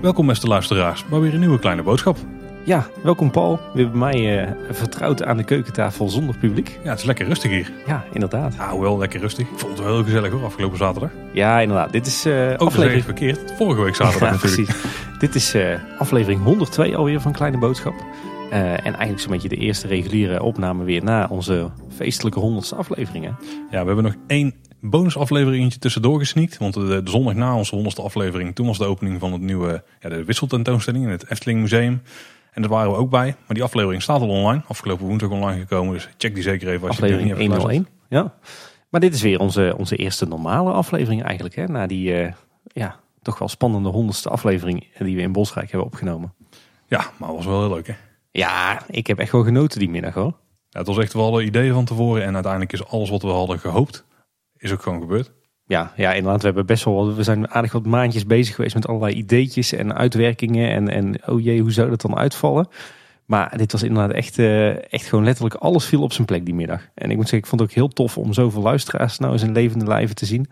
Welkom beste luisteraars, maar weer een nieuwe kleine boodschap. Ja, welkom Paul. Weer bij mij uh, vertrouwd aan de keukentafel zonder publiek. Ja, het is lekker rustig hier. Ja, inderdaad. Ja, hoewel lekker rustig. Ik vond het wel heel gezellig hoor, afgelopen zaterdag. Ja, inderdaad. Dit is uh, Ook aflevering... verkeerd. Vorige week zaterdag ja, natuurlijk. Precies. Dit is uh, aflevering 102 alweer van Kleine Boodschap. En eigenlijk zo'n beetje de eerste reguliere opname weer na onze feestelijke honderdste afleveringen. Ja, we hebben nog één bonusaflevering tussendoor gesneakt. Want de, de, zondag na onze honderdste aflevering, toen was de opening van het nieuwe ja, de wisseltentoonstelling in het Efteling Museum. En daar waren we ook bij. Maar die aflevering staat al online. Afgelopen woensdag online gekomen. Dus check die zeker even als aflevering je die niet hebt 101. Ja. Maar dit is weer onze, onze eerste normale aflevering eigenlijk. Hè? Na die uh, ja, toch wel spannende honderdste aflevering die we in Bosrijk hebben opgenomen. Ja, maar was wel heel leuk hè? Ja, ik heb echt wel genoten die middag hoor. Ja, het was echt wel de ideeën van tevoren. En uiteindelijk is alles wat we hadden gehoopt, is ook gewoon gebeurd. Ja, ja, inderdaad. We hebben best wel. We zijn aardig wat maandjes bezig geweest met allerlei ideetjes en uitwerkingen. En, en oh jee, hoe zou dat dan uitvallen? Maar dit was inderdaad echt, uh, echt gewoon letterlijk alles viel op zijn plek die middag. En ik moet zeggen, ik vond het ook heel tof om zoveel luisteraars nou eens in levende lijven te zien.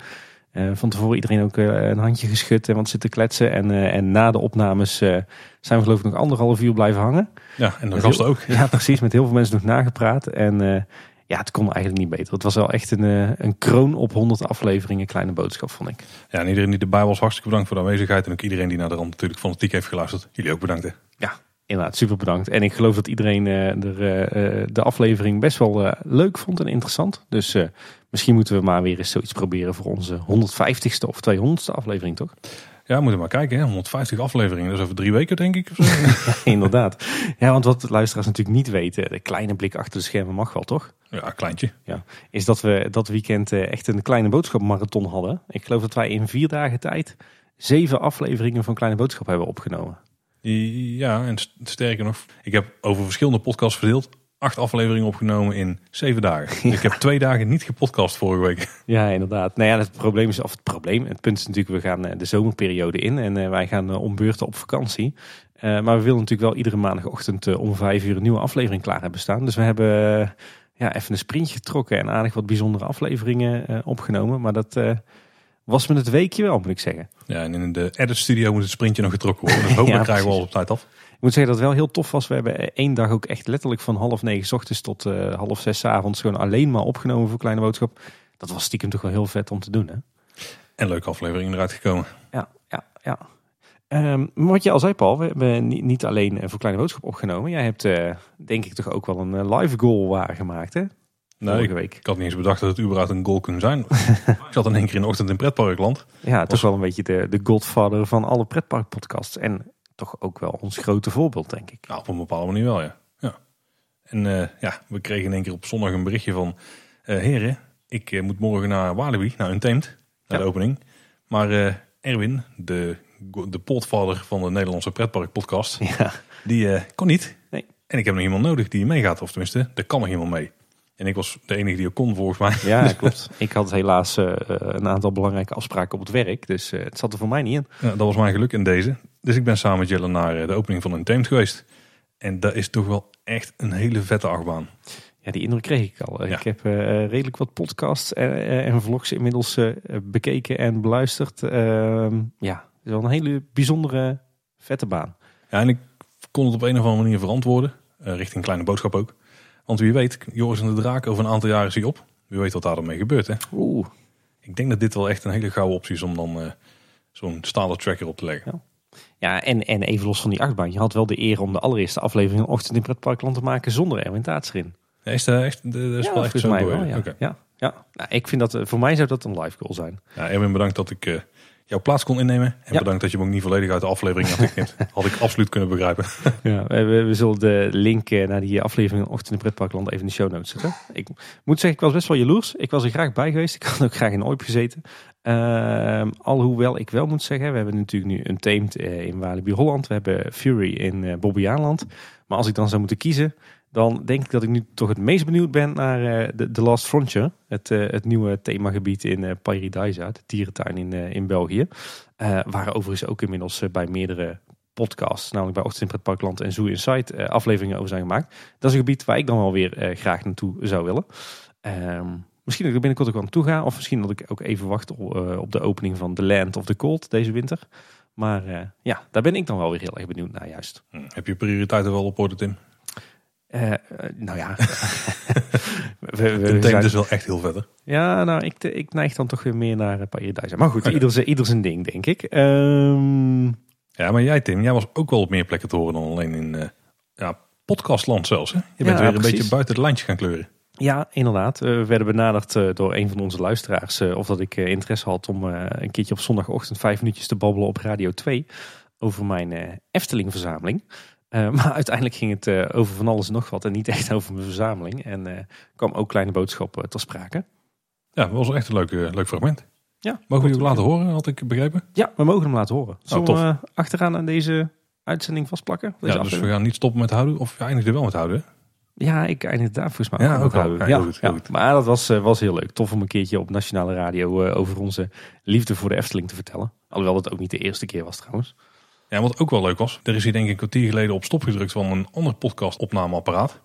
Uh, van tevoren iedereen ook uh, een handje geschud en wat zitten kletsen. En, en na de opnames zijn we geloof ik nog anderhalf uur blijven hangen. Ja, en de gasten ook. Ja, precies. Met heel veel mensen nog nagepraat. En ja, het kon eigenlijk niet beter. Het was wel echt een, eh, een kroon op 100 afleveringen. Kleine boodschap, vond ik. Ja, en iedereen die erbij was, hartstikke bedankt voor de aanwezigheid. En ook iedereen die naar de rand natuurlijk fanatiek heeft geluisterd. Jullie ook bedankt. Hè? Ja, inderdaad, super bedankt. En ik geloof dat iedereen uh, er, de aflevering best wel leuk vond en interessant. Dus misschien moeten we maar weer eens zoiets proberen voor onze 150ste of 200ste aflevering, toch? Ja, moeten we maar kijken. Hè? 150 afleveringen, dus over drie weken denk ik. Of ja, inderdaad. Ja, want wat luisteraars natuurlijk niet weten, de kleine blik achter de schermen mag wel, toch? Ja, kleintje. Ja, is dat we dat weekend echt een kleine boodschapmarathon hadden. Ik geloof dat wij in vier dagen tijd zeven afleveringen van Kleine Boodschap hebben opgenomen. Ja, en sterker nog, ik heb over verschillende podcasts verdeeld acht afleveringen opgenomen in zeven dagen. Ik heb twee dagen niet gepodcast vorige week. Ja, inderdaad. Nou ja, het probleem is, of het probleem, het punt is natuurlijk, we gaan de zomerperiode in en wij gaan om beurten op vakantie. maar we willen natuurlijk wel iedere maandagochtend om vijf uur een nieuwe aflevering klaar hebben staan. Dus we hebben ja, even een sprintje getrokken en aardig wat bijzondere afleveringen opgenomen. Maar dat was me het weekje wel, moet ik zeggen. Ja, en in de edit studio moet het sprintje nog getrokken worden. Dus hopelijk ja, krijgen we al op tijd af. Ik moet zeggen dat het wel heel tof was. We hebben één dag ook echt letterlijk van half negen s ochtends tot uh, half zes s avonds gewoon alleen maar opgenomen voor Kleine Boodschap. Dat was stiekem toch wel heel vet om te doen. Hè? En leuke aflevering eruit gekomen. Ja, ja, ja. Um, wat je al zei Paul, we hebben niet alleen voor Kleine Boodschap opgenomen. Jij hebt uh, denk ik toch ook wel een live goal waargemaakt hè? Nee, ik, week. ik had niet eens bedacht dat het überhaupt een goal kon zijn. ik zat in één keer in de ochtend in pretparkland. Ja, het was wel een beetje de, de godfather van alle pretparkpodcasts. En toch ook wel ons grote voorbeeld, denk ik. Nou, op een bepaalde manier wel, ja. ja. En uh, ja, we kregen in één keer op zondag een berichtje van... Uh, heren, ik uh, moet morgen naar Walibi, naar Untamed, naar ja. de opening. Maar Erwin, de, de potvader van de Nederlandse pretparkpodcast, ja. die kon niet. Nee. En ik heb nog iemand nodig die meegaat, of tenminste, er kan nog iemand mee. En ik was de enige die ook kon volgens mij. Ja, klopt. Ik had helaas uh, een aantal belangrijke afspraken op het werk. Dus uh, het zat er voor mij niet in. Ja, dat was mijn geluk in deze. Dus ik ben samen met Jelle naar de opening van een Tamed geweest. En dat is toch wel echt een hele vette achtbaan. Ja, die indruk kreeg ik al. Ja. Ik heb uh, redelijk wat podcasts en, en vlogs inmiddels bekeken en beluisterd. Ehm, ja, het is wel een hele bijzondere vette baan. Ja, en ik kon het op een of andere manier verantwoorden. richting Kleine Boodschap ook. Want wie weet, Joris en de Draak over een aantal jaren zie op. Wie weet wat daar dan mee gebeurt. Hè? Oeh. Ik denk dat dit wel echt een hele gouden optie is om dan uh, zo'n stalen tracker op te leggen. Ja. Ja, en, en even los van die achtbaan. Je had wel de eer om de allereerste aflevering Ochtend in Pretparkland te maken zonder Erwin Taats erin. Ja, is dat echt, dat is ja, wel echt zo mij wel, ja. Okay. ja, ja. Nou, ik vind dat, voor mij zou dat een live goal zijn. Ja, Erwin, bedankt dat ik uh, jouw plaats kon innemen. En bedankt dat je me ook niet volledig uit de aflevering had geknipt. had ik absoluut kunnen begrijpen. ja, we, we, zullen de link naar die aflevering Ochtend in Pretparkland even in de show notes zetten. Ik moet zeggen, ik was best wel jaloers. Ik was er graag bij geweest. Ik had ook graag in Oip gezeten. Uh, alhoewel ik wel moet zeggen, we hebben natuurlijk nu een Tamed uh, in Walibi Holland. We hebben Fury in uh, Bobbejaanland. Maar als ik dan zou moeten kiezen, dan denk ik dat ik nu toch het meest benieuwd ben naar de, The Last Frontier. Het, het nieuwe themagebied in uh, Paradisa, de dierentuin in, in België. waar overigens ook inmiddels bij meerdere podcasts, namelijk bij Ochtend in Pretparkland en Zoo Insight, afleveringen over zijn gemaakt. Dat is een gebied waar ik dan wel weer graag naartoe zou willen. Ehm, misschien dat ik er binnenkort ook aan toe ga. Of misschien dat ik ook even wacht op, eh, op de opening van The Land of the Cold deze winter. Maar eh, ja, daar ben ik dan wel weer heel erg benieuwd naar juist. Hm. Heb je prioriteiten wel op orde, Tim? Eh, eh, nou ja. we, we- De we tent zijn- is wel echt heel verder. Ja, nou, ik, ik neig dan toch weer meer naar uh, Paradise. Maar goed, ieder, zijn- ieder zijn ding, denk ik. Ehm, Ja, maar jij Tim, jij was ook wel op meer plekken te horen dan alleen in ja, podcastland zelfs. Hè? Je Ja, bent weer een beetje buiten de lijntjes gaan kleuren. ja, inderdaad. We werden benaderd door een van onze luisteraars. of dat ik interesse had om een keertje op zondagochtend vijf minuutjes te babbelen op Radio 2. Over mijn Efteling-verzameling. Eh, maar uiteindelijk ging het eh, over van alles en nog wat. En niet echt over mijn verzameling. En eh, kwam ook Kleine Boodschap eh, ter sprake. Ja, dat was echt een leuk, leuk fragment. Ja, Mogen we ook laten horen, had ik begrepen? Ja, we mogen hem laten horen. Zullen tof. we achteraan aan deze uitzending vastplakken? Deze Ja, dus we gaan niet stoppen met houden. Of je eindigt er wel met houden. Ja, ik eindig daar volgens mij Ja, ook houden. Ja, heel goed, heel goed. Maar dat was, was heel leuk. Tof om een keertje op nationale radio over onze liefde voor de Efteling te vertellen. Alhoewel het ook niet de eerste keer was trouwens. Ja, wat ook wel leuk was. Er is hier denk ik een kwartier geleden op stop gedrukt van een ander podcast opnameapparaat.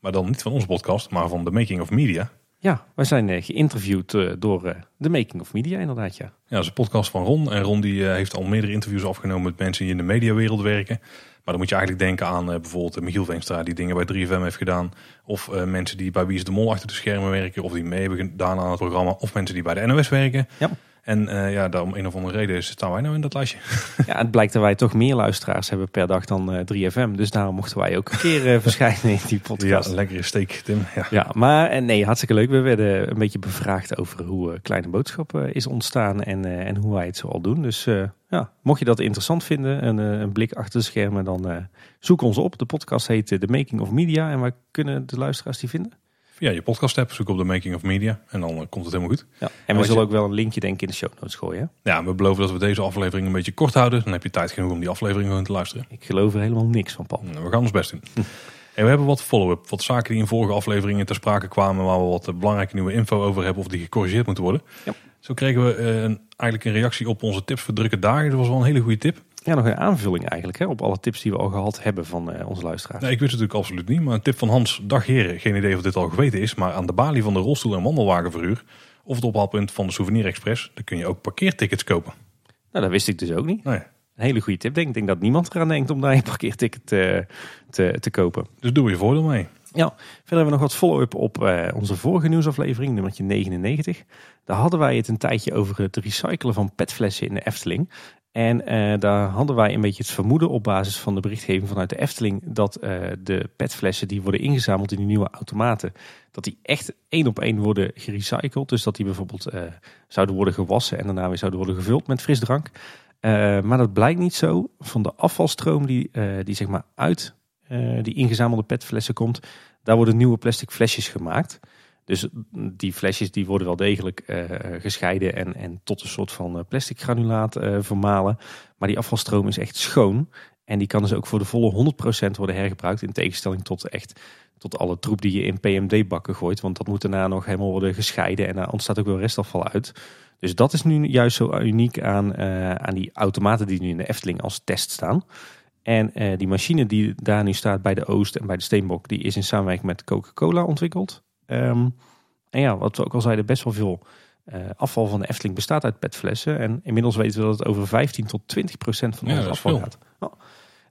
Maar dan niet van onze podcast, maar van The Making of Media. Ja, wij zijn eh, geïnterviewd eh, door eh, The Making of Media inderdaad, ja. Ja, dat is een podcast van Ron. En Ron die, eh, heeft al meerdere interviews afgenomen met mensen die in de mediawereld werken. Maar dan moet je eigenlijk denken aan eh, bijvoorbeeld eh, Michiel Veenstra die dingen bij 3FM heeft gedaan. Of eh, mensen die bij Wie is de Mol achter de schermen werken. Of die mee hebben gedaan aan het programma. Of mensen die bij de NOS werken. Ja. En eh, ja, daar om een of andere reden staan wij nou in dat lijstje. ja. Het blijkt dat wij toch meer luisteraars hebben per dag dan eh, 3FM. Dus daarom mochten wij ook een keer eh, verschijnen in die Ja, podcast. een lekkere steek, Tim. Ja. Ja, maar eh, nee, hartstikke leuk. We werden een beetje bevraagd over hoe eh, Kleine Boodschap eh, is ontstaan en, eh, en hoe wij het zo al doen. Dus eh, ja, mocht je dat interessant vinden, een, eh, een blik achter de schermen, dan eh, zoek ons op. De podcast heet eh, The Making of Media en waar kunnen de luisteraars die vinden? Via je podcast app zoek op The Making of Media. En dan eh, komt het helemaal goed. Ja. En we zullen je- ook wel een linkje denk ik in de show notes gooien. hè? Ja, we beloven dat we deze aflevering een beetje kort houden. Dan heb je tijd genoeg om die aflevering gewoon te luisteren. Ik geloof er helemaal niks van, Paul. Nou, We gaan ons best doen. En we hebben wat follow-up. Wat zaken die in vorige afleveringen ter sprake kwamen. Waar we wat eh, belangrijke nieuwe info over hebben. Of die gecorrigeerd moeten worden. Ja. Zo kregen we eh, een, eigenlijk een reactie op onze tips voor drukke dagen. Dat was wel een hele goede tip. Ja, nog een aanvulling eigenlijk hè, op alle tips die we al gehad hebben van eh, onze luisteraars. Nee, ik wist het natuurlijk absoluut niet. Maar een tip van Hans. Dag heren. Geen idee of dit al geweten is. Maar aan de balie van de rolstoel- en wandelwagenverhuur. Of het ophaalpunt van de Souvenir Express. Daar kun je ook parkeertickets kopen. Nou, dat wist ik dus ook niet. Nou ja, Een hele goede tip. denk Ik Ik denk dat niemand eraan denkt om daar een parkeerticket eh, te, te kopen. dus doe je voordeel mee. Ja, verder hebben we nog wat follow-up op eh, onze vorige nieuwsaflevering, nummertje 99. Daar hadden wij het een tijdje over het recyclen van petflessen in de Efteling. En eh, daar hadden wij een beetje het vermoeden op basis van de berichtgeving vanuit de Efteling dat eh, de petflessen die worden ingezameld in die nieuwe automaten, dat die echt één op één worden gerecycled. Dus dat die bijvoorbeeld eh, zouden worden gewassen en daarna weer zouden worden gevuld met frisdrank. Maar dat blijkt niet zo. Van de afvalstroom die, die zeg maar uit die ingezamelde petflessen komt, daar worden nieuwe plastic flesjes gemaakt. Dus die flesjes die worden wel degelijk eh, gescheiden en, en tot een soort van eh, plastic granulaat eh, vermalen. Maar die afvalstroom is echt schoon. En die kan dus ook voor de volle 100% worden hergebruikt. In tegenstelling tot echt tot alle troep die je in PMD-bakken gooit. Want dat moet daarna nog helemaal worden gescheiden. En daar ontstaat ook wel restafval uit. Dus dat is nu juist zo uniek aan, aan die automaten die nu in de Efteling als test staan. En die machine die daar nu staat bij de Oost en bij de Steenbok, die is in samenwerking met Coca-Cola ontwikkeld. Ehm, en ja, wat we ook al zeiden, best wel veel eh, afval van de Efteling bestaat uit petflessen. En inmiddels weten we dat het over 15 tot 20 procent van Ja, ons afval gaat.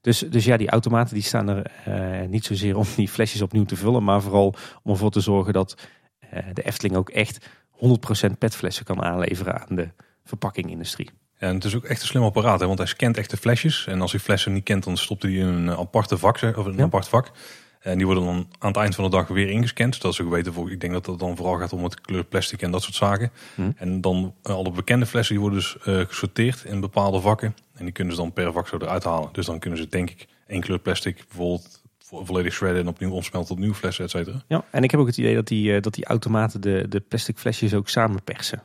Dus, dus ja, die automaten die staan er eh, niet zozeer om die flesjes opnieuw te vullen, maar vooral om ervoor te zorgen dat eh, de Efteling ook echt 100% petflessen kan aanleveren aan de verpakkingindustrie. En het is ook echt een slim apparaat, hè, want hij scant echt de flesjes. En als hij flessen niet kent, dan stopt hij in een aparte vak, of een Ja. apart vak. En die worden dan aan het eind van de dag weer ingescand. Zodat ze weten, voor, ik denk dat het dan vooral gaat om het kleur plastic en dat soort zaken. Hm. En dan eh, alle bekende flessen, die worden dus eh, gesorteerd in bepaalde vakken. En die kunnen ze dan per vak zo eruit halen. Dus dan kunnen ze denk ik één kleur plastic bijvoorbeeld vo- volledig shredden en opnieuw omsmelten tot nieuwe flessen, et cetera. Ja, en ik heb ook het idee dat die, eh, dat die automaten de, de plastic flesjes ook samenpersen.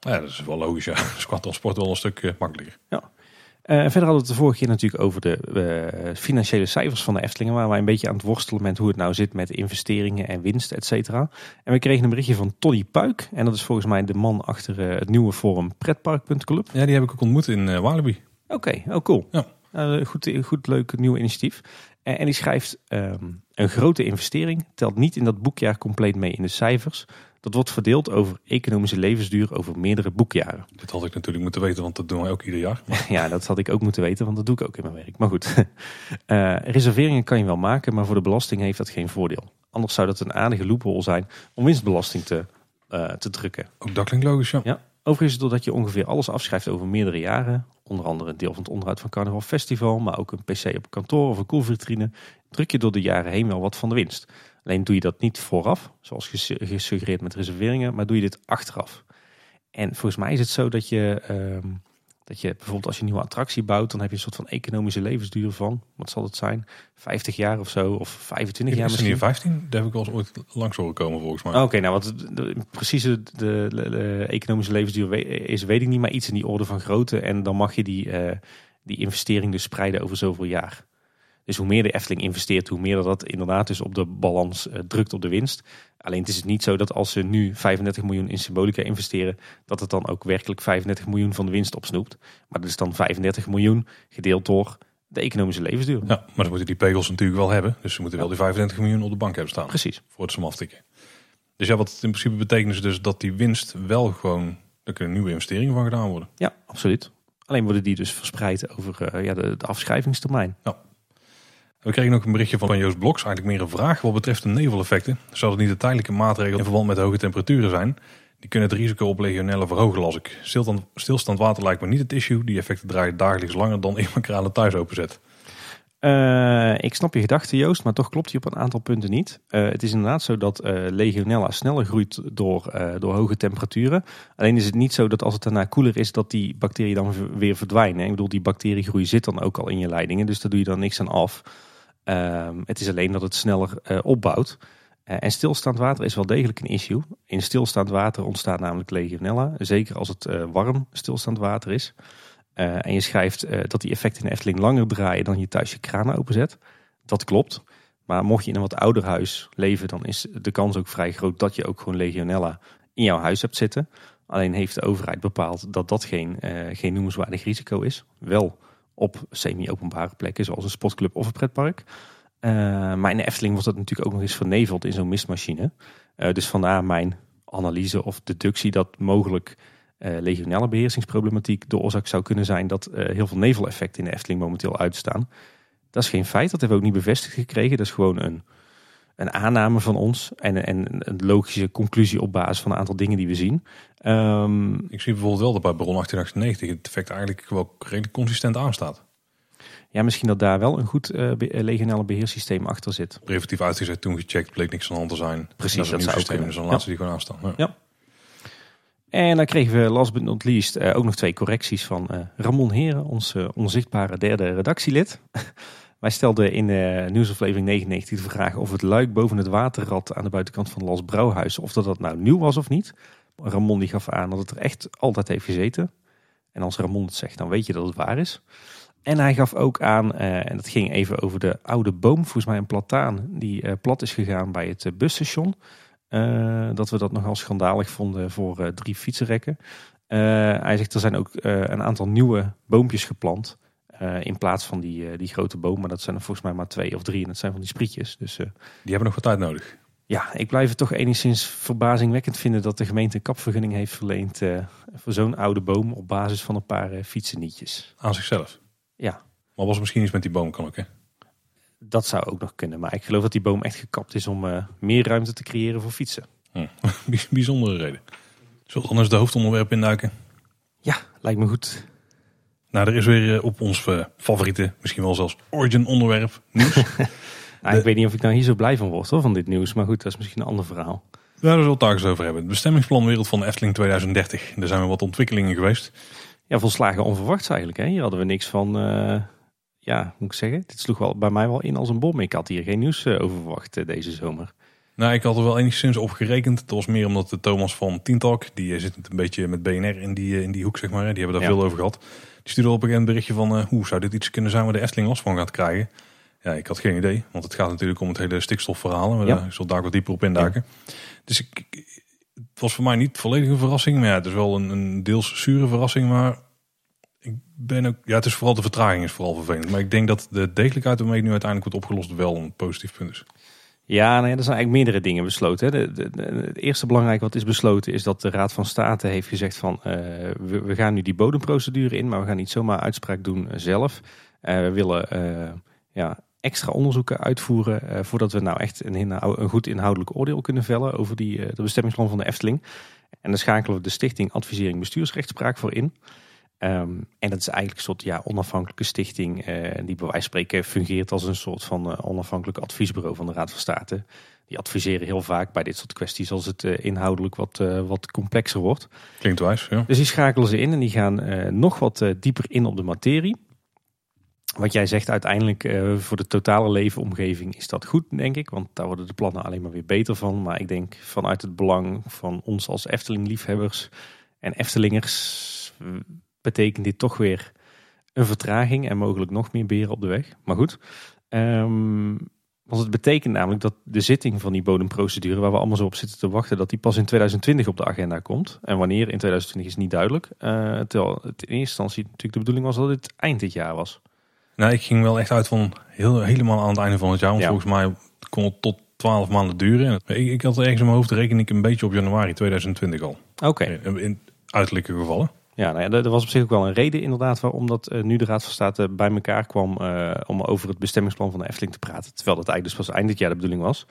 Ja, dat is wel logisch. Ja. Dus qua transport wel een stuk makkelijker. En verder hadden we het de vorige keer natuurlijk over de eh, financiële cijfers van de Eftelingen. Waar wij een beetje aan het worstelen met hoe het nou zit met investeringen en winst, et cetera. En we kregen een berichtje van Toddy Puik. En dat is volgens mij de man achter eh, het nieuwe forum pretpark.club. Ja, die heb ik ook ontmoet in eh Walibi. Oké, oh cool. Ja. Eh, goed, goed, leuk nieuw initiatief. En, en die schrijft, ehm, een grote investering telt niet in dat boekjaar compleet mee in de cijfers. Dat wordt verdeeld over economische levensduur over meerdere boekjaren. Dit had ik natuurlijk moeten weten, want dat doen wij ook ieder jaar. Ja, dat had ik ook moeten weten, want dat doe ik ook in mijn werk. Maar goed, Eh, reserveringen kan je wel maken, maar voor de belasting heeft dat geen voordeel. Anders zou dat een aardige loophole zijn om winstbelasting te, eh, te drukken. Ook dat klinkt logisch, ja. Ja. Overigens, doordat je ongeveer alles afschrijft over meerdere jaren, onder andere een deel van het onderhoud van Carnaval Festival, maar ook een PC op kantoor of een koelvitrine, druk je door de jaren heen wel wat van de winst. Alleen doe je dat niet vooraf, zoals gesu- gesuggereerd met reserveringen, maar doe je dit achteraf. En volgens mij is het zo dat je, ehm, dat je bijvoorbeeld als je een nieuwe attractie bouwt, dan heb je een soort van economische levensduur van, wat zal het zijn, 50 jaar of zo, of 25 jaar Is misschien. hier 15? Daar heb ik wel eens ooit langs horen komen, volgens mij. Oh, Oké, nou wat de, de- de, economische levensduur is, weet ik niet, maar iets in die orde van grootte. En dan mag je die, eh, die investering dus spreiden over zoveel jaar. Dus hoe meer de Efteling investeert, hoe meer dat, inderdaad dus op de balans eh, drukt op de winst. Alleen het is niet zo dat als ze nu 35 miljoen in symbolica investeren, dat het dan ook werkelijk 35 miljoen van de winst opsnoept. Maar dat is dan 35 miljoen gedeeld door de economische levensduur. Ja, maar ze moeten die pegels natuurlijk wel hebben. Dus ze moeten wel die 35 miljoen op de bank hebben staan. Precies. Voor het aftikken. Dus ja, wat het in principe betekent is dus dat die winst wel gewoon... Daar kunnen nieuwe investeringen van gedaan worden. Ja, absoluut. Alleen worden die dus verspreid over eh, ja, de, de afschrijvingstermijn. We kregen ook een berichtje van Joost Bloks. Eigenlijk meer een vraag wat betreft de neveleffecten. Zou het niet de tijdelijke maatregelen in verband met hoge temperaturen zijn? Die kunnen het risico op legionellen verhogen, las ik. Stilstand, water lijkt me niet het issue. Die effecten draaien dagelijks langer dan ik mijn kralen thuis openzet. Eh, ik snap je gedachte, Joost, maar toch klopt hij op een aantal punten niet. Eh, het is inderdaad zo dat eh, legionella sneller groeit door, door hoge temperaturen. Alleen is het niet zo dat als het daarna koeler is, dat die bacteriën dan weer verdwijnen. Ik bedoel, die bacteriegroei zit dan ook al in je leidingen, dus daar doe je dan niks aan af. Ehm, het is alleen dat het sneller eh, opbouwt. Eh, en stilstaand water is wel degelijk een issue. In stilstaand water ontstaat namelijk legionella, zeker als het eh, warm stilstaand water is. En je schrijft dat die effecten in de Efteling langer draaien dan je thuis je kranen openzet. Dat klopt. Maar mocht je in een wat ouder huis leven, dan is de kans ook vrij groot dat je ook gewoon legionella in jouw huis hebt zitten. Alleen heeft de overheid bepaald dat dat geen, geen noemenswaardig risico is. Wel op semi-openbare plekken, zoals een sportclub of een pretpark. Eh, maar in de Efteling wordt dat natuurlijk ook nog eens verneveld in zo'n mistmachine. Eh, dus vandaar mijn analyse of deductie dat mogelijk eh legionelle beheersingsproblematiek de oorzaak zou kunnen zijn dat heel veel neveleffecten in de Efteling momenteel uitstaan. Dat is geen feit, dat hebben we ook niet bevestigd gekregen. Dat is gewoon een, een aanname van ons en, en een logische conclusie op basis van een aantal dingen die we zien. Ehm, Ik zie bijvoorbeeld wel dat bij Bron 1898 het effect eigenlijk wel redelijk consistent aanstaat. ja, misschien dat daar wel een goed eh, be- eh, legionelle beheersysteem achter zit. Preventief uitgezet, toen gecheckt, bleek niks aan de hand te zijn. Precies, dat dat zou systeem, kunnen. dus dan Ja. laten ze die gewoon aanstaan. Ja. Ja. En dan kregen we last but not least eh, ook nog twee correcties van eh, Ramon Heren, ons eh, onzichtbare derde redactielid. Wij stelden in de nieuwsaflevering 99 de vraag of het luik boven het waterrad aan de buitenkant van Las Brouwhuis, of dat dat nou nieuw was of niet. Ramon die gaf aan dat het er echt altijd heeft gezeten. En als Ramon het zegt, dan weet je dat het waar is. En hij gaf ook aan, eh, en dat ging even over de oude boom, volgens mij een plataan, die eh, plat is gegaan bij het eh, busstation. Dat we dat nogal schandalig vonden voor drie fietsenrekken. Hij zegt er zijn ook een aantal nieuwe boompjes geplant. Eh, in plaats van die, eh, die grote boom. Maar dat zijn er volgens mij maar twee of drie. En dat zijn van die sprietjes. Dus eh, Die hebben nog wat tijd nodig. ja, ik blijf het toch enigszins verbazingwekkend vinden dat de gemeente een kapvergunning heeft verleend voor zo'n oude boom op basis van een paar fietsennietjes. Aan zichzelf. Ja, Maar was er misschien iets met die boom, kan ook hè? dat zou ook nog kunnen. Maar ik geloof dat die boom echt gekapt is om meer ruimte te creëren voor fietsen. Hm. Bij- Bijzondere reden. Zullen we anders de hoofdonderwerp induiken? Ja, lijkt me goed. Nou, er is weer eh, op ons eh, favoriete, misschien wel zelfs origin onderwerp nieuws. Nou, De- Ik weet niet of ik nou hier zo blij van word hoor, van dit nieuws. Maar goed, dat is misschien een ander verhaal. Daar zullen we het daar eens over hebben. Het bestemmingsplan Wereld van de Efteling 2030. Er zijn weer wat ontwikkelingen geweest. Ja, volslagen onverwachts eigenlijk. Hè? Hier hadden we niks van, eh, ja, moet ik zeggen? Dit sloeg wel bij mij wel in als een bom. Ik had hier geen nieuws over verwacht deze zomer. Nou, ik had er wel enigszins op gerekend. Dat was meer omdat de Thomas van Tientalk, die zit een beetje met BNR in die, in die hoek, zeg maar. Die hebben daar Ja. veel over gehad. Stuurde op een berichtje van, eh, hoe zou dit iets kunnen zijn waar de Efteling last van gaat krijgen? Ja, ik had geen idee, want het gaat natuurlijk om het hele stikstofverhaal. Ja. daar zal daar wat dieper op induiken. Dus ik, ik- het was voor mij niet volledig een verrassing. Maar ja, het is wel een, een deels zure verrassing. Maar Ik ben ook, ja, het is vooral de vertraging is vooral vervelend. Maar ik denk dat de degelijkheid waarmee nu uiteindelijk wordt opgelost wel een positief punt is. Ja, nou ja, er zijn eigenlijk meerdere dingen besloten. Het eerste belangrijke wat is besloten is dat de Raad van State heeft gezegd van uh, we, gaan nu die bodemprocedure in, maar we gaan niet zomaar uitspraak doen zelf. Uh, we willen ja, extra onderzoeken uitvoeren voordat we nou echt een, een, goed inhoudelijk oordeel kunnen vellen over die, de bestemmingsplan van de Efteling. En dan schakelen we de Stichting Advisering Bestuursrechtspraak voor in. Um, en dat is eigenlijk een soort ja, onafhankelijke stichting uh, die bij wijze van spreken fungeert als een soort van uh, onafhankelijk adviesbureau van de Raad van State. Die adviseren heel vaak bij dit soort kwesties als het uh, inhoudelijk wat, wat complexer wordt. Klinkt wijs, ja. Dus die schakelen ze in en die gaan nog wat dieper in op de materie. Wat jij zegt, uiteindelijk voor de totale leefomgeving is dat goed, denk ik. Want daar worden de plannen alleen maar weer beter van. Maar ik denk vanuit het belang van ons als Efteling-liefhebbers en Eftelingers betekent dit toch weer een vertraging en mogelijk nog meer beren op de weg. Maar goed, um, want het betekent namelijk dat de zitting van die bodemprocedure, waar we allemaal zo op zitten te wachten, dat die pas in 2020 op de agenda komt. En wanneer in 2020 is niet duidelijk. Uh, terwijl het in eerste instantie natuurlijk de bedoeling was dat het eind dit jaar was. Nou, ik ging wel echt uit van heel, helemaal aan het einde van het jaar. Want volgens mij kon het tot 12 maanden duren. Ik, ik had ergens in mijn hoofd reken ik een beetje op januari 2020 al. Oké. In, in uiterlijke gevallen. Ja, nou ja, er was op zich ook wel een reden inderdaad waarom dat uh, nu de Raad van State bij elkaar kwam uh, om over het bestemmingsplan van de Efteling te praten. Terwijl dat eigenlijk dus pas eind dit jaar de bedoeling was.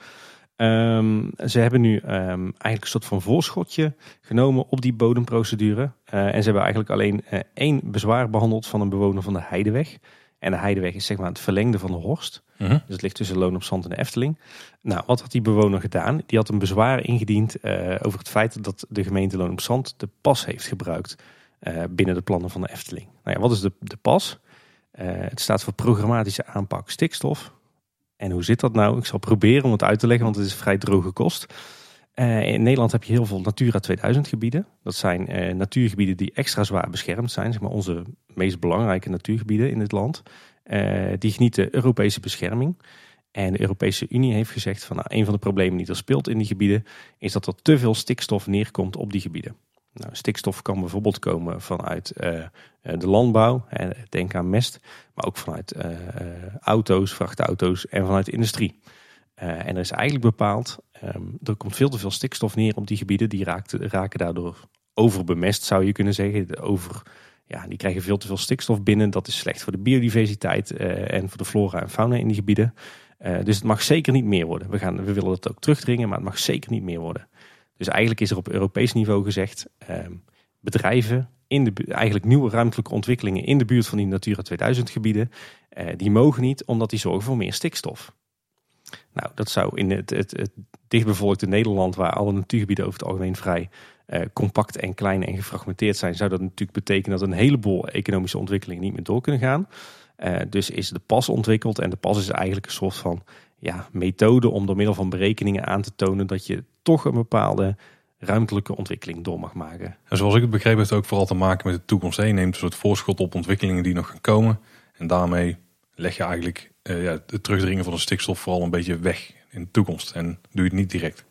Um, ze hebben nu um, eigenlijk een soort van voorschotje genomen op die bodemprocedure. Uh, en ze hebben eigenlijk alleen één bezwaar behandeld van een bewoner van de Heideweg. En de Heideweg is zeg maar het verlengde van de Horst. -huh. Dus het ligt tussen Loon op Zand en de Efteling. Nou, wat had die bewoner gedaan? Die had een bezwaar ingediend over het feit dat de gemeente Loon op Zand de pas heeft gebruikt. Uh, binnen de plannen van de Efteling. Nou ja, wat is de, de PAS? Uh, het staat voor programmatische aanpak stikstof. En hoe zit dat nou? Ik zal proberen om het uit te leggen, want het is vrij droge kost. Uh, in Nederland heb je heel veel Natura 2000 gebieden. Dat zijn natuurgebieden die extra zwaar beschermd zijn. Zeg maar onze meest belangrijke natuurgebieden in dit land. die genieten Europese bescherming. En de Europese Unie heeft gezegd van nou, een van de problemen die er speelt in die gebieden... is dat er te veel stikstof neerkomt op die gebieden. Nou, stikstof kan bijvoorbeeld komen vanuit uh, de landbouw, denk aan mest, maar ook vanuit uh, auto's, vrachtauto's en vanuit de industrie. en er is eigenlijk bepaald, um, er komt veel te veel stikstof neer op die gebieden, die raken daardoor overbemest zou je kunnen zeggen. Over, ja, die krijgen veel te veel stikstof binnen, dat is slecht voor de biodiversiteit en voor de flora en fauna in die gebieden. dus het mag zeker niet meer worden. We, gaan, we willen dat ook terugdringen, maar het mag zeker niet meer worden. Dus eigenlijk is er op Europees niveau gezegd, eh, bedrijven in de eigenlijk nieuwe ruimtelijke ontwikkelingen in de buurt van die Natura 2000 gebieden, eh, die mogen niet omdat die zorgen voor meer stikstof. Nou, dat zou in het, het, het dichtbevolkte Nederland, waar alle natuurgebieden over het algemeen vrij uh, compact en klein en gefragmenteerd zijn, zou dat natuurlijk betekenen dat een heleboel economische ontwikkelingen niet meer door kunnen gaan. Uh, dus is de pas ontwikkeld en de pas is eigenlijk een soort van ja, methode om door middel van berekeningen aan te tonen dat je toch een bepaalde ruimtelijke ontwikkeling door mag maken. En zoals ik het begreep heeft het ook vooral te maken met de toekomst. Je neemt een soort voorschot op ontwikkelingen die nog gaan komen. En daarmee leg je eigenlijk uh, ja, het terugdringen van de stikstof vooral een beetje weg in de toekomst. En doe je het niet direct.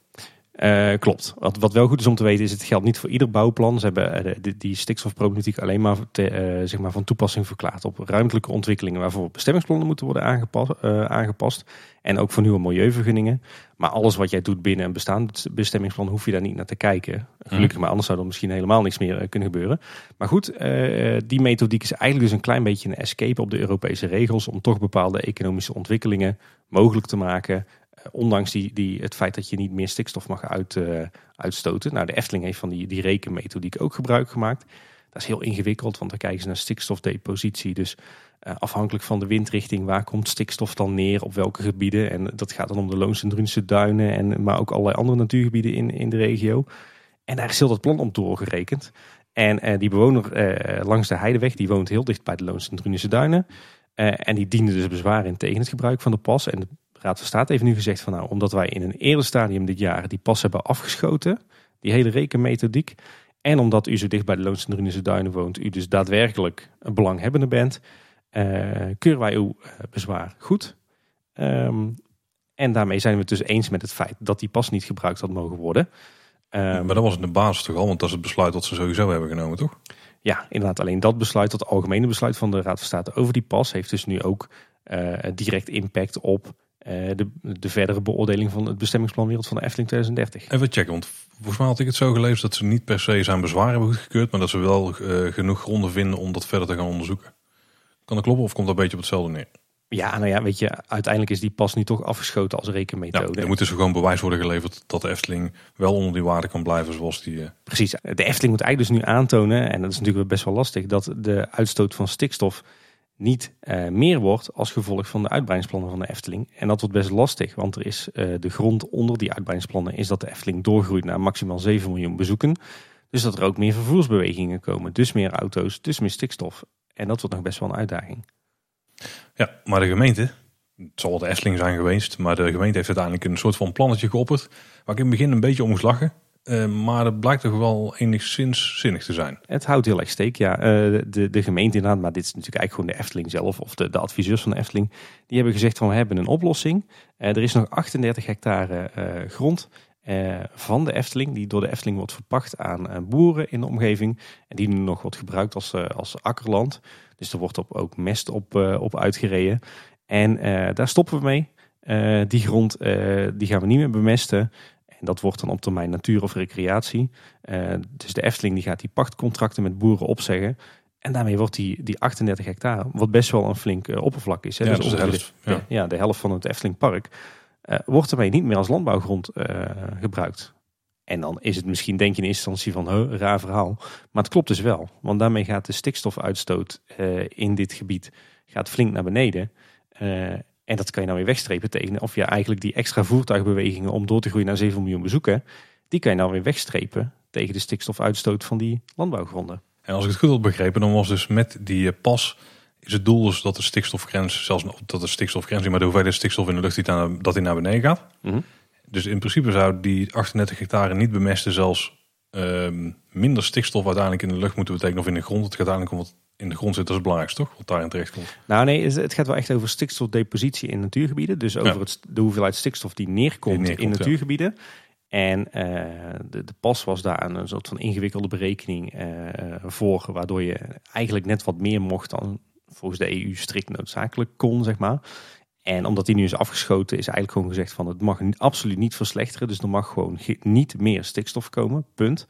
Uh, klopt. Wat, wat wel goed is om te weten is, het geldt niet voor ieder bouwplan. Ze hebben uh, die, die, stikstofproblematiek alleen maar, te, uh, zeg maar van toepassing verklaard op ruimtelijke ontwikkelingen waarvoor bestemmingsplannen moeten worden aangepast, aangepast. En ook voor nieuwe milieuvergunningen. Maar alles wat jij doet binnen een bestaand bestemmingsplan hoef je daar niet naar te kijken. Gelukkig, maar anders zou er misschien helemaal niks meer kunnen gebeuren. Maar goed, die methodiek is eigenlijk dus een klein beetje een escape op de Europese regels om toch bepaalde economische ontwikkelingen mogelijk te maken ondanks die, die, het feit dat je niet meer stikstof mag uit, uh, uitstoten. Nou, de Efteling heeft van die, die rekenmethodiek ook gebruik gemaakt. Dat is heel ingewikkeld, want dan kijken ze naar stikstofdepositie. Dus uh, afhankelijk van de windrichting, waar komt stikstof dan neer, op welke gebieden. En dat gaat dan om de Loons en duinen, en, maar ook allerlei andere natuurgebieden in, in de regio. En daar is heel dat plan op doorgerekend. En uh, die bewoner langs de Heideweg, die woont heel dicht bij de Loons en duinen. en die diende dus bezwaar in tegen het gebruik van de pas. En Raad van State heeft nu gezegd van nou, omdat wij in een eerder stadium dit jaar die pas hebben afgeschoten, die hele rekenmethodiek, en omdat u zo dicht bij de Loonse Drunense Duinen woont, u dus daadwerkelijk een belanghebbende bent, uh, keuren wij uw uh, bezwaar goed. Um, en daarmee zijn we het dus eens met het feit dat die pas niet gebruikt had mogen worden. Ehm, maar dat was in de basis toch al, want dat is het besluit dat ze sowieso hebben genomen, toch? Ja, inderdaad. Alleen dat besluit, dat algemene besluit van de Raad van State over die pas, heeft dus nu ook eh, direct impact op eh, de, de verdere beoordeling van het bestemmingsplan Wereld van de Efteling 2030. Even checken, want volgens mij had ik het zo gelezen dat ze niet per se zijn bezwaar hebben goedgekeurd, maar dat ze wel eh, genoeg gronden vinden om dat verder te gaan onderzoeken. Kan dat kloppen of komt dat een beetje op hetzelfde neer? Ja, nou ja, weet je, uiteindelijk is die pas nu toch afgeschoten als Ja, rekenmethode. er moet dus gewoon bewijs worden geleverd dat de Efteling wel onder die waarde kan blijven zoals die... eh, Precies. De Efteling moet eigenlijk dus nu aantonen, en dat is natuurlijk best wel lastig, dat de uitstoot van stikstof niet eh, meer wordt als gevolg van de uitbreidingsplannen van de Efteling. En dat wordt best lastig, want er is eh, de grond onder die uitbreidingsplannen is dat de Efteling doorgroeit naar maximaal 7 miljoen bezoeken. Dus dat er ook meer vervoersbewegingen komen, dus meer auto's, dus meer stikstof. En dat wordt nog best wel een uitdaging. Ja, maar de gemeente, het zal wel de Efteling zijn geweest, maar de gemeente heeft uiteindelijk een soort van plannetje geopperd. Waar ik in het begin een beetje om moest lachen. Eh, maar dat blijkt toch wel enigszins zinnig te zijn. Het houdt heel erg steek, ja. Eh, de, de gemeente inderdaad, maar dit is natuurlijk eigenlijk gewoon de Efteling zelf of de, de adviseurs van de Efteling. Die hebben gezegd van we hebben een oplossing. Eh, er is nog 38 hectare grond van de Efteling die door de Efteling wordt verpacht aan boeren in de omgeving. En die nu nog wordt gebruikt als, als akkerland. Dus er wordt op, ook mest op, op uitgereden. En daar stoppen we mee. Die grond die gaan we niet meer bemesten. En dat wordt dan op termijn natuur of recreatie. Eh, dus de Efteling die gaat die pachtcontracten met boeren opzeggen. En daarmee wordt die, die 38 hectare, wat best wel een flink eh, oppervlak is. Hè, Ja, dus dus de helft, de, ja. ja, de helft van het Eftelingpark. eh wordt daarmee niet meer als landbouwgrond gebruikt. En dan is het misschien, denk je in eerste instantie van, huh, raar verhaal. Maar het klopt dus wel. Want daarmee gaat de stikstofuitstoot in dit gebied gaat flink naar beneden. En dat kan je nou weer wegstrepen tegen. Of ja, eigenlijk die extra voertuigbewegingen om door te groeien naar 7 miljoen bezoeken. Die kan je nou weer wegstrepen tegen de stikstofuitstoot van die landbouwgronden. En als ik het goed had begrepen, dan was dus met die eh, pas is het doel dus dat de stikstofgrens, zelfs dat de stikstofgrens, maar de hoeveelheid stikstof in de lucht die naar, dat die naar beneden gaat. Mhm. Dus in principe zou die 38 hectare niet bemesten zelfs ehm, minder stikstof uiteindelijk in de lucht moeten betekenen of in de grond. Het gaat uiteindelijk om wat in de grond zit, dat is het belangrijkste toch? Wat daarin terecht komt. Nou nee, het gaat wel echt over stikstofdepositie in natuurgebieden. Dus over Ja. het, de hoeveelheid stikstof die neerkomt, Die neerkomt, in ja. natuurgebieden. En eh, de, de pas was daar een soort van ingewikkelde berekening eh, voor. Waardoor je eigenlijk net wat meer mocht dan volgens de EU strikt noodzakelijk kon, zeg maar. En omdat die nu is afgeschoten, is eigenlijk gewoon gezegd van het mag absoluut niet verslechteren. Dus er mag gewoon ge- niet meer stikstof komen, punt.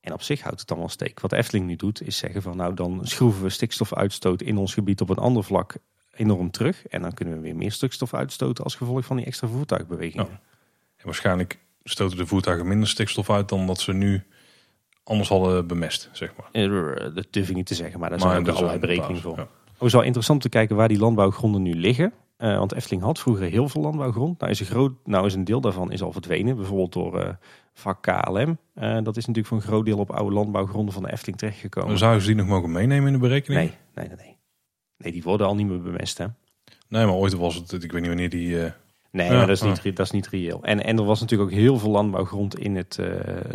En op zich houdt het dan wel steek. Wat de Efteling nu doet, is zeggen van nou dan schroeven we stikstofuitstoot in ons gebied op een ander vlak enorm terug. En dan kunnen we weer meer stikstof uitstoten als gevolg van die extra voertuigbewegingen. Ja. En waarschijnlijk stoten de voertuigen minder stikstof uit dan dat ze nu anders hadden bemest, zeg maar. Dat durf ik niet te zeggen, maar daar zijn is allerlei berekeningen voor. basis, Het is wel interessant te kijken waar die landbouwgronden nu liggen. Eh, want Efteling had vroeger heel veel landbouwgrond. Nou is, een groot, nou is een deel daarvan is al verdwenen. Bijvoorbeeld door eh vak KLM. Eh, dat is natuurlijk voor een groot deel op oude landbouwgronden van de Efteling terechtgekomen. Dan zouden ze die nog mogen meenemen in de berekening? Nee, nee, nee, nee. Nee, die worden al niet meer bemest. Hè? Nee, maar ooit was het, ik weet niet wanneer die... Nee, Ja, maar dat is, niet, dat is niet reëel. En, en er was natuurlijk ook heel veel landbouwgrond in het, eh,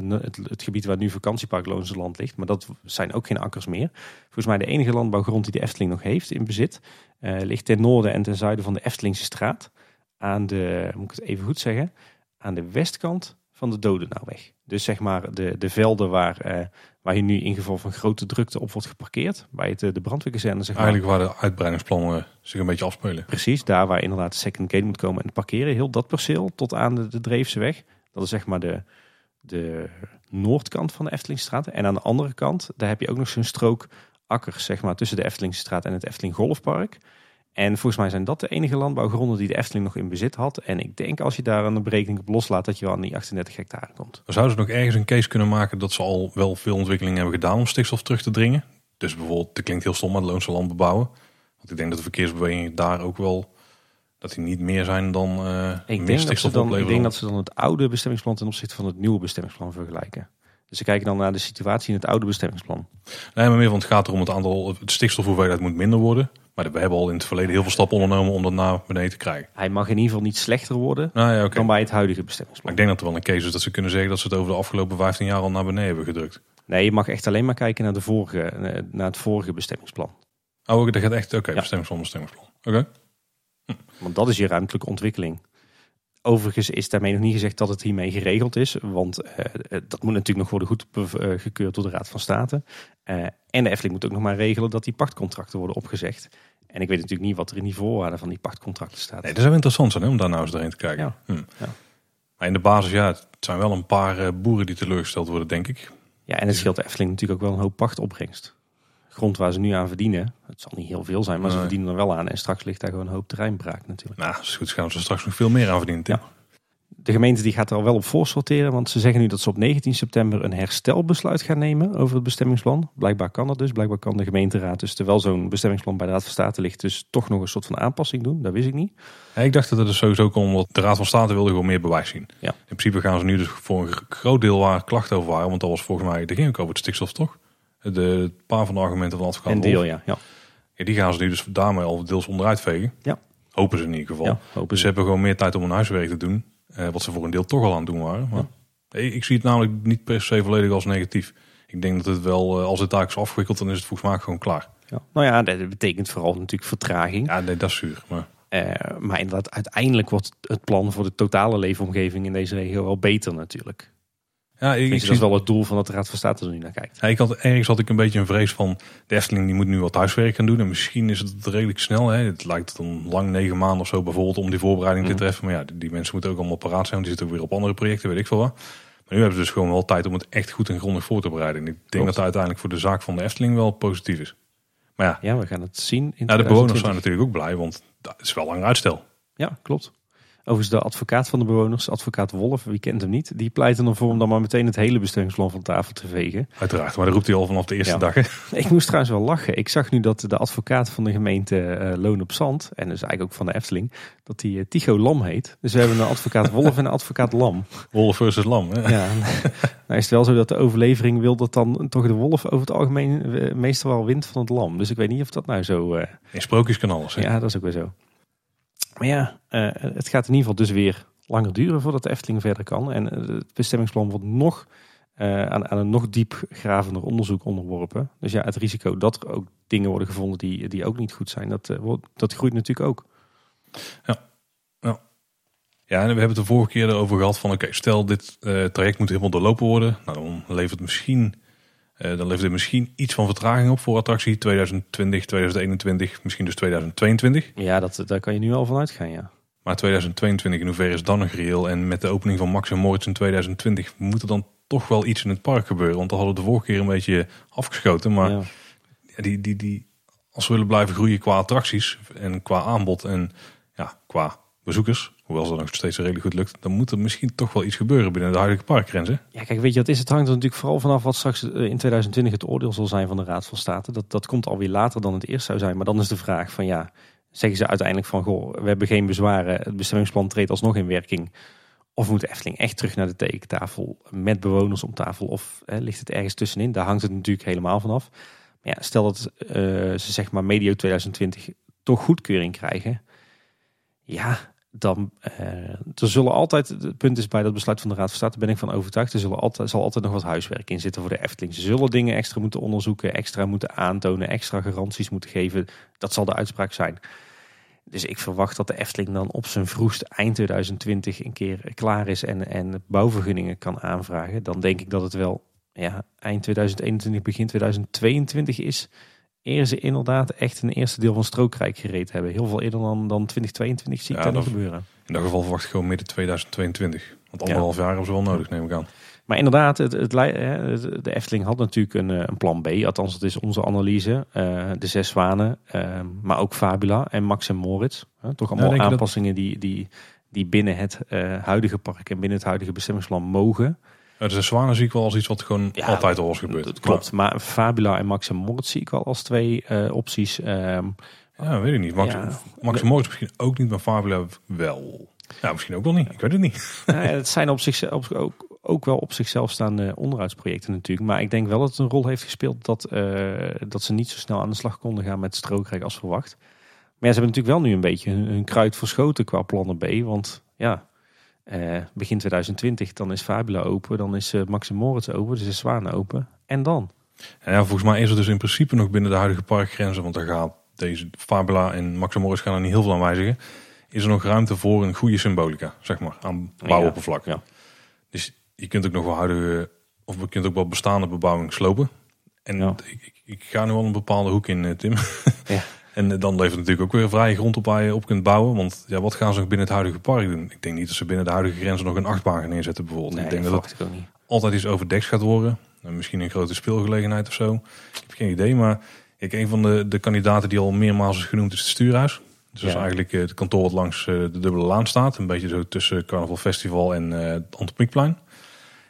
het, het gebied waar nu vakantiepark Loonse Land ligt. Maar dat zijn ook geen akkers meer. Volgens mij de enige landbouwgrond die de Efteling nog heeft in bezit, eh, ligt ten noorden en ten zuiden van de Eftelingse straat. Aan de, moet ik het even goed zeggen, aan de westkant van de Dodenauweg. Dus zeg maar de, de velden waar, eh, waar je nu in geval van grote drukte op wordt geparkeerd. Bij het, eh, de brandweerkazerne zeg maar. Eigenlijk waar de uitbreidingsplannen zich een beetje afspelen. Precies, daar waar inderdaad de second gate moet komen en parkeren. Heel dat perceel tot aan de, de Dreefse weg. Dat is zeg maar de, de noordkant van de Eftelingstraat. En aan de andere kant, daar heb je ook nog zo'n strook akkers zeg maar, tussen de Eftelingstraat en het Efteling Golfpark. En volgens mij zijn dat de enige landbouwgronden die de Efteling nog in bezit had. En ik denk als je daar een berekening op loslaat dat je wel aan die 38 hectare komt. Zouden ze nog ergens een case kunnen maken dat ze al wel veel ontwikkelingen hebben gedaan om stikstof terug te dringen. Dus bijvoorbeeld, dat klinkt heel stom, maar het Loonse land bebouwen. Want ik denk dat de verkeersbewegingen daar ook wel, dat die niet meer zijn dan eh Ik meer stikstof dan, ik denk dat ze dan het oude bestemmingsplan ten opzichte van het nieuwe bestemmingsplan vergelijken. Dus ze kijken dan naar de situatie in het oude bestemmingsplan. Nee, maar meer, want het gaat erom het aantal, het stikstofhoeveelheid moet minder worden. Maar we hebben al in het verleden heel veel stappen ondernomen om dat naar beneden te krijgen. Hij mag in ieder geval niet slechter worden Nou ja, dan bij het huidige Maar bestemmingsplan. ik denk dat er wel een case is dat ze kunnen zeggen dat ze het over de afgelopen 15 jaar al naar beneden hebben gedrukt. Nee, je mag echt alleen maar kijken naar, de vorige, eh, naar het vorige bestemmingsplan. Oh, dat gaat echt, oké, Ja. bestemmingsplan, bestemmingsplan. Oké. Want dat is je ruimtelijke ontwikkeling. Overigens is daarmee nog niet gezegd dat het hiermee geregeld is. Want uh, dat moet natuurlijk nog worden goedgekeurd door de Raad van State. Uh, en de Efteling moet ook nog maar regelen dat die pachtcontracten worden opgezegd. En ik weet natuurlijk niet wat er in die voorwaarden van die pachtcontracten staat. Nee, dat zou interessant zijn hè, om daar nou eens doorheen te kijken. Ja. Hm. ja. Maar in de basis, ja, het zijn wel een paar boeren die teleurgesteld worden, denk ik. Ja, en het scheelt de Efteling natuurlijk ook wel een hoop pachtopbrengst. Grond waar ze nu aan verdienen, het zal niet heel veel zijn, maar ze verdienen er wel aan. En straks ligt daar gewoon een hoop terreinbraak natuurlijk. Nou, goed gaan ze straks nog veel meer aan verdienen. Ja. De gemeente die gaat er al wel op voor sorteren, want ze zeggen nu dat ze op 19 september een herstelbesluit gaan nemen over het bestemmingsplan. Blijkbaar kan dat dus. Blijkbaar kan de gemeenteraad dus terwijl zo'n bestemmingsplan bij de Raad van State ligt, dus toch nog een soort van aanpassing doen. Dat wist ik niet. Ja, ik dacht dat het dus sowieso kon, omdat de Raad van State wilde gewoon meer bewijs zien. Ja. In principe gaan ze nu dus voor een groot deel waar klachten over waren, want dat was volgens mij, de ging ook over het stikstof toch? De paar van de argumenten van advocaat En deel, ja. ja. ja. Die gaan ze nu dus daarmee al deels onderuit vegen. Ja. Hopen ze in ieder geval. Ja, dus ze hebben gewoon meer tijd om hun huiswerk te doen. Eh, wat ze voor een deel toch al aan het doen waren. Maar ik zie het namelijk niet per se volledig als negatief. Ik denk dat het wel, eh, als het taak is afgewikkeld, dan is het volgens mij gewoon klaar. Ja. Nou ja, dat betekent vooral natuurlijk vertraging. Ja, nee, dat is zuur. Maar... Uh, maar inderdaad, uiteindelijk wordt het plan voor de totale leefomgeving in deze regio wel beter natuurlijk. Ja, ik, ik dat is wel het doel van het Raad van State er nu naar kijkt. Ja, ik had, ergens had ik een beetje een vrees van de Efteling die moet nu wat huiswerk gaan doen. En misschien is het redelijk snel. Hè. Het lijkt dan lang negen maanden of zo bijvoorbeeld om die voorbereiding te mhm. treffen. Maar ja, die, mensen moeten ook allemaal paraat zijn. Want die zitten ook weer op andere projecten, weet ik veel wat. Maar nu hebben ze dus gewoon wel tijd om het echt goed en grondig voor te bereiden. En ik denk dat het uiteindelijk voor de zaak van de Efteling wel positief is. Maar ja, ja we gaan het zien. In nou, de bewoners zijn natuurlijk ook blij, want dat is wel lang uitstel. Ja, klopt. Overigens de advocaat van de bewoners, advocaat Wolf, wie kent hem niet, die pleit ervoor om dan maar meteen het hele bestemmingsplan van tafel te vegen. Uiteraard, maar dat roept hij al vanaf de eerste dag. Ik moest trouwens wel lachen. Ik zag nu dat de advocaat van de gemeente uh, Loon op Zand, en dus eigenlijk ook van de Efteling, dat die uh, Tycho Lam heet. Dus we hebben een advocaat Wolf en een advocaat Lam. Wolf versus Lam. Hè? Ja, nou is het wel zo dat de overlevering wil dat dan toch de wolf over het algemeen uh, meestal wel wint van het lam. Dus ik weet niet of dat nou zo... In sprookjes kan alles. Hè? Ja, dat is ook weer zo. Maar ja, uh, het gaat in ieder geval dus weer langer duren voordat de Efteling verder kan. En eh, het bestemmingsplan wordt nog uh, aan, aan, een nog diepgravender onderzoek onderworpen. Dus ja, het risico dat er ook dingen worden gevonden die, die ook niet goed zijn, dat, dat groeit natuurlijk ook. Ja. ja. Ja, en we hebben het de vorige keer erover gehad van oké, stel dit traject moet helemaal doorlopen worden. Nou, dan levert misschien uh, dan levert het misschien iets van vertraging op voor attractie 2020, 2021, misschien dus 2022. Ja, dat, daar kan je nu al van uitgaan, ja. Maar 2022, in hoeverre is dan nog reëel? En met de opening van Max en Moritz in 2020 moet er dan toch wel iets in het park gebeuren. Want dat hadden we de vorige keer een beetje afgeschoten. Maar ja. die, die, die, als we willen blijven groeien qua attracties en qua aanbod en ja, qua bezoekers, hoewel ze nog steeds redelijk goed lukt, dan moet er misschien toch wel iets gebeuren binnen de huidige parkgrenzen. Ja, kijk, weet je, wat is het hangt er natuurlijk vooral vanaf wat straks eh, in 2020 het oordeel zal zijn van de Raad van State. Dat, dat komt alweer later dan het eerst zou zijn. Maar dan is de vraag van ja, zeggen ze uiteindelijk van goh, we hebben geen bezwaren, het bestemmingsplan treedt alsnog in werking. Of moet Efteling echt terug naar de tekentafel met bewoners om tafel? Of hè, ligt het ergens tussenin? Daar hangt het natuurlijk helemaal vanaf. Maar ja, stel dat uh, ze zeg maar medio 2020 toch goedkeuring krijgen. Ja, dan uh, er zullen altijd, het punt is bij dat besluit van de Raad van State, ben ik van overtuigd, er zullen altijd, zal altijd nog wat huiswerk in zitten voor de Efteling. Ze zullen dingen extra moeten onderzoeken, extra moeten aantonen, extra garanties moeten geven. Dat zal de uitspraak zijn. Dus ik verwacht dat de Efteling dan op zijn vroegst eind 2020 een keer klaar is en, en bouwvergunningen kan aanvragen. Dan denk ik dat het wel ja, eind 2021, begin 2022 is eer ze inderdaad echt een eerste deel van Strookrijk gereed hebben. Heel veel eerder dan, dan 2022 zie ik ja, dat gebeuren. In dat geval verwacht ik gewoon midden 2022. Want anderhalf jaar hebben ze wel nodig, neem ik aan. Maar inderdaad, het, het, de Efteling had natuurlijk een, eh, een plan B. Althans, het is onze analyse. Uh, de Zes Zwanen, uh, maar ook Fabula en Max en Moritz. Uh, toch allemaal aanpassingen die, die, die binnen het huidige park en binnen het huidige bestemmingsplan mogen. Het is zwanen zie ik wel als iets wat gewoon altijd al was gebeurd. Dat klopt, maar Fabula en Max en Moritz zie ik wel als twee uh, opties. Um, ja, weet ik niet. Max, ja. Max en Moritz misschien ook niet, maar Fabula wel. Ja, misschien ook wel niet. Ik weet het niet. Ja, het zijn op zich, op, ook, ook wel op zichzelf staande onderhoudsprojecten natuurlijk. Maar ik denk wel dat het een rol heeft gespeeld dat, uh, dat ze niet zo snel aan de slag konden gaan met strookrijk als verwacht. Maar ja, ze hebben natuurlijk wel nu een beetje hun, hun kruid verschoten qua plannen B. Want ja, uh, begin 2020, dan is Fabula open, dan is uh, Maxim Moritz open, dus is Zwanen open. En dan? Ja, volgens mij is het dus in principe nog binnen de huidige parkgrenzen, want daar gaat deze Fabula en Maxim Moritz gaan er niet heel veel aan wijzigen. Is er nog ruimte voor een goede symbolica, zeg maar, aan bouwoppervlak. Ja, ja. Dus je kunt ook nog wel huidige, of je kunt ook wel bestaande bebouwing slopen. En Ja. ik, ik, ga nu wel een bepaalde hoek in, eh, Tim. Ja. En dan levert het natuurlijk ook weer vrije grond op waar je op kunt bouwen. Want ja, wat gaan ze nog binnen het huidige park doen? Ik denk niet dat ze binnen de huidige grenzen nog een achtbaan gaan neerzetten bijvoorbeeld. Nee, ik denk dat dat het niet. altijd iets overdekt gaat worden. En misschien een grote speelgelegenheid of zo. Ik heb geen idee, maar ik, een van de, de kandidaten die al meermaals is genoemd is het Stuurhuis. Dus dat is eigenlijk eh, het kantoor wat langs eh, de Dubbele Laan staat. Een beetje zo tussen Carnaval Festival en eh het Antropiekplein.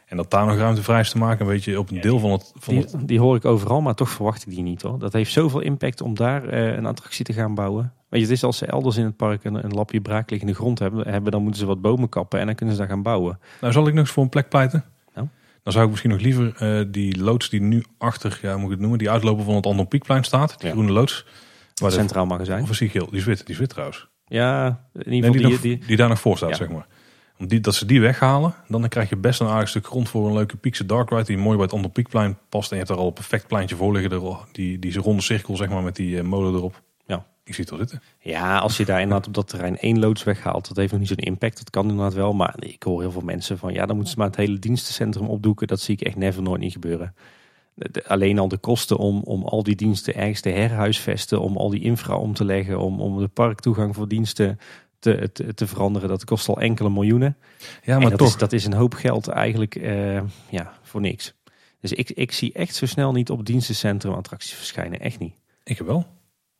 En dat daar nog ruimte vrij is te maken. Een beetje op een deel van het... Van het Die, hoor ik overal, maar toch verwacht ik die niet hoor. Dat heeft zoveel impact om daar eh, een attractie te gaan bouwen. Weet je, het is als ze elders in het park een, een lapje braakliggende grond hebben, hebben, dan moeten ze wat bomen kappen en dan kunnen ze daar gaan bouwen. nou, zal ik nog eens voor een plek pleiten? Nou? Dan zou ik misschien nog liever eh, die loods die nu achter, ja, moet ik het noemen, die uitloper van het Antropiekplein staat. Die Ja. groene loods. Waar de, Centraal magazijn. of is die geel? Die is wit. Die is wit trouwens. Ja, in ieder die, geval die, die, die, daar nog voor staat, Ja. zeg maar. Om die, dat ze die weghalen, dan krijg je best een aardig stuk grond voor een leuke Piekse Dark Ride. Die mooi bij het Onderpiekplein past. En je hebt daar al een perfect pleintje voor liggen. al- Die, die ronde cirkel, zeg maar, met die eh, molen erop. Ja. Ik zie het wel zitten. ja, als je daar inderdaad op dat terrein één loods weghaalt, dat heeft nog niet zo'n impact. Dat kan inderdaad wel, maar ik hoor heel veel mensen van ja, dan moeten ze maar het hele dienstencentrum opdoeken. Dat zie ik echt never nooit niet gebeuren. Alleen al de kosten om, om al die diensten ergens te herhuisvesten, om al die infra om te leggen, om, om de parktoegang voor diensten te, te, te veranderen, dat kost al enkele miljoenen. Ja, En maar dat, toch. is, dat is een hoop geld eigenlijk eh, ja, voor niks. Dus ik, ik zie echt zo snel niet op dienstencentrum attracties verschijnen. Echt niet. Ik wel.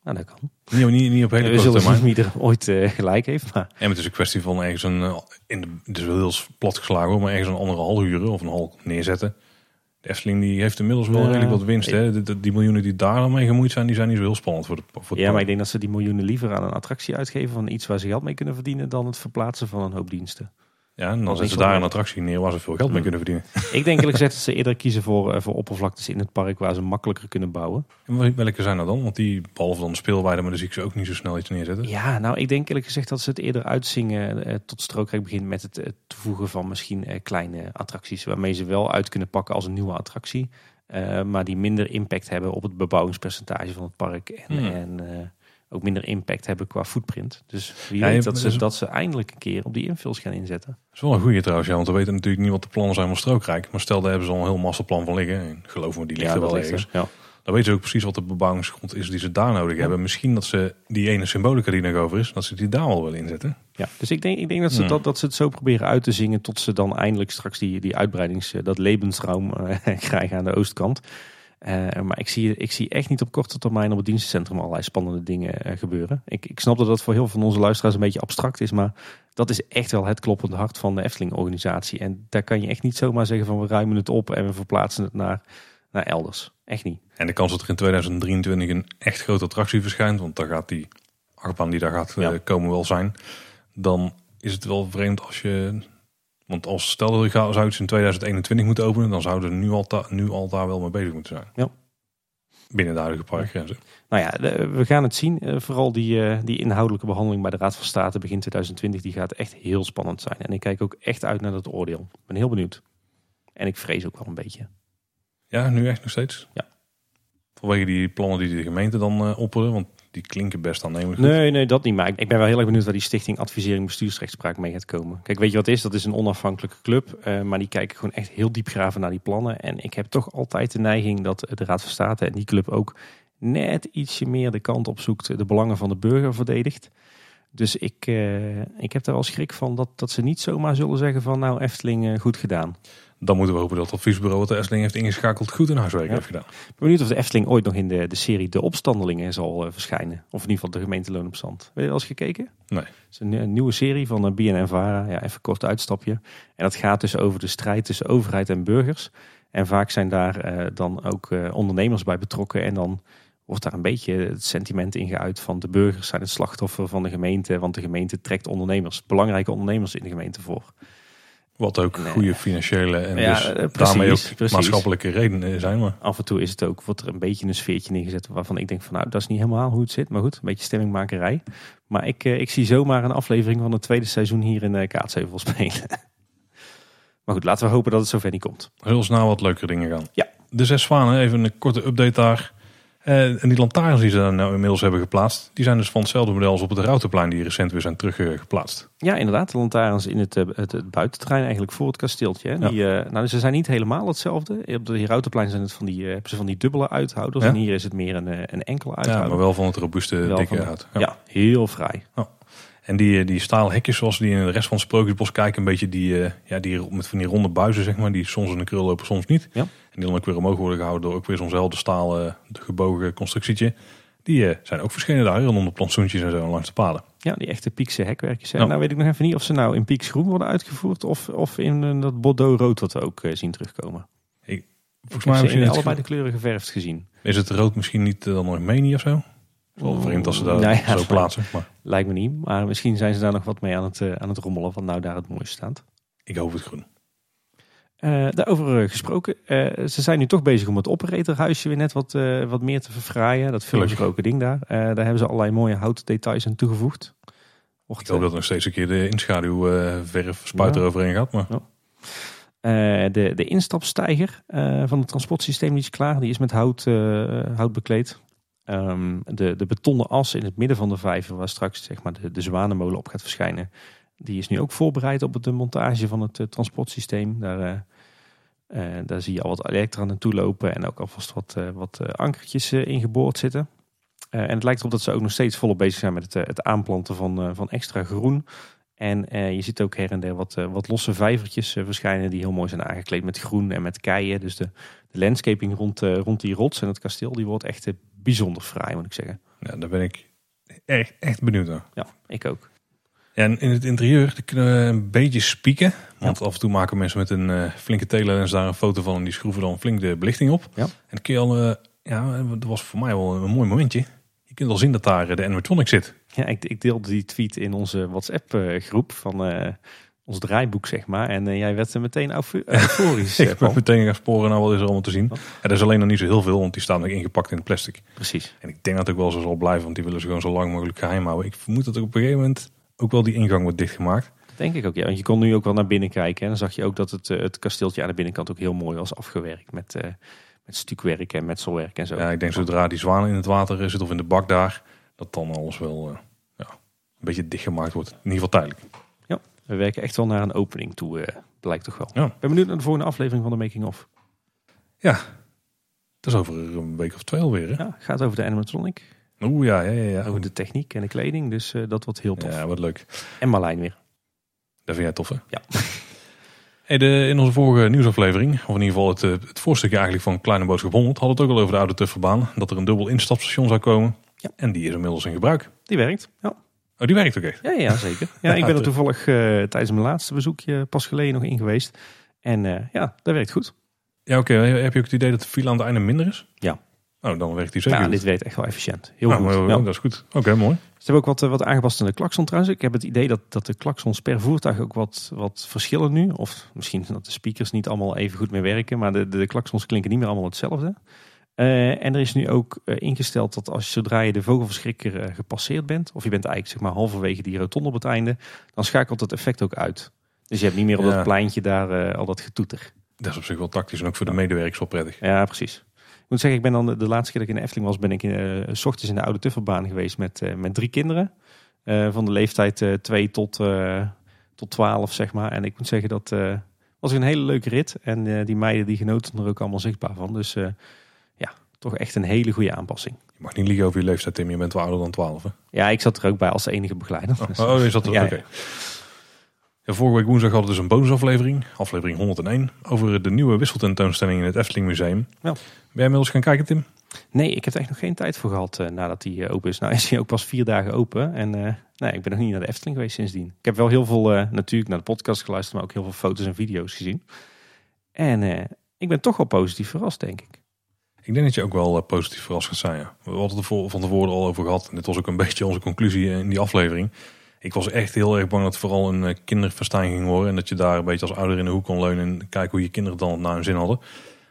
Nou, dat kan. Niet, niet, niet op hele We zullen zien wie er ooit eh, gelijk heeft. Maar En het is een kwestie van ergens een... eh, In de, het is wel heel plat geslagen, hoor, maar ergens een andere hal huren of een hal neerzetten. De Efteling die heeft inmiddels wel Ja, redelijk wat winst. Hè? De- de- die miljoenen die daar al mee gemoeid zijn, die zijn niet zo heel spannend voor, de, voor ja, maar ik denk dat ze die miljoenen liever aan een attractie uitgeven van iets waar ze geld mee kunnen verdienen dan het verplaatsen van een hoop diensten. Ja, en dan Dat zetten ze daar een attractie neer waar ze veel geld mee kunnen verdienen. ik denk eerlijk gezegd dat ze eerder kiezen voor, eh, voor oppervlaktes in het park waar ze makkelijker kunnen bouwen. En wel- welke zijn er dan? Want die, behalve dan de speelweide, maar daar zie ik ze ook niet zo snel iets neerzetten. Ja, nou ik denk eerlijk gezegd dat ze het eerder uitzingen eh, tot strookrijk begint met het eh, toevoegen van misschien eh, kleine attracties. Waarmee ze wel uit kunnen pakken als een nieuwe attractie. eh, maar die minder impact hebben op het bebouwingspercentage van het park. En, Hmm. en eh, ook minder impact hebben qua footprint. Dus wie Ja, je- weet dat ze, is- dat ze eindelijk een keer op die infills gaan inzetten. Dat is wel een goede trouwens, ja, want we weten natuurlijk niet wat de plannen zijn van Strookrijk. Maar stel, daar hebben ze al een heel masterplan van liggen. En geloof me, die ligt er dat wel er. ergens. Ja. Dan weten ze ook precies wat de bebouwingsgrond is die ze daar nodig hebben. Misschien dat ze die ene symbolica die nog over is, dat ze die daar wel willen inzetten. Ja, dus ik denk, ik denk dat, ze dat, dat ze het zo proberen uit te zingen tot ze dan eindelijk straks die, die uitbreidings, eh, dat levensruim eh, krijgen aan de oostkant. Eh, maar ik zie, ik zie echt niet op korte termijn op het dienstencentrum allerlei spannende dingen eh, gebeuren. Ik, ik snap dat dat voor heel veel van onze luisteraars een beetje abstract is, maar dat is echt wel het kloppende hart van de Efteling-organisatie. En daar kan je echt niet zomaar zeggen van we ruimen het op en we verplaatsen het naar, naar elders. Echt niet. En de kans dat er in 2023 een echt grote attractie verschijnt, want daar gaat die achtbaan die daar gaat eh, Ja. komen wel zijn. Dan is het wel vreemd als je... Want als stel dat zou iets in 2021 moeten openen, dan zouden ze nu al, ta- nu al daar wel mee bezig moeten zijn. Ja. Binnen de huidige parkgrenzen. Nou ja, we gaan het zien. Eh, vooral die, eh, die inhoudelijke behandeling bij de Raad van State begin 2020, die gaat echt heel spannend zijn. En ik kijk ook echt uit naar dat oordeel. Ik ben heel benieuwd. En ik vrees ook wel een beetje. Ja, nu echt nog steeds? Ja. Vanwege die plannen die de gemeente dan eh opperen, want die klinken best aannemelijk. Nee, nee, dat niet. Maar ik, ben wel heel erg benieuwd waar die stichting advisering bestuursrechtspraak mee gaat komen. Kijk, weet je wat het is? Dat is een onafhankelijke club. eh, maar die kijken gewoon echt heel diep graven naar die plannen. En ik heb toch altijd de neiging dat de Raad van State en die club ook net ietsje meer de kant op zoekt, de belangen van de burger verdedigt. Dus ik, eh, ik heb er wel schrik van dat, dat ze niet zomaar zullen zeggen van nou Efteling eh, goed gedaan. Dan moeten we hopen dat het adviesbureau wat de Efteling heeft ingeschakeld goed hun huiswerk Ja. heeft gedaan. Ik ben benieuwd of de Efteling ooit nog in de, de serie De Opstandelingen zal eh, verschijnen. Of in ieder geval de gemeente Loonopstand. Heb je wel eens gekeken? Nee. Het is een, een nieuwe serie van eh, BNN Vara. Ja, even kort uitstapje. En dat gaat dus over de strijd tussen overheid en burgers. En vaak zijn daar eh, dan ook eh, ondernemers bij betrokken. En dan wordt daar een beetje het sentiment in geuit van de burgers zijn het slachtoffer van de gemeente. Want de gemeente trekt ondernemers, belangrijke ondernemers in de gemeente voor. Wat ook eh, goede financiële en ja, dus eh, precies, daarmee ook precies. maatschappelijke redenen zijn. Maar Af en toe is het ook, wordt er een beetje een sfeertje neergezet waarvan ik denk van nou, dat is niet helemaal hoe het zit. Maar goed, een beetje stemmingmakerij. Maar ik, eh, ik zie zomaar een aflevering van het tweede seizoen hier in uh, Kaatsheuvel spelen. maar goed, laten we hopen dat het zover niet komt. heel snel wat leukere dingen gaan. Ja. De zes zwanen, even een korte update daar. En die lantaarns die ze daar nou inmiddels hebben geplaatst, die zijn dus van hetzelfde model als op het Routenplein die recent weer zijn teruggeplaatst. Ja, inderdaad. De lantaarns in het, eh, het, het buitenterrein eigenlijk voor het kasteeltje. Hè. Ja. Die, eh, nou, ze zijn niet helemaal hetzelfde. Op de Routenplein zijn het van die, eh, hebben ze van die dubbele uithouders. Ja. En hier is het meer een, een enkele Ja, uithouder. maar wel van het robuuste, Wel dikke hout. ja. heel vrij. En die, die stalen hekjes zoals die in de rest van het Sprookjesbos kijken, een beetje die, eh, ja, die met van die ronde buizen, zeg maar, die soms in de krul lopen, soms niet. Ja. En die dan ook weer omhoog worden gehouden door ook weer zo'nzelfde stalen gebogen constructietje. Die eh, zijn ook verschenen daar rondom de plantsoentjes en zo langs de paden. Ja, die echte Piekse hekwerkjes. Hè. Ja. Nou weet ik nog even niet of ze nou in Pieks groen worden uitgevoerd. Of, of in eh, dat Bordeaux rood wat we ook eh, zien terugkomen. Volgens Ik mij heb ze misschien in het- allebei de kleuren geverfd gezien. is het rood misschien niet dan nog menie of zo? Wel vreemd als ze dat Nou ja, zo plaatsen. Maar Lijkt me niet. Maar misschien zijn ze daar nog wat mee aan het, aan het rommelen. Van nou daar het mooiste staat. ik hoop het groen. Eh, daarover eh, gesproken. eh, ze zijn nu toch bezig om het operatorhuisje weer net wat, wat meer te verfraaien. Dat veelbesproken ding daar. Daar hebben ze allerlei mooie houten details aan toegevoegd. Ik hoop dat er nog steeds een keer de inschaduwverf spuit Ja. eroverheen gaat. Maar de, de instapstijger van het transportsysteem die is klaar. Die is met hout, hout bekleed. Ehm, de, de betonnen as in het midden van de vijver, waar straks zeg maar, de, de zwanenmolen op gaat verschijnen. Die is nu ook voorbereid op de montage van het eh, transportsysteem. Daar, eh, eh, daar zie je al wat elektra naartoe lopen en ook alvast wat, wat ankertjes ingeboord zitten. En het lijkt erop dat ze ook nog steeds volop bezig zijn met het, het aanplanten van, van extra groen. En eh, je ziet ook her en der wat, wat losse vijvertjes eh, verschijnen die heel mooi zijn aangekleed met groen en met keien. Dus de, de landscaping rond, eh, rond die rots en het kasteel die wordt echt bijzonder fraai moet ik zeggen. ja, daar ben ik echt, echt benieuwd naar. Ja, ik ook. En in het interieur kunnen we een beetje spieken. Want af en toe maken mensen met een eh, flinke telelens daar een foto van. En die schroeven dan flink de belichting op. Ja. En dan kun je al, eh, ja, dat was voor mij wel een mooi momentje. Je kunt al zien dat daar eh, de animatronic zit. Ja, ik, ik deelde die tweet in onze WhatsApp groep van eh, ons draaiboek zeg maar. En jij werd er meteen euforisch Ik ben meteen gaan sporen naar wat is er allemaal te zien. Oh. Er is alleen nog niet zo heel veel, want die staan nog ingepakt in plastic. Precies. En ik denk dat het ook wel zo zal blijven, want die willen ze gewoon zo lang mogelijk geheim houden. Ik vermoed dat er op een gegeven moment ook wel die ingang wordt dichtgemaakt. Dat denk ik ook, ja. Want je kon nu ook wel naar binnen kijken. En dan zag je ook dat het, eh, het kasteeltje aan de binnenkant ook heel mooi was afgewerkt. Met, eh met stukwerk en metselwerk en zo. Ja, ik denk zodra die zwaan in het water zit of in de bak daar, dat dan alles wel eh, ja, een beetje dichtgemaakt wordt. In ieder geval tijdelijk. We werken echt wel naar een opening toe, eh, blijkt toch wel. Ja. Ik ben benieuwd naar de volgende aflevering van de Making of. Dat is over een week of twee alweer. Hè? Ja, gaat over de animatronic, Oeh, ja, ja, ja. ja. over de techniek en de kleding. Dus eh, dat wordt heel tof. Ja, wat leuk. En Marlijn weer. Dat vind jij tof, hè? Ja. Hey, de, in onze vorige nieuwsaflevering, of in ieder geval het, eh, het voorstukje eigenlijk van Kleine Boodschap 100, hadden we het ook al over de oude Tufferbaan. Dat er een dubbel instapstation zou komen. Ja. En die is inmiddels in gebruik. Die werkt. Ja, Oh, die werkt ook echt. ja, ja zeker. Ja, ik ben er toevallig eh, tijdens mijn laatste bezoekje pas geleden nog in geweest. En eh, ja, dat werkt goed. Ja, oké. Heb je ook het idee dat de file aan het einde minder is? Ja. Oh, dan werkt die zeker Ja, dit werkt echt wel efficiënt. Heel Nou, goed. maar, Ja. Dat is goed. Oké, mooi. Ze hebben ook wat, eh, wat aangepast aan de klakson trouwens. Ik heb het idee dat, dat de klaksons per voertuig ook wat, wat verschillen nu. Of misschien dat de speakers niet allemaal even goed meer werken. Maar de, de, de klaksons klinken niet meer allemaal hetzelfde. Eh, en er is nu ook eh, ingesteld dat als zodra je de vogelverschrikker gepasseerd bent. Of je bent eigenlijk zeg maar halverwege die rotonde op het einde. Dan schakelt het effect ook uit. Dus je hebt niet meer op Ja. dat pleintje daar al dat getoeter. Dat is op zich wel tactisch en ook voor de medewerkers wel prettig. Ja, precies. Ik moet zeggen, ik ben dan de, de laatste keer dat ik in de Efteling was, ben ik eh, s ochtends in de oude Tuffelbaan geweest met, eh, met drie kinderen. Eh, van de leeftijd eh 2 tot, tot 12, zeg maar. En ik moet zeggen, dat was een hele leuke rit. En die meiden die genoten er ook allemaal zichtbaar van. Dus ja, toch echt een hele goede aanpassing. Je mag niet liegen over je leeftijd, Tim. Je bent wel ouder dan 12. Hè? Ja, ik zat er ook bij als enige begeleider. Oh, Dus, oh, is dat er? Ja, Oké. Ja, vorige week woensdag hadden we dus een bonusaflevering, aflevering 101, over de nieuwe wisseltentoonstelling in het Efteling Museum. Ja. Ben jij inmiddels gaan kijken, Tim? Nee, ik heb er echt nog geen tijd voor gehad eh, nadat die eh, open is. Nou is hij ook pas vier dagen open. En eh, nee, ik ben nog niet naar de Efteling geweest sindsdien. Ik heb wel heel veel, eh, natuurlijk naar de podcast geluisterd, maar ook heel veel foto's en video's gezien. En eh, ik ben toch wel positief verrast, denk ik. Ik denk dat je ook wel positief verrast gaat zijn. Ja. We hadden het er van tevoren al over gehad. En dit was ook een beetje onze conclusie in die aflevering. Ik was echt heel erg bang dat het vooral een kinderfestijn ging worden. En dat je daar een beetje als ouder in de hoek kon leunen en kijken hoe je kinderen dan naar hun zin hadden.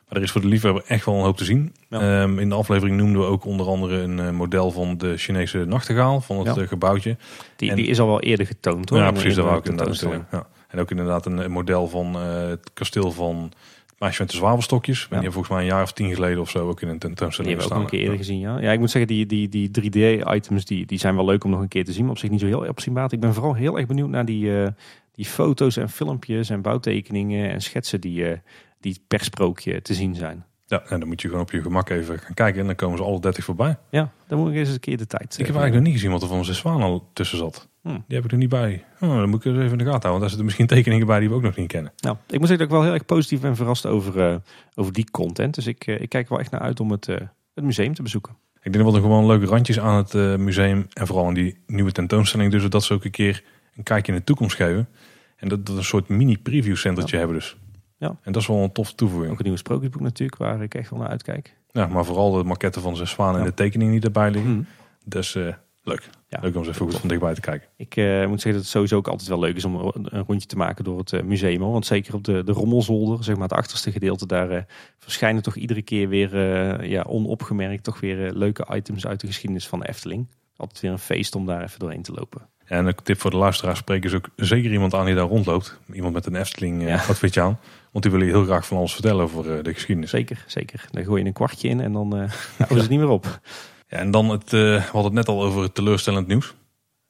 Maar er is voor de liefhebber echt wel een hoop te zien. Ja. Ehm, in de aflevering noemden we ook onder andere een eh, model van de Chinese nachtegaal. Van het Ja. eh, gebouwtje. Die, En- die is al wel eerder getoond hoor. Ja, precies. de wou ik inderdaad. Ja. En ook inderdaad een, een model van eh, het kasteel van Meisje met de zwavelstokjes. En die hebben volgens mij een jaar of tien geleden of zo ook in een Die tentoonstelling hebben we ook een keer eerder gezien, ja. Ja, ik moet zeggen, die, die, die 3D-items die, die zijn wel leuk om nog een keer te zien. Maar op zich niet zo heel opzienbaar. Ik ben vooral heel erg benieuwd naar die, eh, die foto's en filmpjes en bouwtekeningen en schetsen die, eh, die per sprookje te zien zijn. Ja, en dan moet je gewoon op je gemak even gaan kijken. En dan komen ze alle 30 voorbij. Ja, dan moet ik eens een keer de tijd. Ik heb eigenlijk nog niet gezien wat er van zes zwaan al tussen zat. Hmm. Die heb ik er niet bij. Oh, dan moet ik eens even in de gaten houden. Want daar zitten misschien tekeningen bij die we ook nog niet kennen. Nou, ik moet zeggen dat ik wel heel erg positief ben verrast over, eh, over die content. Dus ik, eh, ik kijk er wel echt naar uit om het, eh, het museum te bezoeken. Ik denk dat er gewoon leuke randjes aan het eh, museum. En vooral aan die nieuwe tentoonstelling. Dus dat ze ook een keer een kijkje in de toekomst geven. En dat, dat een soort mini preview centertje hebben dus. Ja. En dat is wel een toffe toevoeging. Ook een nieuwe sprookjesboek natuurlijk, waar ik echt wel naar uitkijk. Ja, maar vooral de maquette van zes zwanen en Ja. de tekeningen die erbij liggen. Dus leuk. Ja. Leuk om eens even goed van dichtbij te kijken. Ik eh, moet zeggen dat het sowieso ook altijd wel leuk is om een rondje te maken door het eh, museum. hoor. Want zeker op de, de rommelzolder, zeg maar het achterste gedeelte, daar verschijnen toch iedere keer weer ja, onopgemerkt toch weer leuke items uit de geschiedenis van de Efteling. Altijd weer een feest om daar even doorheen te lopen. En een tip voor de luisteraars, spreek is ook zeker iemand aan die daar rondloopt. Iemand met een Efteling Ja. outfitje aan. Want die willen je heel graag van alles vertellen over eh, de geschiedenis. Zeker, zeker. Dan gooi je een kwartje in en dan eh houden ze het niet meer op. Ja, en dan, het, eh, we hadden het net al over het teleurstellend nieuws.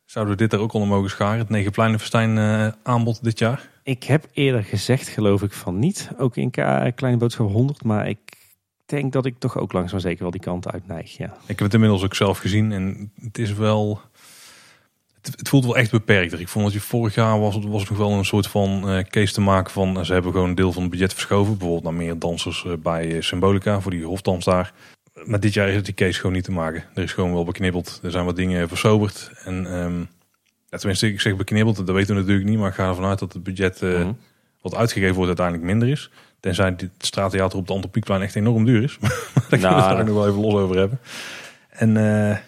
Zouden we dit er ook onder mogen scharen? Het Negenpleinenfestijn eh aanbod dit jaar? Ik heb eerder gezegd, geloof ik, van niet. Ook in K- Kleine Boodschap 100. Maar ik denk dat ik toch ook langzaam zeker wel die kant uit neig. Ja. Ik heb het inmiddels ook zelf gezien en het is wel... Het, voelt wel echt beperkter. Ik vond dat je vorig jaar was, was het nog wel een soort van eh, case te maken van... eh, ze hebben gewoon een deel van het budget verschoven. Bijvoorbeeld naar meer dansers eh, bij Symbolica voor die hofdans daar. Maar dit jaar is het die case gewoon niet te maken. Er is gewoon wel beknibbeld. Er zijn wat dingen versoberd. En ehm, ja, tenminste, ik zeg beknibbeld, dat weten we natuurlijk niet. Maar ik ga ervan uit dat het budget Mhm. wat uitgegeven wordt uiteindelijk minder is. Tenzij het straattheater op de Antropiekplein echt enorm duur is. Maar daar kunnen we het Nou, daar nog wel even los over hebben. En ja,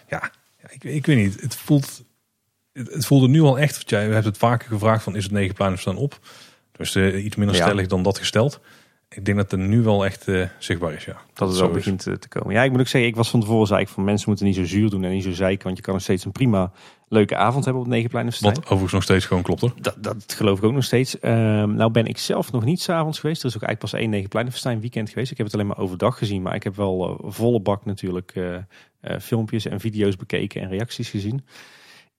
ja, ik, ik weet niet. Het voelt, het, voelde nu al echt. Want jij hebt het vaker gevraagd van is het negen staan op? Dus eh, iets minder Ja. stellig dan dat gesteld. Ik denk dat het er nu wel echt eh, zichtbaar is, ja. Dat het wel begint eh, te komen. Ja, ik moet ook zeggen, ik was van tevoren zei ik van mensen moeten niet zo zuur doen en niet zo zeiken. Want je kan nog steeds een prima leuke avond hebben op het Negenpleinenfestijn. Wat overigens nog steeds gewoon klopt hoor. Dat, dat geloof ik ook nog steeds. Ehm, nou ben ik zelf nog niet s'avonds geweest. Er is ook eigenlijk pas één Negenpleinenfestijn weekend geweest. Ik heb het alleen maar overdag gezien. Maar ik heb wel volle bak natuurlijk filmpjes en video's bekeken en reacties gezien.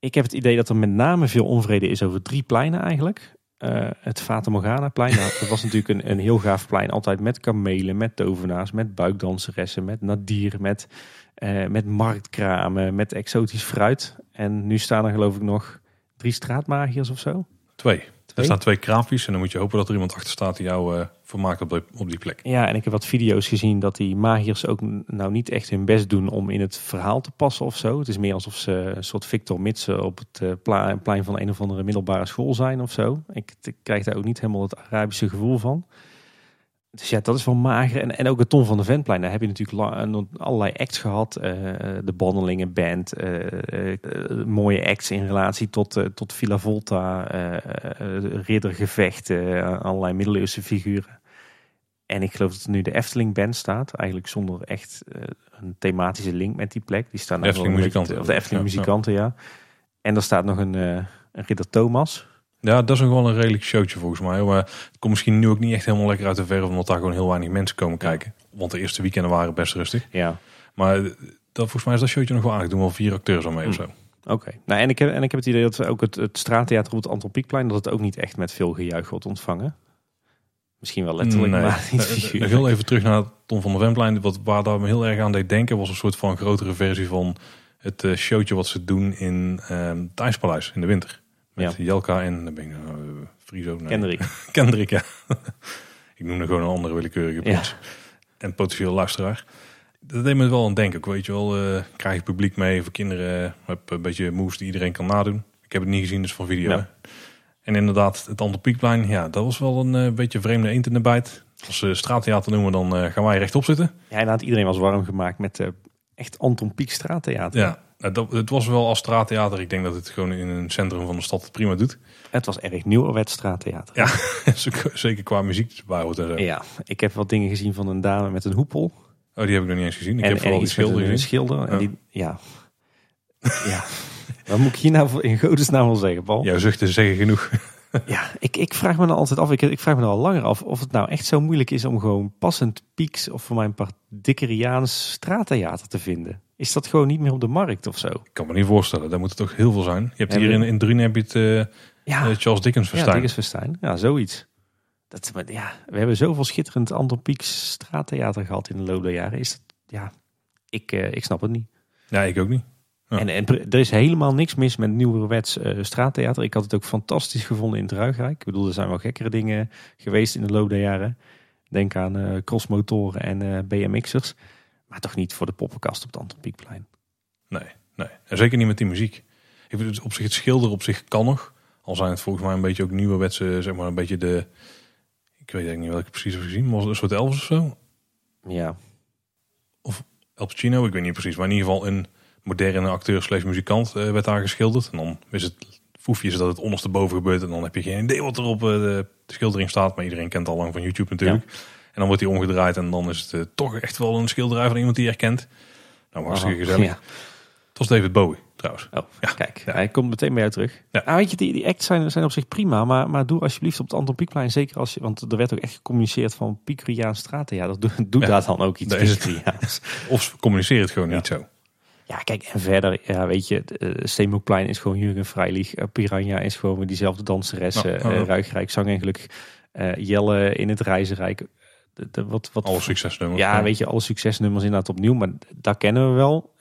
Ik heb het idee dat er met name veel onvrede is over drie pleinen eigenlijk. Eh, het Fata Morgana plein, nou, dat was natuurlijk een, een heel gaaf plein. Altijd met kamelen, met tovenaars, met buikdanseressen, met nadir, met, eh, met marktkramen, met exotisch fruit. En nu staan er geloof ik nog drie straatmagiërs of zo. Twee. Er staan twee kraampjes en dan moet je hopen dat er iemand achter staat die jou eh vermaakt op, die- op die plek. Ja, en ik heb wat video's gezien dat die magiërs ook nou niet echt hun best doen om in het verhaal te passen of zo. Het is meer alsof ze een soort Victor Mitsen op het eh, pla- plein van een of andere middelbare school zijn of zo. Ik, ik krijg daar ook niet helemaal het Arabische gevoel van. Dus ja, dat is wel mager. En, en ook het Tom van de Ventplein, daar heb je natuurlijk allerlei acts gehad. Eh, de Bandelingen Band, eh, eh, eh, mooie acts in relatie tot, eh, tot Villa Volta, eh, eh, riddergevechten, eh, allerlei middeleeuwse figuren. En ik geloof dat er nu de Efteling Band staat. Eigenlijk zonder echt eh, een thematische link met die plek. Die staan De Efteling muzikanten. Of de Efteling ja. muzikanten, ja. En er staat nog een, eh, een ridder Thomas. Ja, dat is nog wel een redelijk showtje volgens mij. Maar het komt misschien nu ook niet echt helemaal lekker uit de verf, omdat daar gewoon heel weinig mensen komen kijken. Want de eerste weekenden waren best rustig. Ja, Maar dat, volgens mij is dat showtje nog wel aardig. Doen wel vier acteurs aan mee of Hm. zo. oké. Nou, en, ik heb, en ik heb het idee dat ook het, het straattheater op het Antropiekplein... dat het ook niet echt met veel gejuich wordt ontvangen. Misschien wel letterlijk, Nee. maar niet figuurlijk. Heel even terug naar Tom van der Wemplein. Wat, waar daar me heel erg aan deed denken, was een soort van grotere versie van het eh, showtje wat ze doen in ehm het IJspaleis in de winter. Met Jelka en dan ben ik nou, eh, Friso. Nee. Kendrick. Kendrick, ja. ik noem er gewoon een andere willekeurige Ja. En potentieel luisteraar. Dat deed me wel aan denken. ook, Weet je wel, eh, krijg je publiek mee voor kinderen. Heb een beetje moves die iedereen kan nadoen. Ik heb het niet gezien, dus van video. Ja. En inderdaad, het Antropiekplein, ja, dat was wel een eh, beetje vreemde eend in de bijt. Als ze straattheater noemen, dan gaan wij rechtop zitten. Ja, inderdaad, iedereen was warm gemaakt met echt Anton Pieck straattheater. Ja, nou, dat, het was wel als straattheater. Ik denk dat het gewoon in een centrum van de stad het prima doet. Het was erg nieuwerwet straattheater. Ja, zeker qua muziek hoort en zo. Ja, ik heb wat dingen gezien van een dame met een hoepel. Oh, die heb ik nog niet eens gezien. Ik en, heb vooral die schilder een gezien. schilder. En Ja. die, ja. ja. Wat moet ik hier nou in godesnaam wel zeggen, Paul? Jouw zuchten zeggen genoeg. Ja, ik, ik vraag me dan altijd af, ik, ik vraag me dan al langer af of het nou echt zo moeilijk is om gewoon passend Pieks of voor mijn part Dickeriaans straattheater te vinden. Is dat gewoon niet meer op de markt of zo? Ik kan me niet voorstellen, daar moet er toch heel veel zijn. Je hebt Ja, hier in, in Drien heb je het eh, Ja, eh, Charles Dickens ja verstaan. Dickensfestijn. Ja, zoiets. Dat, maar ja, we hebben zoveel schitterend Anton Pieks straattheater gehad in de loop der jaren. Is dat, ja, ik, eh, ik snap het niet. Ja, ik ook niet. Ja. En, en er is helemaal niks mis met nieuwerwets eh straattheater. Ik had het ook fantastisch gevonden in het Ruigrijk. Ik bedoel, er zijn wel gekkere dingen geweest in de loop der jaren. Denk aan eh, crossmotoren en eh, BMX'ers. Maar toch niet voor de poppenkast op het Anton Pieckplein. Nee, nee. En zeker niet met die muziek. Ik op zich het schilderen op zich kan nog. Al zijn het volgens mij een beetje ook nieuwe wetsen, zeg maar een beetje de... Ik weet eigenlijk niet welke ik precies heb gezien, maar was een soort Elvis of zo? Ja, El Pacino, ik weet niet precies. Maar in ieder geval een moderne acteur slash muzikant eh, werd daar geschilderd. En dan is het foefjes dat het ondersteboven gebeurt. En dan heb je geen idee wat er op eh, de, de schildering staat. Maar iedereen kent al lang van YouTube natuurlijk. En dan wordt die omgedraaid en dan is het eh, toch echt wel een schilderij van iemand die je herkent. Nou, hartstikke Aha. gezellig. Ja. Het was David Bowie trouwens. Oh, Ja. kijk, Ja. hij komt meteen bij jou terug. Ja. Nou, weet je, die, die acts zijn, zijn op zich prima, maar, maar doe alsjeblieft op het Anton Pieckplein, zeker als je, want er werd ook echt gecommuniceerd van Piekriaans straattheater. Doe, doe Ja, daar dan ook iets. Piekriaans. Of ze communiceren het gewoon Ja. niet zo. Ja, kijk, en verder, ja, weet je, uh, Steenbokplein is gewoon Jurgen Freilich, uh, Piranha is gewoon weer diezelfde danseres, Ja, ja, uh, ja. Ruigrijk, Zang en Geluk, Jelle in het Reizenrijk. De, de, wat, wat, Alle succesnummers. ja, weet je, alle succesnummers inderdaad opnieuw, maar dat kennen we wel.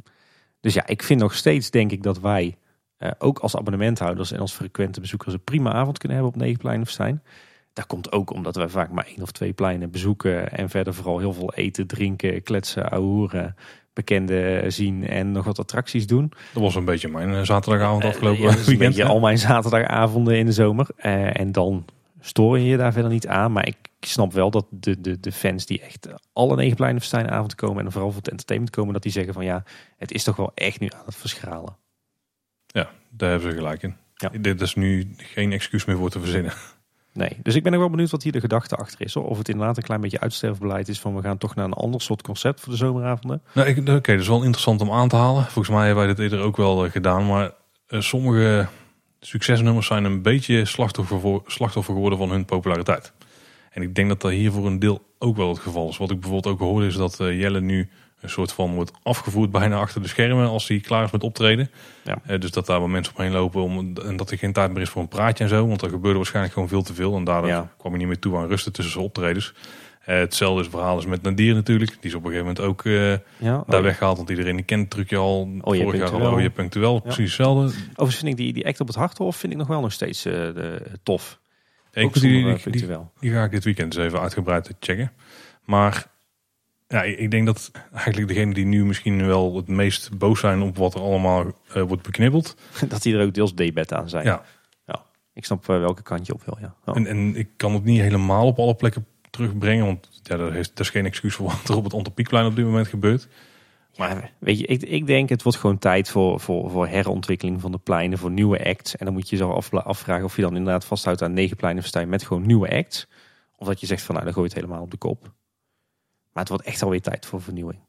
Dus ja, ik vind nog steeds, denk ik, dat wij uh, ook als abonnementhouders en als frequente bezoekers een prima avond kunnen hebben op Negenplein of Stijn. Dat komt ook omdat wij vaak maar één of twee pleinen bezoeken en verder vooral heel veel eten, drinken, kletsen, ouwehoeren, bekenden zien en nog wat attracties doen. Dat was een beetje mijn eh, zaterdagavond afgelopen Uh, ja, een beetje al mijn zaterdagavonden in de zomer. Uh, en dan stoor je je daar verder niet aan. Maar ik snap wel dat de, de, de fans die echt alle negen pleinen avond komen en vooral voor het entertainment komen, dat die zeggen van ja, het is toch wel echt nu aan het verschralen. Ja, daar hebben ze gelijk in. Ja. Dit is nu geen excuus meer voor te verzinnen. Nee, dus ik ben ook wel benieuwd wat hier de gedachte achter is. Of het inderdaad een klein beetje uitsterfbeleid is van we gaan toch naar een ander soort concept voor de zomeravonden. Nou, ik- Oké, dat is wel interessant om aan te halen. Volgens mij hebben wij dit eerder ook wel eh, gedaan. Maar eh, sommige succesnummers zijn een beetje slachtoffer, voor, slachtoffer geworden van hun populariteit. En ik denk dat dat hier voor een deel ook wel het geval is. Wat ik bijvoorbeeld ook hoorde is dat eh, Jelle nu een soort van wordt afgevoerd bijna achter de schermen als hij klaar is met optreden. Ja. Eh, dus dat daar wel mensen omheen lopen om, en dat er geen tijd meer is voor een praatje en zo. Want er gebeurde waarschijnlijk gewoon veel te veel. En daardoor Ja. kwam je niet meer toe aan rusten tussen zijn optredens. Eh, hetzelfde verhaal is met Nadir natuurlijk. Die is op een gegeven moment ook eh, Ja, daar oh, weggehaald. Want iedereen die kent het trucje al. je vorig jaar al. Oh, je punctueel. Precies hetzelfde. Overigens vind ik die, die act op het Harthof vind ik nog wel nog steeds de, tof. Ik Ook die, die, die, die ga ik dit weekend eens even uitgebreid checken. Maar ja, ik denk dat eigenlijk degene die nu misschien wel het meest boos zijn op wat er allemaal eh, wordt beknibbeld. dat die er ook deels debet aan zijn. Ja. Ik snap eh, welke kant je op wil, ja. Oh. En, en ik kan het niet helemaal op alle plekken terugbrengen. Want ja, dat, is, dat is geen excuus voor wat er op het Antropiekplein op dit moment gebeurt. Maar weet je, ik, ik denk het wordt gewoon tijd voor, voor, voor herontwikkeling van de pleinen, voor nieuwe acts. En dan moet je zo af, afvragen of je dan inderdaad vasthoudt aan negen pleinen verstijn met gewoon nieuwe acts. Of dat je zegt van nou, dan gooi je het helemaal op de kop. Maar het wordt echt alweer tijd voor vernieuwing.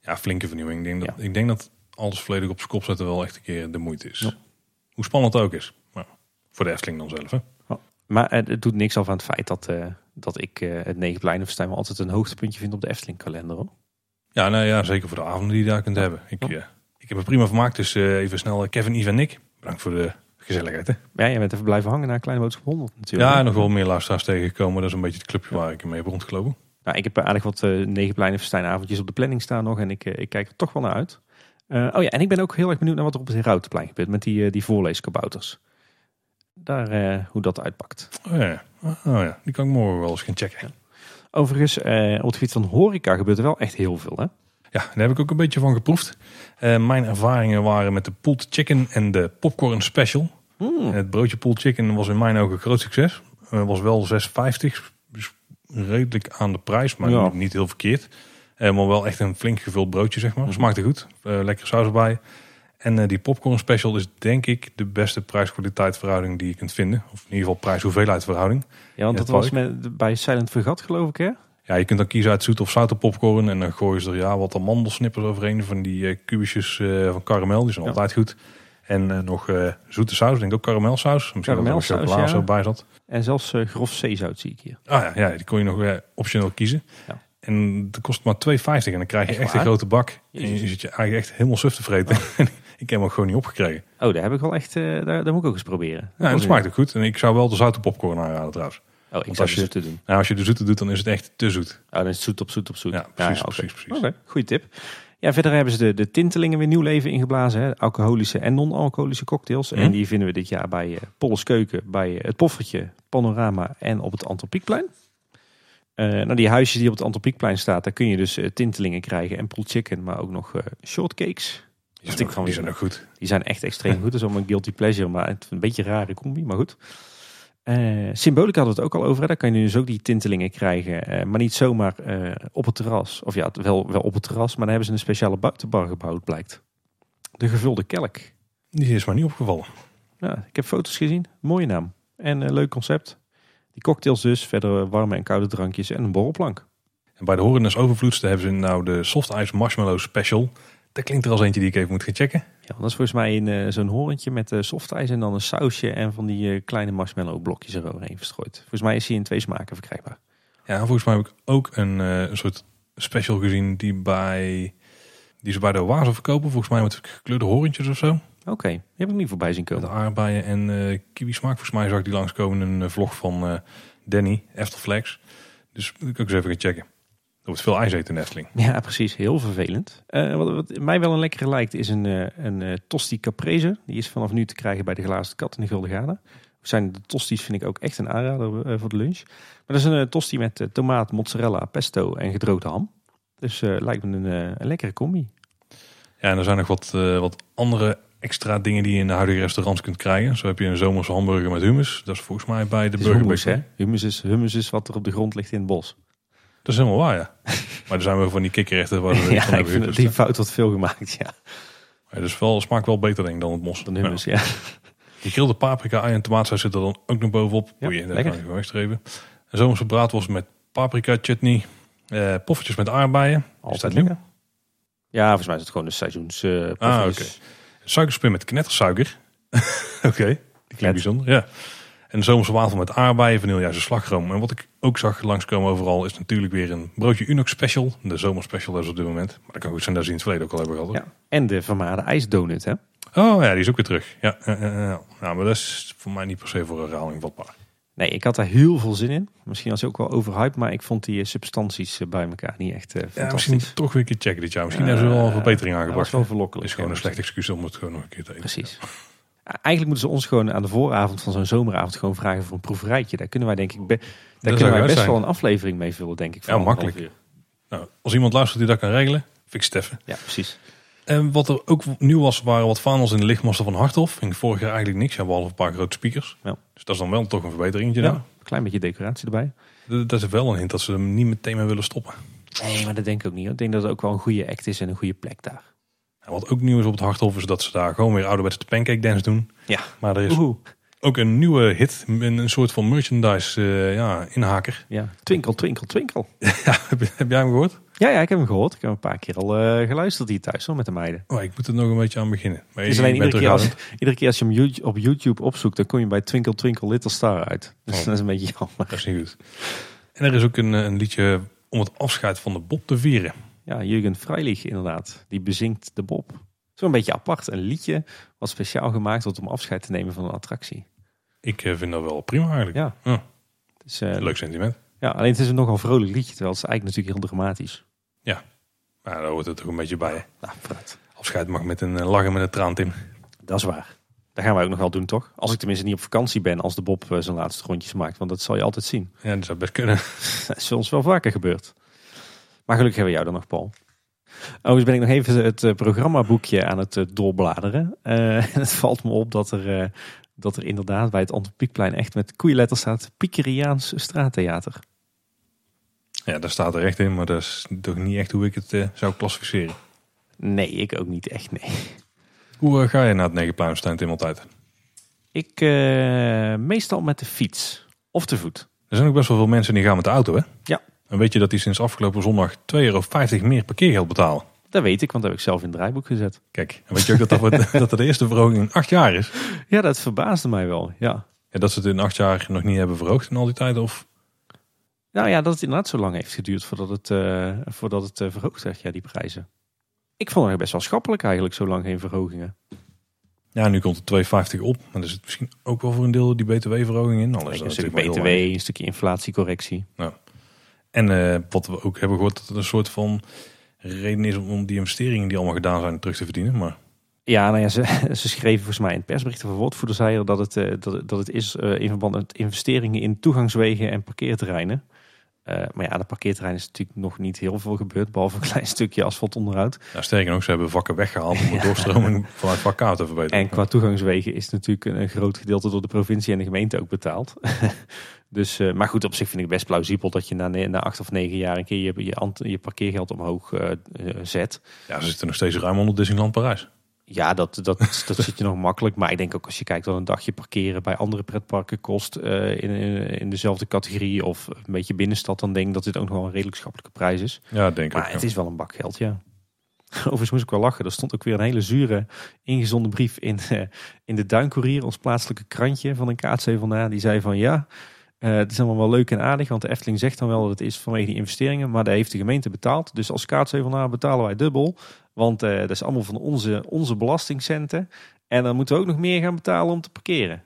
Ja, flinke vernieuwing. Ik denk dat, Ja. ik denk dat alles volledig op zijn kop zetten wel echt een keer de moeite is. Ja. Hoe spannend het ook is. Maar voor de Efteling dan zelf. Hè? Maar eh, het doet niks af aan het feit dat, eh, dat ik eh, het negen pleinen verstijn wel altijd een hoogtepuntje vind op de Efteling kalender. Hoor. Ja, nou ja, zeker voor de avonden die je daar kunt hebben. Ik, ik heb me prima vermaakt. Dus even snel Kevin, Yves en Nick. Bedankt voor de gezelligheid. Hè? Ja, jij bent even blijven hangen naar Kleine Boodschap 100 natuurlijk. Ja, nog wel meer luisteraars tegengekomen. Dat is een beetje het clubje waar ik mee heb rondgelopen. Nou, ik heb aardig wat eh negen pleinen verstijn avondjes op de planning staan nog. En ik, eh, ik kijk er toch wel naar uit. Eh, oh ja, en ik ben ook heel erg benieuwd naar wat er op het Herautenplein gebeurt. Met die, die voorleeskabouters. Daar, hoe dat uitpakt. Oh ja. oh ja, die kan ik morgen wel eens gaan checken. Overigens, op het gebied van horeca gebeurt er wel echt heel veel. Hè? Ja, daar heb ik ook een beetje van geproefd. Mijn ervaringen waren met de pulled chicken en de popcorn special. Hmm. Het broodje pulled chicken was in mijn ogen een groot succes. Het was wel 6,50. Redelijk aan de prijs, maar Ja. niet, heel verkeerd. Eh, maar wel echt een flink gevuld broodje, zeg maar. Mhm. Smaakte goed. Eh, lekkere saus erbij. En eh, die popcorn special is denk ik de beste prijs-kwaliteit verhouding die je kunt vinden. Of in ieder geval prijs-hoeveelheid verhouding. Ja, want dat was met, bij Silent Vergat geloof ik hè? Ja, je kunt dan kiezen uit zoete of zoute popcorn. En dan gooien ze er ja, wat amandelsnippers overheen van die kubusjes van karamel. Die zijn Ja. altijd goed. En eh, nog eh, zoete saus, denk ik ook karamelsaus. Misschien er Karamelsaus, chocola ja. zo bij zat. En zelfs eh, grof zeezout zie ik hier. Ah ja, ja, die kon je nog optioneel kiezen. Ja. En dat kost maar 2,50 en dan krijg je Echt een grote bak. En je zit je eigenlijk echt helemaal suf te vreten. ik heb hem ook gewoon niet opgekregen. Oh, daar heb ik wel echt, daar, daar moet ik ook eens proberen. Ja, en het smaakt ook goed. En ik zou wel de zoute popcorn aanraden trouwens. Oh, ik Want zou als je- te doen. Nou, als je de zoete doet, dan is het echt te zoet. Oh, dan is het zoet op zoet op zoet. Ja, precies, precies. Oké, goede tip. Ja, verder hebben ze de, de tintelingen weer nieuw leven ingeblazen. Hè? Alcoholische en non-alcoholische cocktails. Mhm. En die vinden we dit jaar bij Polles Keuken, bij eh, het Poffertje, Panorama en op het Antropiekplein. Eh nou, die huisjes die op het Antropiekplein staat, daar kun je dus tintelingen krijgen en pulled chicken, maar ook nog eh, shortcakes. Die zijn, ook, die zijn ook goed. Die zijn echt extreem goed. Dat is allemaal een guilty pleasure, maar het een beetje een rare combi, maar goed. Eh Symbolica hadden we het ook al over. Hè. Daar kan je dus ook die tintelingen krijgen. eh, maar niet zomaar eh, op het terras. Of ja, wel, wel op het terras, maar dan hebben ze een speciale buitenbar gebouwd, blijkt. De gevulde kelk. Die is maar niet opgevallen. Ja, ik heb foto's gezien. Mooie naam. En leuk concept. Die cocktails dus. Verder warme en koude drankjes en een borrelplank. En bij de Horendes Overvloedste hebben ze nou de Soft Ice Marshmallow Special. Dat klinkt er als eentje die ik even moet gaan checken. Ja, dat is volgens mij een, eh, zo'n horentje met eh softijs en dan een sausje en van die eh, kleine marshmallow blokjes eroverheen verstrooid. Volgens mij is hij in twee smaken verkrijgbaar. Ja, volgens mij heb ik ook een, een soort special gezien die, bij, die ze bij de Oase verkopen. Volgens mij met gekleurde horentjes of zo. Oké, die heb ik niet voorbij zien komen. aardbeien en kiwi smaak. Volgens mij zag ik die langskomen in een vlog van Danny, Eftelflex. Dus moet ik ook eens even gaan checken. Er wordt veel ijs eten Efteling. Ja, precies. Heel vervelend. Eh, wat, wat mij wel een lekkere lijkt is een, eh, een eh, tosti caprese. Die is vanaf nu te krijgen bij de Glazen Kat in de Gulden Gade. Zijn de tosti's vind ik ook echt een aanrader voor de lunch. Maar dat is een tosti met tomaat, mozzarella, pesto en gedroogde ham. Dus lijkt me een, een lekkere combi. Ja, en er zijn nog wat, wat andere extra dingen die je in de huidige restaurants kunt krijgen. Zo heb je een zomerse hamburger met hummus. Dat is volgens mij bij de Burger hummus, hè? Hummus is, hummus is wat er op de grond ligt in het bos. Dat is helemaal waar, ja. maar er zijn wel van die kikkerrechten waar we ja, van hebben die fout wat veel gemaakt, ja. Ja, dus wel, smaakt wel beter denk ik dan het mos. Dan hummus, ja. Die grilde paprika, ei en tomaatsaus zitten dan ook nog bovenop. Ja, Oei, dat lekker. kan ik gewoon wegstreven. En zomerse braadworst met paprika chutney. Eh, poffertjes met aardbeien. Is dat Altijd nieuw? Ja, volgens mij is het gewoon een seizoens eh Ah, poffertjes. Suikerspin met knettersuiker. Oké, die klinkt bijzonder. Ja. En de zomerse wafel met aardbeien, vanillejuice slagroom. En wat ik ook zag langskomen overal is natuurlijk weer een broodje Unox special. De zomerspecial is op dit moment. Maar dat kan goed zijn dat ze in het verleden ook al hebben gehad. Ja. En de vermaarde ijsdonut, hè? Oh ja, die is ook weer terug. Ja. Nou, maar dat is voor mij niet per se voor herhaling vatbaar. Nee, ik had daar heel veel zin in. Misschien was hij ook wel overhyped, maar ik vond die eh, substanties eh, bij elkaar niet echt eh Ja, fantastisch. misschien toch weer een keer checken dit jaar. Misschien hebben ze wel een verbetering dat was aangebracht. wel Het verlokkelijk. is gewoon een slecht excuus om het gewoon nog een keer te eten. Precies. Eigenlijk moeten ze ons gewoon aan de vooravond van zo'n zomeravond gewoon vragen voor een proeverijtje. Daar kunnen wij denk ik be- daar kunnen wij best zijn. wel een aflevering mee vullen, denk ik. Ja, makkelijk. Nou, als iemand luistert die dat kan regelen, fix even. Ja, precies. En wat er ook nieuw was, waren wat vaandels in de lichtmasten van Harthof. Ging vorig jaar eigenlijk niks, ja, behalve een paar grote speakers. Ja. Dus dat is dan wel toch een. Ja, dan. een klein beetje decoratie erbij. Dat is wel een hint dat ze hem niet meteen meer willen stoppen. Nee, maar dat denk ik ook niet. Ik denk dat het ook wel een goede act is en een goede plek daar. En wat ook nieuw is op het Harthof, is dat ze daar gewoon weer ouderwetse de pancake dance doen. Ja. Maar er is ook een nieuwe hit, een, een soort van merchandise eh, ja, inhaker. Ja, twinkel, twinkel, twinkel. Ja, heb, jij hem gehoord? Ja, ja, ik heb hem gehoord. Ik heb hem een paar keer al eh, geluisterd hier thuis hoor, met de meiden. Oh, ik moet er nog een beetje aan beginnen. Maar Het is alleen iedere keer, als, iedere keer als je hem op YouTube opzoekt, dan kom je bij Twinkle Twinkle Little Star uit. Dus Oh. dat is een beetje jammer. Dat is niet goed. En er is ook een, eh, een liedje om het afscheid van de Bob te vieren. Ja, Jurgen Freilich inderdaad. Die bezingt de Bob. Zo'n beetje apart. Een liedje wat speciaal gemaakt wordt om afscheid te nemen van een attractie. Ik eh, vind dat wel prima eigenlijk. Ja. Ja, Het is, eh, leuk sentiment. Ja, alleen het is een nogal vrolijk liedje, terwijl het is eigenlijk natuurlijk heel dramatisch. Maar daar hoort het toch een beetje bij. Nou, vooruit. Afscheid mag met een eh, lachen met een traan, Tim. Dat is waar. Dat gaan wij ook nog wel doen, toch? Als ik tenminste niet op vakantie ben als de Bob zijn laatste rondjes maakt. Want dat zal je altijd zien. Ja, dat zou best kunnen. Dat is ons wel vaker gebeurd. Maar gelukkig hebben we jou dan nog, Paul. Overigens ben ik nog even het eh, programmaboekje aan het eh, doorbladeren. Eh, en het valt me op dat er, dat er inderdaad bij het Antropiekplein echt met koeienletters staat... Piekeriaans straattheater. Ja, daar staat er echt in, maar dat is toch niet echt hoe ik het zou klassificeren. Nee, ik ook niet echt, nee. Hoe ga je naar het Negenpluimstein, Tim, altijd? Ik meestal met de fiets of te voet. Er zijn ook best wel veel mensen die gaan met de auto, hè? Ja. En weet je dat die sinds afgelopen zondag 2,50 euro meer parkeergeld betalen? Dat weet ik, want dat heb ik zelf in het draaiboek gezet. Kijk, en weet je ook dat dat, dat de eerste verhoging in acht jaar is? Ja, dat verbaasde mij wel. Ja. Ja, dat ze het in acht jaar nog niet hebben verhoogd in al die tijd? Of Nou ja, dat het inderdaad zo lang heeft geduurd voordat het, eh, voordat het eh, verhoogd werd, ja, die prijzen. Ik vond het best wel schappelijk eigenlijk, zo lang geen verhogingen. Ja, nu komt het 2,50 op. Maar er zit misschien ook wel voor een deel die btw-verhoging in. Al is een stukje BTW, een stukje inflatiecorrectie. En eh, wat we ook hebben gehoord, dat het een soort van reden is om, die investeringen die allemaal gedaan zijn terug te verdienen. Maar Ja, nou ja, ze, ze schreven volgens mij in het persbericht van woordvoerder zei er dat het, eh, dat, dat het is eh, in verband met investeringen in toegangswegen en parkeerterreinen. Eh, maar ja, de parkeerterreinen is natuurlijk nog niet heel veel gebeurd, behalve een klein stukje asfaltonderhoud. ja, sterker nog, ze hebben vakken weggehaald om de doorstroming vanuit vak K te verbeteren. En qua toegangswegen is natuurlijk een, groot gedeelte door de provincie en de gemeente ook betaald. dus, eh, maar goed, op zich vind ik best plausibel dat je na, na acht of negen jaar een keer je, je, parkeergeld omhoog eh, zet. Ja, ze zitten nog steeds ruim onder Disneyland Parijs. Ja, dat, dat, dat zit je nog makkelijk. Maar ik denk ook als je kijkt wat een dagje parkeren bij andere pretparken kost eh, in, in, in dezelfde categorie of een beetje binnenstad, dan denk ik dat dit ook nog wel een redelijk schappelijke prijs is. Ja, denk ik. Maar ook, het ja. is wel een bak geld, ja. Overigens moest ik wel lachen. Er stond ook weer een hele zure ingezonden brief in, eh, in de Duincourier, ons plaatselijke krantje van een KC Die zei van ja, eh, het is allemaal wel leuk en aardig, want de Efteling zegt dan wel dat het is vanwege die investeringen, maar daar heeft de gemeente betaald. Dus als KC betalen wij dubbel, want eh, dat is allemaal van onze, onze belastingcenten. En dan moeten we ook nog meer gaan betalen om te parkeren.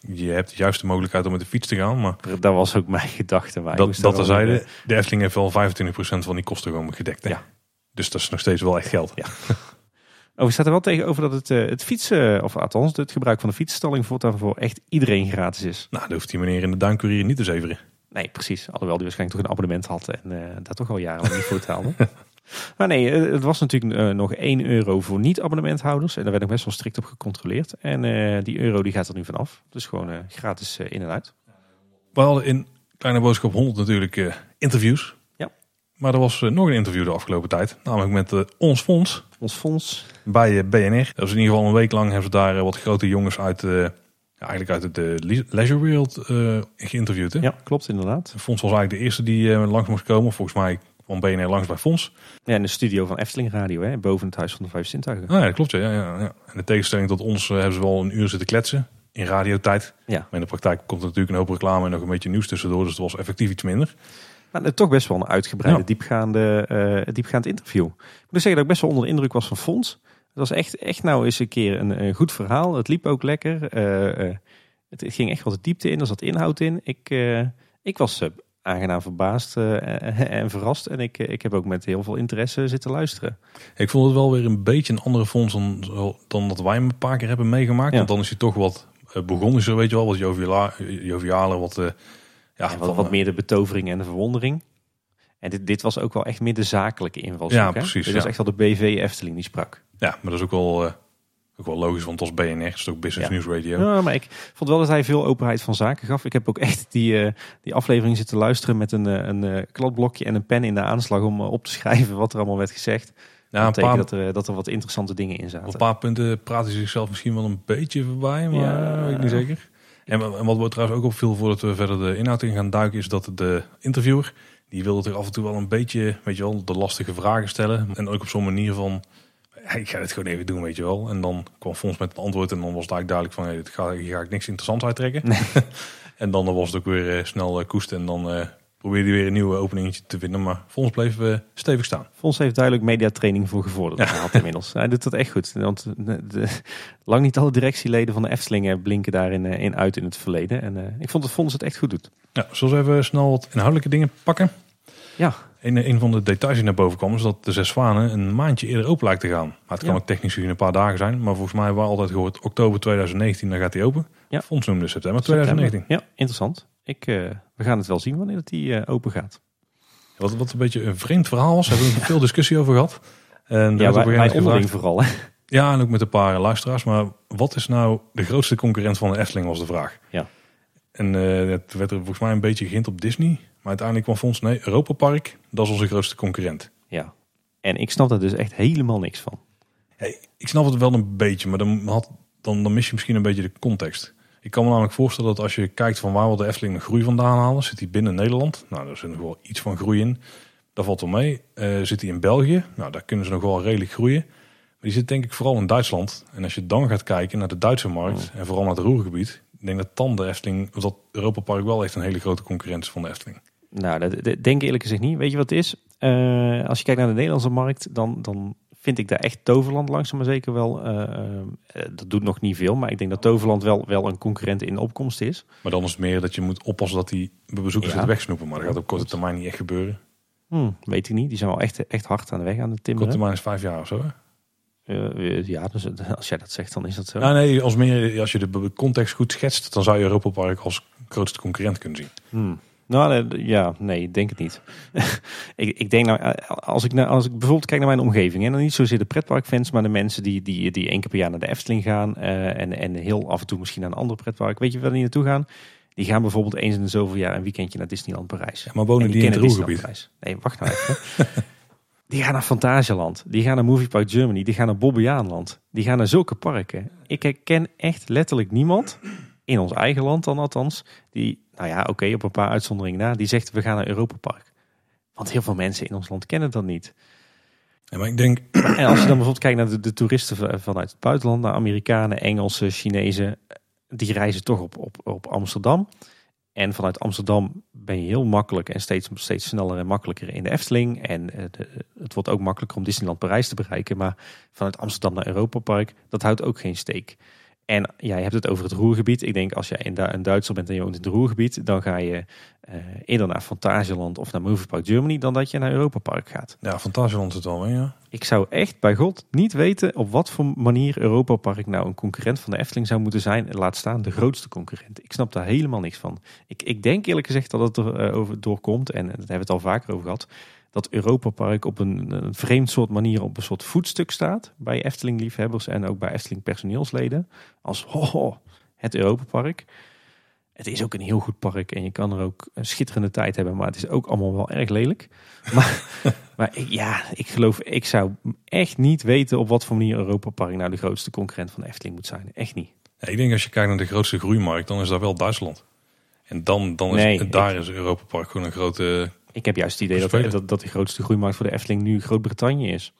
Je, hebt de juiste mogelijkheid om met de fiets te gaan, maar Dat was ook mijn gedachte. Maar dat, dat terzijde, weer- de Efteling heeft wel 25% van die kosten gewoon gedekt. Hè? Ja. Dus dat is nog steeds wel echt geld. Ja. Oh, er staat er wel tegenover dat het, eh, het fietsen, of althans het gebruik van de fietsstalling voortaan voor echt iedereen gratis is. Nou, dan hoeft die meneer in de Duincourier niet te zeveren. Nee, precies. Alhoewel die waarschijnlijk toch een abonnement had en eh, daar toch al jarenlang niet voor betaalde. Maar nee, eh, het was natuurlijk eh, nog 1 euro voor niet-abonnementhouders. En daar werd nog best wel strikt op gecontroleerd. En eh, die euro die gaat er nu vanaf. Dus gewoon gratis in en uit. We hadden in Kleine Boodschap 100 natuurlijk interviews. Ja. Maar er was nog een interview de afgelopen tijd. Namelijk met Ons Fonds Ons fonds. bij BNR. Dat is in ieder geval een week lang hebben ze daar wat grote jongens uit, eigenlijk uit het le- leisure wereld eh, geïnterviewd. Hè? Ja, klopt inderdaad. Fonds was eigenlijk de eerste die langs moest komen. Volgens mij kwam BNR langs bij Fonds. Ja, in de studio van Efteling Radio, hè, boven het Huis van de Vijf Zintuigen. Ah, ja, dat klopt. Ja, ja, ja. En de tegenstelling tot ons eh, hebben ze wel een uur zitten kletsen in radiotijd. Ja. Maar in de praktijk komt er natuurlijk een hoop reclame en nog een beetje nieuws tussendoor. Dus het was effectief iets minder. Maar toch best wel een uitgebreide, Ja. diepgaande, eh, diepgaand interview. Ik moet zeggen dat ik best wel onder de indruk was van Fons. Het was echt, echt nou eens een keer een, een goed verhaal. Het liep ook lekker. Eh, het, ging echt wat de diepte in. Er zat inhoud in. Ik, ik was aangenaam verbaasd eh, en verrast. En ik, eh, ik heb ook met heel veel interesse zitten luisteren. Ik vond het wel weer een beetje een andere fonds dan, dan dat wij hem een paar keer hebben meegemaakt. Ja. Want dan is hij toch wat begonnen, weet je wel. Wat joviala, jovialer, wat... eh, ja, En wat, van, wat eh, meer de betovering en de verwondering. En dit, dit was ook wel echt meer de zakelijke invalshoek. Ja, precies, Dit ja. was echt wel de BV Efteling die sprak. Ja, maar dat is ook wel, eh, ook wel logisch, want het was BNR. Het is ook Business Ja. News Radio. Ja, maar ik vond wel dat hij veel openheid van zaken gaf. Ik heb ook echt die, eh, die aflevering zitten luisteren met een, eh, een eh, kladblokje en een pen in de aanslag om op te schrijven wat er allemaal werd gezegd. Ja, dat een paar, dat er, dat er wat interessante dingen in op zaten. een paar punten praat hij zichzelf misschien wel een beetje voorbij, maar Ja. weet ik niet zeker. En, en wat we trouwens ook opviel voordat we verder de inhoud in gaan duiken, is dat de interviewer, die wilde er af en toe wel een beetje, weet je wel, de lastige vragen stellen. En ook op zo'n manier van, ik ga dit gewoon even doen, weet je wel. En dan kwam Fons met een antwoord en dan was het eigenlijk duidelijk van, hey, dit ga, hier ga ik niks interessants uittrekken. en dan was het ook weer eh, snel eh, koesten en dan eh, probeerde weer een nieuwe openingetje te vinden. Maar Fons bleef eh, stevig staan. Fons heeft duidelijk mediatraining voor gevorderd gehad inmiddels. Hij doet dat echt goed. Want de, de- lang niet alle directieleden van de Efteling eh, blinken daarin in uit in het verleden. En ik vond dat Fons het echt goed doet. Ja, zullen we even snel wat inhoudelijke dingen pakken? Ja, Een, een van de details die naar boven kwam is dat de Zes Zwanen een maandje eerder open lijkt te gaan. Maar het kan Ja. ook technisch gezien een paar dagen zijn. Maar volgens mij hebben we altijd gehoord oktober 2019, dan gaat hij open. Ja. Fonds noemde september 2019. Ja, interessant. Ik, eh, we gaan het wel zien wanneer het die eh, open gaat. Wat, wat een beetje een vreemd verhaal was. Daar hebben we veel discussie over gehad. En Ja, wij, moment onderling vooral. Hè? Ja, en ook met een paar luisteraars. Maar wat is nou de grootste concurrent van de Efteling was de vraag. Ja. En eh het werd er volgens mij een beetje gehind op Disney. Maar uiteindelijk kwam Fonds, nee, Europa Park, dat is onze grootste concurrent. Ja. En ik snap daar dus echt helemaal niks van. Hey, ik snap het wel een beetje, maar dan, had, dan, dan mis je misschien een beetje de context. Ik kan me namelijk voorstellen dat als je kijkt van waar wil de Efteling de groei vandaan halen, zit die binnen Nederland. Nou, daar zit nog wel iets van groei in. Daar valt wel mee. Eh, zit hij in België? Nou, daar kunnen ze nog wel redelijk groeien. Maar die zit denk ik vooral in Duitsland. En als je dan gaat kijken naar de Duitse markt en vooral naar het Roergebied, ik denk dat dan de Efteling, of dat Europa Park wel echt een hele grote concurrent is van de Efteling. Nou, dat, dat denk ik eerlijk gezegd niet. Weet je wat het is? Eh, als je kijkt naar de Nederlandse markt, dan, dan vind ik daar echt Toverland langzaam maar zeker wel. eh, eh, dat doet nog niet veel, maar ik denk dat Toverland wel, wel een concurrent in opkomst is. Maar dan is het meer dat je moet oppassen dat die bezoekers Ja. het wegsnoepen. Maar dat gaat op korte termijn niet echt gebeuren. Hm, weet ik niet. Die zijn wel echt, echt hard aan de weg aan de Korte timmeren. termijn is vijf jaar of zo. Hè? Ja, dus als jij dat zegt, dan is dat zo. Ja, nee, als, meer, als je de context goed schetst, dan zou je Europa Park als grootste concurrent kunnen zien. Hmm. Nou, ja, nee, ik denk het niet. ik, ik denk nou, eh, als ik, nou, als ik bijvoorbeeld kijk naar mijn omgeving, en dan niet zozeer de pretparkfans, maar de mensen die, die, die één keer per jaar naar de Efteling gaan eh, en, en heel af en toe misschien naar een ander pretpark. Weet je waar die naartoe gaan? Die gaan bijvoorbeeld eens in de zoveel jaar een weekendje naar Disneyland Parijs. Ja, maar wonen En die, in het Roergebied? Nee, wacht nou even. die gaan naar Fantasieland. Die gaan naar Movie Park Germany. Die gaan naar Bobbejaanland. Die gaan naar zulke parken. Ik herken echt letterlijk niemand, in ons eigen land dan althans, die, nou ja, oké, op een paar uitzonderingen na, die zegt we gaan naar Europa Park. Want heel veel mensen in ons land kennen dat niet. Ja, maar ik denk, En als je dan bijvoorbeeld kijkt naar de, de toeristen vanuit het buitenland, naar Amerikanen, Engelsen, Chinezen, die reizen toch op, op, op Amsterdam. En vanuit Amsterdam ben je heel makkelijk en steeds, steeds sneller en makkelijker in de Efteling. En eh, de- het wordt ook makkelijker om Disneyland Parijs te bereiken. Maar vanuit Amsterdam naar Europa Park, dat houdt ook geen steek. En ja, je hebt het over het Roergebied. Ik denk als jij in Du- een Duitser bent en je woont in het Roergebied, dan ga je eh, eerder naar Fantasieland of naar Movie Park Germany dan dat je naar Europa Park gaat. ja, Fantasieland zit wel mee, ja. Ik zou echt bij God niet weten op wat voor manier Europa Park nou een concurrent van de Efteling zou moeten zijn. En laat staan de grootste concurrent. Ik snap daar helemaal niks van. Ik, ik denk eerlijk gezegd dat het er over doorkomt, en daar hebben we het al vaker over gehad, dat Europa Park op een, een vreemd soort manier op een soort voetstuk staat bij Efteling liefhebbers en ook bij Efteling personeelsleden. Als ho, ho, het Europa Park. Het is ook een heel goed park en je kan er ook een schitterende tijd hebben, maar het is ook allemaal wel erg lelijk. Maar, maar ik, ja, ik geloof, ik zou echt niet weten op wat voor manier Europa Park nou de grootste concurrent van de Efteling moet zijn. Echt niet. Ja, Ik denk als je kijkt naar de grootste groeimarkt, dan is dat wel Duitsland. En dan, dan is, Nee, daar is Europa Park gewoon een grote... Ik heb juist het idee dat, dat, dat de grootste groeimarkt voor de Efteling nu Groot-Brittannië is.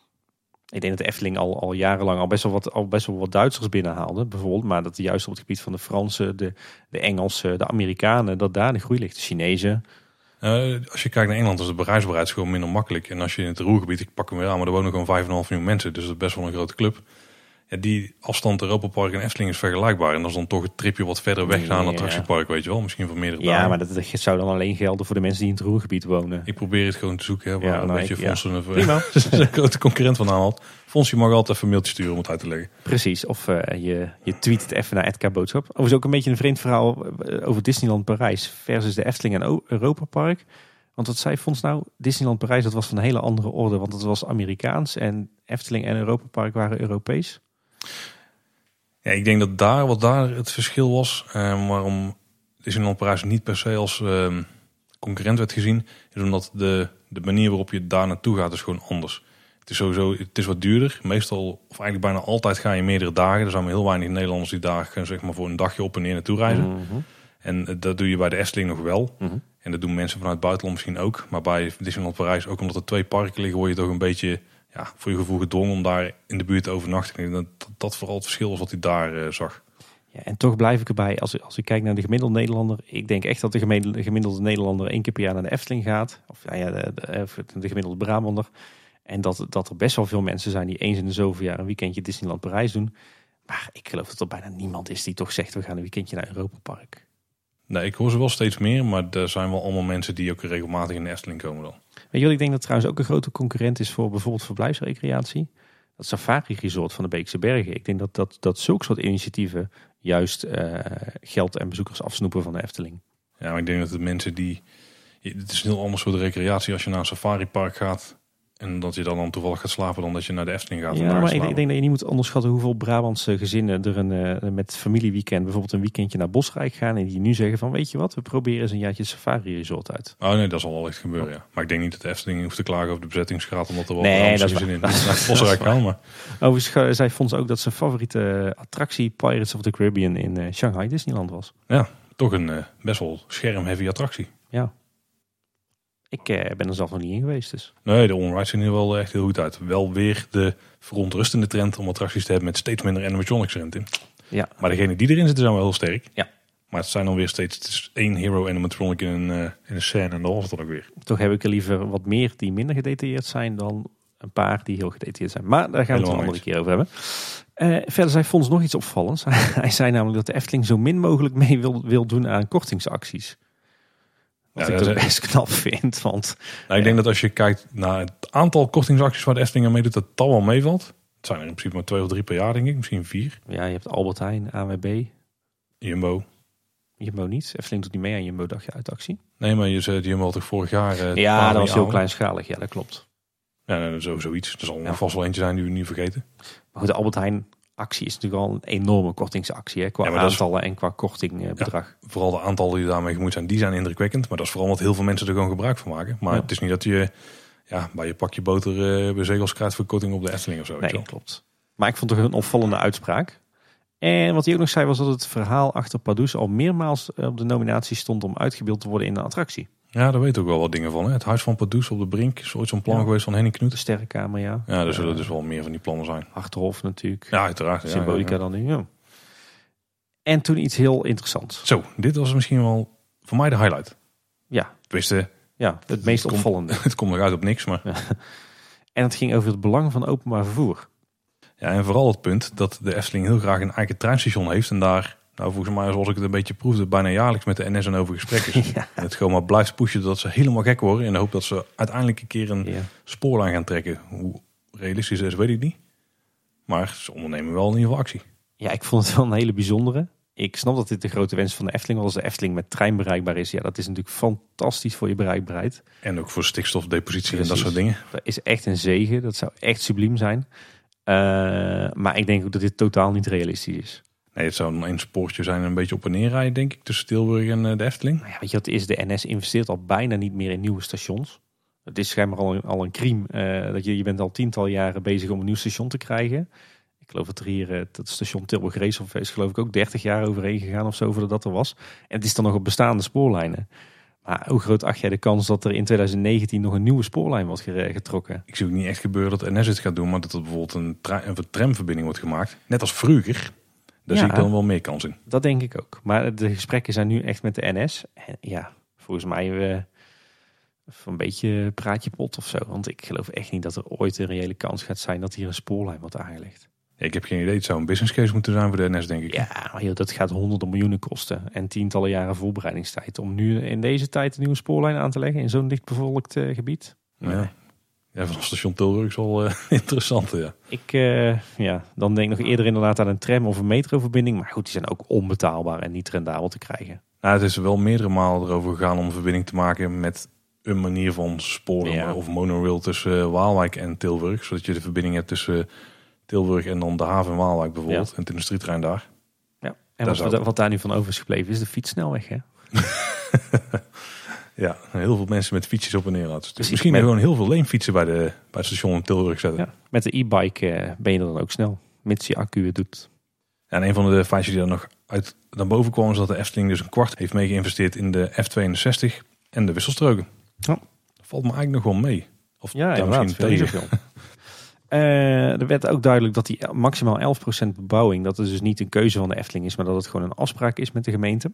Ik denk dat de Efteling al, al jarenlang al best, wel wat, al best wel wat Duitsers binnenhaalde, bijvoorbeeld. Maar dat juist op het gebied van de Fransen, de, de Engelsen, de Amerikanen, dat daar de groei ligt. De Chinezen. Eh, als je kijkt naar Engeland, is de bereisbaarheid gewoon minder makkelijk. En als je in het Roergebied, ik pak hem weer aan, maar er wonen gewoon 5,5 miljoen mensen. Dus dat is best wel een grote club. Ja, die afstand Europa Park en Efteling is vergelijkbaar. En dat is dan toch het tripje wat verder weg naar een Ja. attractiepark, weet je wel. Misschien voor meerdere Ja, dagen. maar dat, dat zou dan alleen gelden voor de mensen die in het Roergebied wonen. Ik probeer het gewoon te zoeken, hè, waar Ja, een ja. fondsen een, een grote concurrent van aanhaalt. Fons, je mag altijd even een mailtje sturen om het uit te leggen. Precies, of eh, je, je tweet het even naar Edka Boodschap. Overigens ook een beetje een vreemd verhaal eh, over Disneyland Parijs versus de Efteling en Europa Park. Want wat zei Fons nou? Disneyland Parijs, dat was van een hele andere orde, want het was Amerikaans en Efteling en Europa Park waren Europees. Ja, ik denk dat daar, wat daar het verschil was, eh, waarom Disneyland Parijs niet per se als eh, concurrent werd gezien, is omdat de, de manier waarop je daar naartoe gaat is gewoon anders. Het is sowieso, het is wat duurder. Meestal, of eigenlijk bijna altijd ga je meerdere dagen. Er zijn maar heel weinig Nederlanders die daar zeg maar, voor een dagje op en neer naartoe reizen. Mhm. En eh, dat doe je bij de Efteling nog wel. Mhm. En dat doen mensen vanuit het buitenland misschien ook. Maar bij Disneyland Parijs, ook omdat er twee parken liggen, word je toch een beetje ja, voor je gevoel gedwongen om daar in de buurt te overnachten. Dat dat, vooral het verschil was wat hij daar eh, zag. Ja, en toch blijf ik erbij, als, ik- als ik kijk naar de gemiddelde Nederlander, ik denk echt dat de gemiddelde, gemiddelde Nederlander één keer per jaar naar de Efteling gaat. Of ja, ja, de, de, of de gemiddelde Brabander. En dat, dat er best wel veel mensen zijn die eens in de zoveel jaar een weekendje Disneyland Parijs doen. Maar ik geloof dat er bijna niemand is die toch zegt, we gaan een weekendje naar Europa Park. Nee, ik hoor ze wel steeds meer, maar er zijn wel allemaal mensen die ook regelmatig in de Efteling komen dan. Weet je wat ik denk dat trouwens ook een grote concurrent is voor bijvoorbeeld verblijfsrecreatie? Dat Safari Resort van de Beekse Bergen. Ik denk dat, dat, dat zulke soort initiatieven juist eh, geld en bezoekers afsnoepen van de Efteling. Ja, maar ik denk dat de mensen die... Het is een heel ander soort recreatie als je naar een safaripark gaat. En dat je dan, dan toevallig gaat slapen dan dat je naar de Efteling gaat. Ja, maar ik, denk dat je niet moet onderschatten hoeveel Brabantse gezinnen er een, eh, met familieweekend bijvoorbeeld een weekendje naar Bosrijk gaan. En die nu zeggen van weet je wat, we proberen eens een jaartje Safari Resort uit. Oh nee, dat zal wel echt gebeuren, ja. Maar ik denk niet dat de Efteling hoeft te klagen over de bezettingsgraad, omdat er wel Nee, Brabantse dat is in naar Bosrijk gaan. Maar Overigens eh, zei Fons ook dat zijn favoriete attractie Pirates of the Caribbean in eh, Shanghai Disneyland was. toch een eh, best wel scherm-heavy attractie. Ja. Ik eh, ben er zelf nog niet in geweest, dus. Nee, de onrides zien er wel echt heel goed uit. Wel weer de verontrustende trend om attracties te hebben met steeds minder animatronics erin. Tim. Ja. Maar degene die erin zitten zijn wel heel sterk. Ja. Maar het zijn dan weer steeds het is één hero animatronic in een, eh, in een scène en dat was het dan ook weer. Toch heb ik er liever wat meer die minder gedetailleerd zijn dan een paar die heel gedetailleerd zijn. Maar daar gaan we het een andere keer over hebben. Eh, verder zei Fons nog iets opvallends. Hij zei namelijk dat de Efteling zo min mogelijk mee wil, wil doen aan kortingsacties. Wat Ja, ik dat best knap vind. Want Nou, ik denk dat als je kijkt naar het aantal kortingsacties waar de Efteling aan meedoet, dat het al wel meevalt. Het zijn er in principe maar twee of drie per jaar, denk ik. Misschien vier. ja, je hebt Albert Heijn, AWB, Jumbo. Jumbo niet. Efteling doet niet mee aan Jumbo dagje uit actie. Nee, maar je zei Jumbo had toch vorig jaar... eh, Ja, dat was heel aan. kleinschalig. Ja, dat klopt. Ja, nee, zo, zoiets. Er zal Ja. vast wel eentje zijn die we niet vergeten. Maar goed, de Albert Heijn actie is natuurlijk al een enorme kortingsactie. Hè, qua Ja, is- aantallen en qua kortingbedrag. Vooral de aantallen die daarmee gemoeid zijn, die zijn indrukwekkend. Maar dat is vooral omdat heel veel mensen er gewoon gebruik van maken. Maar Ja. het is niet dat je ja, bij je pakje boter eh bij zegels krijgt voor korting op de Efteling of zo. Nee, klopt. Maar ik vond het toch een opvallende uitspraak. En wat hij ook nog zei was dat het verhaal achter Pardoes al meermaals op de nominatie stond om uitgebeeld te worden in een attractie. Ja, daar weet ook wel wat dingen van. Hè. Het Huis van Pardoes op de Brink is ooit zo'n plan Ja. geweest van Henny De Knut. sterrenkamer, ja. Ja, er zullen dus wel meer van die plannen zijn. Achterhof natuurlijk. Ja, uiteraard. Symbolica dan nu, ja. En toen iets heel interessants. Zo, dit was misschien wel voor mij de highlight. Ja, Tenminste, ja het meest opvallende. het komt nog uit op niks. Maar En het ging over het belang van openbaar vervoer. Ja, en vooral het punt dat de Efteling heel graag een eigen treinstation heeft. En daar, nou volgens mij zoals ik het een beetje proefde, bijna jaarlijks met de NS en over gesprek is. Ja. En het gewoon maar blijft pushen dat ze helemaal gek worden. In de hoop dat ze uiteindelijk een keer een Ja. spoorlijn gaan trekken. Hoe realistisch dat is, weet ik niet. Maar ze ondernemen wel in ieder geval actie. ja, ik vond het wel een hele bijzondere. Ik snap dat dit de grote wens van de Efteling was. Als de Efteling met trein bereikbaar is. Ja, dat is natuurlijk fantastisch voor je bereikbaarheid. En ook voor stikstofdepositie en dat soort dingen. Dat is echt een zegen. Dat zou echt subliem zijn. Eh, maar ik denk ook dat dit totaal niet realistisch is. Nee, het zou een spoortje zijn en een beetje op en neer rijden, denk ik. Tussen Tilburg en eh, de Efteling. Nou ja, weet je wat is? De NS investeert al bijna niet meer in nieuwe stations. Het is schijnbaar al een, al een crime. eh, dat je, je bent al tientallen jaren bezig om een nieuw station te krijgen. Ik geloof dat er hier eh, het station Tilburg Reeshof is geloof ik ook 30 jaar overheen gegaan of zo voordat dat er was. En het is dan nog op bestaande spoorlijnen. Maar hoe groot acht jij de kans dat er in 2019 nog een nieuwe spoorlijn wordt getrokken? Ik zie ook niet echt gebeuren dat NS het gaat doen, maar dat er bijvoorbeeld een, een tramverbinding wordt gemaakt. Net als vroeger. Daar Ja. zie ik dan wel meer kans in. Dat denk ik ook. Maar de gesprekken zijn nu echt met de NS. En ja, volgens mij eh, een beetje praatje pot of zo. Want ik geloof echt niet dat er ooit een reële kans gaat zijn dat hier een spoorlijn wordt aangelegd. Ik heb geen idee. Het zou een business case moeten zijn voor de NS, denk ik. Ja, maar joh, dat gaat honderden miljoenen kosten. En tientallen jaren voorbereidingstijd. Om nu in deze tijd een nieuwe spoorlijn aan te leggen in zo'n dichtbevolkt eh, gebied. Ja. Ja, vanaf station Tilburg is wel eh, interessant. Ja. Ik, eh, ja, dan denk ik nog eerder inderdaad aan een tram of een metroverbinding. Maar goed, die zijn ook onbetaalbaar en niet rendabel te krijgen. Nou, het is wel meerdere malen erover gegaan om een verbinding te maken met een manier van sporen Ja. of monorail tussen eh, Waalwijk en Tilburg. Zodat je de verbinding hebt tussen Tilburg en dan de haven in Waalwijk bijvoorbeeld. En het industrietrein daar. Ja. En Daar wat, zou- wat, wat daar nu van over is gebleven is de fietssnelweg. Hè? Ja, heel veel mensen met fietsjes op en neer laten. Dus misschien Met- gewoon heel veel leenfietsen bij, de, bij het station in Tilburg zetten. Ja. Met de e-bike eh, ben je dan ook snel. Mits je accu het doet. Ja, en een van de feitjes die er nog uit naar boven kwam... is dat de Efteling dus een kwart heeft mee geïnvesteerd in de F62 en de wisselstroken. Ja. Dat valt me eigenlijk nog wel mee. Of Ja, inderdaad. misschien Veel. Eh, er werd ook duidelijk dat die maximaal 11% bebouwing, dat het dus niet een keuze van de Efteling is, maar dat het gewoon een afspraak is met de gemeente.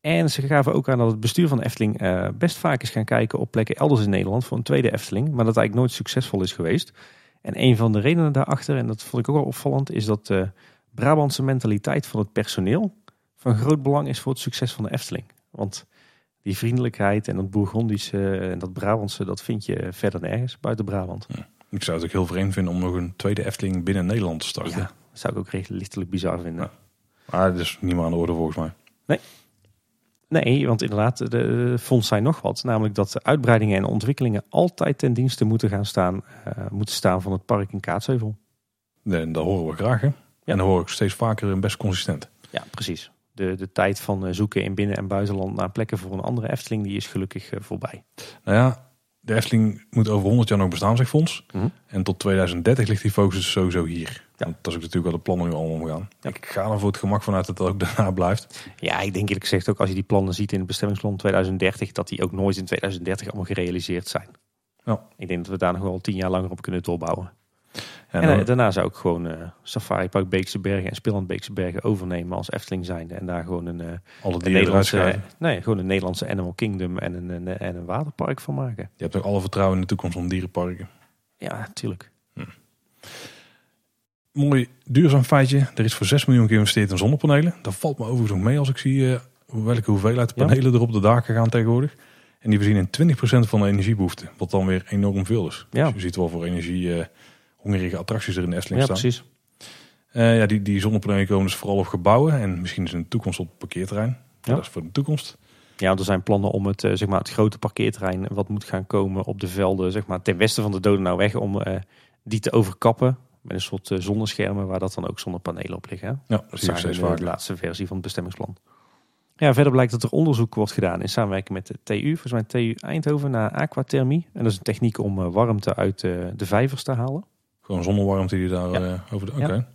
En ze gaven ook aan dat het bestuur van de Efteling eh, best vaak is gaan kijken op plekken elders in Nederland voor een tweede Efteling, maar dat eigenlijk nooit succesvol is geweest. En een van de redenen daarachter, en dat vond ik ook wel opvallend, is dat de Brabantse mentaliteit van het personeel van groot belang is voor het succes van de Efteling. Want die vriendelijkheid en dat Bourgondische en dat Brabantse, dat vind je verder nergens buiten Brabant. Ik zou het ook heel vreemd vinden om nog een tweede Efteling binnen Nederland te starten. Ja, dat zou ik ook recht lichtelijk bizar vinden. Ja. Maar dat is niet meer aan de orde volgens mij. Nee, want inderdaad, de, fonds zijn nog wat. Namelijk dat de uitbreidingen en ontwikkelingen altijd ten dienste moeten gaan staan, eh, moeten staan van het park in Kaatsheuvel. En dat horen we graag. Hè? En dan hoor ik steeds vaker en best consistent. Ja, precies. De, de tijd van eh, zoeken in binnen- en buitenland naar plekken voor een andere Efteling, die is gelukkig eh, voorbij. Nou ja, de Efteling moet over 100 jaar nog bestaan, zegt Fons. Mhm. En tot 2030 ligt die focus dus sowieso hier. Ja. Want dat is ook natuurlijk wel de plannen nu allemaal omgaan. Ja. Ik ga er voor het gemak vanuit dat het ook daarna blijft. Ja, ik denk eerlijk gezegd ook als je die plannen ziet in het bestemmingsplan 2030, dat die ook nooit in 2030 allemaal gerealiseerd zijn. Ja. Ik denk dat we daar nog wel tien jaar langer op kunnen doorbouwen. En, eh, daarna zou ik gewoon eh Safari Park Beekse Bergen en Speelland Beekse Bergen overnemen als Efteling zijnde. En daar gewoon een, eh, alle een Nederlandse, nee, gewoon een Nederlandse Animal Kingdom en een, een, en een waterpark van maken. Je hebt ook alle vertrouwen in de toekomst van dierenparken. Ja, natuurlijk. Mooi duurzaam feitje. Er is voor 6 miljoen geïnvesteerd in zonnepanelen. Dat valt me overigens nog mee als ik zie welke hoeveelheid Ja. panelen er op de daken gaan tegenwoordig. En die voorzien in 20% van de energiebehoefte. Wat dan weer enorm veel is. Ja. Dus je ziet wel voor energie hongerige attracties er in de Efteling Ja, staan. precies. Eh, ja, die, die zonnepanelen komen dus vooral op gebouwen. En misschien is in de toekomst op het parkeerterrein. Ja. Dat is voor de toekomst. Ja, want er zijn plannen om het, eh, zeg maar, het grote parkeerterrein wat moet gaan komen op de velden zeg maar, ten westen van de Dodenauweg om eh, die te overkappen. Met een soort zonneschermen waar dat dan ook zonnepanelen op liggen. hè? Ja, dat in de vaker. laatste versie van het bestemmingsplan. Ja, verder blijkt dat er onderzoek wordt gedaan in samenwerking met de TU, volgens mij TU Eindhoven, naar aquathermie. En dat is een techniek om warmte uit de vijvers te halen. Gewoon zonnewarmte die daar Ja. eh, over de... Oké.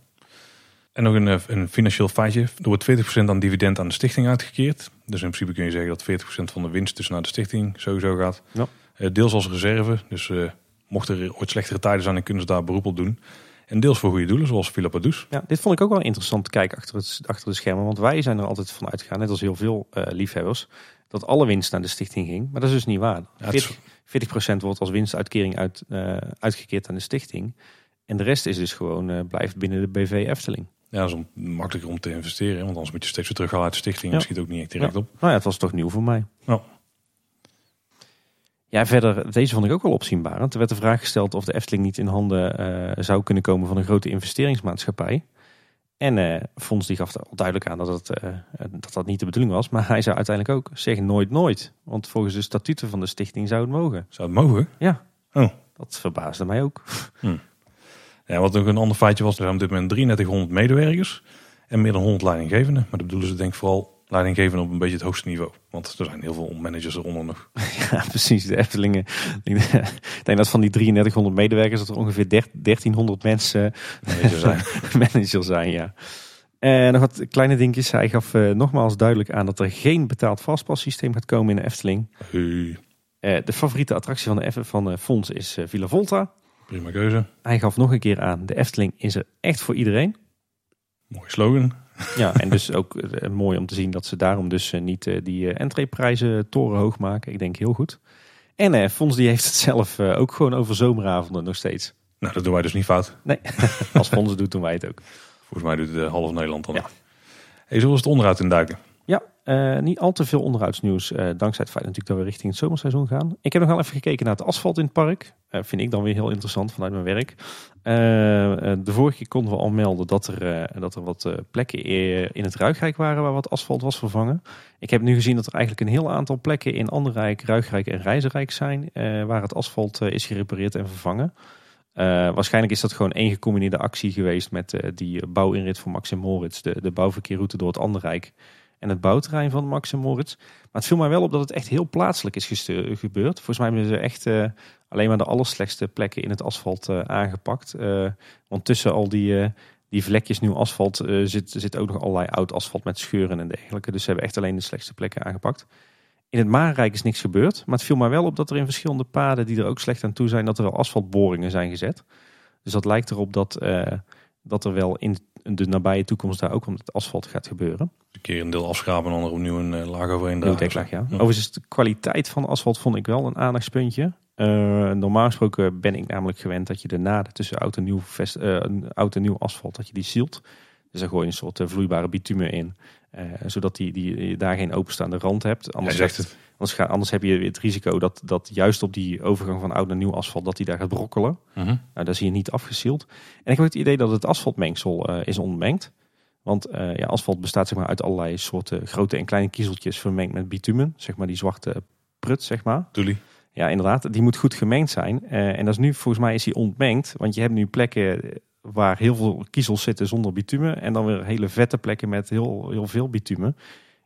En nog een, eh, een financieel feitje. Er wordt 40% aan dividend aan de stichting uitgekeerd. Dus in principe kun je zeggen dat 40% van de winst dus naar de stichting sowieso gaat. Ja. Eh, deels als reserve. Dus eh mochten er ooit slechtere tijden zijn, dan kunnen ze daar beroep op doen. En deels voor goede doelen, zoals Padus. Ja, dit vond ik ook wel interessant te kijken achter, het, achter de schermen. Want wij zijn er altijd van uitgegaan, net als heel veel liefhebbers, dat alle winst naar de stichting ging. Maar dat is dus niet waar. Ja, het is- 40, 40% wordt als winstuitkering uit, uitgekeerd aan de stichting. En de rest is dus gewoon, eh, blijft binnen de BV Efteling. Ja, dat is om, makkelijker om te investeren. Want anders moet je steeds weer terughalen uit de stichting. Ja. Dat schiet ook niet echt direct Ja. op. Nou ja, het was toch nieuw voor mij. Ja. Ja, verder, deze vond ik ook wel opzienbarend. Er werd de vraag gesteld of de Efteling niet in handen eh, zou kunnen komen van een grote investeringsmaatschappij. En eh Fons die gaf al duidelijk aan dat, het, dat dat niet de bedoeling was. Maar hij zou uiteindelijk ook zeggen nooit nooit. Want volgens de statuten van de stichting zou het mogen. Zou het mogen? Ja, Oh. dat verbaasde mij ook. Ja, wat ook een ander feitje was, er zijn op dit moment 3300 medewerkers en meer dan 100 leidinggevenden. Maar dat bedoelen ze denk ik vooral leidinggevenden op een beetje het hoogste niveau. Want er zijn heel veel managers eronder nog. Ja, precies. De Eftelingen. Ik denk dat van die 3300 medewerkers dat er ongeveer 1300 mensen Managers zijn. manager zijn, ja. En nog wat kleine dingetjes. Hij gaf eh, nogmaals duidelijk aan dat er geen betaald vastpassysteem gaat komen in de Efteling. Hey, Eh, de favoriete attractie van de Eff- van eh, Fons is eh, Villa Volta. Prima keuze. Hij gaf nog een keer aan, de Efteling is er echt voor iedereen. Mooie slogan. Ja, en dus ook eh, mooi om te zien dat ze daarom dus eh, niet eh, die entreeprijzen torenhoog maken. Ik denk heel goed. En eh, Fons die heeft het zelf ook gewoon over zomeravonden nog steeds. Nou, dat doen wij dus niet fout. Nee, als Fons het doet, doen wij het ook. Volgens mij doet het half Nederland dan. Ja. Hey, zullen we het onderuit induiken? Eh, niet al te veel onderhoudsnieuws. eh, dankzij het feit natuurlijk dat we richting het zomerseizoen gaan. Ik heb nog wel even gekeken naar het asfalt in het park. Eh, vind ik dan weer heel interessant vanuit mijn werk. De vorige keer konden we al melden dat er, dat er wat plekken in het Ruigrijk waren waar wat asfalt was vervangen. Ik heb nu gezien dat er eigenlijk een heel aantal plekken in Anderrijk, Ruigrijk en Reizenrijk zijn. waar het asfalt is gerepareerd en vervangen. Waarschijnlijk is dat gewoon één gecombineerde actie geweest met die bouwinrit voor Max en Moritz. De, de bouwverkeerroute door het Anderrijk en het bouwterrein van Max en Moritz. Maar het viel mij wel op dat het echt heel plaatselijk is gebeurd. Volgens mij hebben ze echt eh, alleen maar de allerslechtste plekken in het asfalt eh, aangepakt. Eh, want tussen al die, die vlekjes nieuw asfalt zit, zit ook nog allerlei oud asfalt met scheuren en dergelijke. Dus ze hebben echt alleen de slechtste plekken aangepakt. In het Maanrijk is niks gebeurd. Maar het viel mij wel op dat er in verschillende paden die er ook slecht aan toe zijn, dat er wel asfaltboringen zijn gezet. Dus dat lijkt erop dat, dat er wel in de nabije toekomst daar ook om het asfalt gaat gebeuren. Een keer een deel afschrapen en dan er opnieuw een eh, laag overheen dragen. deklaag, ja. Ja. Overigens, de kwaliteit van asfalt vond ik wel een aandachtspuntje. Eh, normaal gesproken ben ik namelijk gewend dat je de naden tussen oud en nieuw, vest, eh, oud en nieuw asfalt, dat je die sealt. Dus dan gooi je een soort vloeibare bitumen in. Eh, zodat die, die, je daar geen openstaande rand hebt. Anders, zegt het. anders, ga, anders heb je het risico dat, dat juist op die overgang van oud naar nieuw asfalt, dat die daar gaat brokkelen. Mhm. Nou, daar zie je niet afgeseeld. En ik heb het idee dat het asfaltmengsel eh, is ontmengd. Want eh, ja, asfalt bestaat zeg maar, uit allerlei soorten grote en kleine kiezeltjes vermengd met bitumen. Zeg maar die zwarte prut, zeg maar. Doelie. Ja, inderdaad. Die moet goed gemengd zijn. En dat is nu, volgens mij is die ontmengd. Want je hebt nu plekken waar heel veel kiezels zitten zonder bitumen. En dan weer hele vette plekken met heel, heel veel bitumen.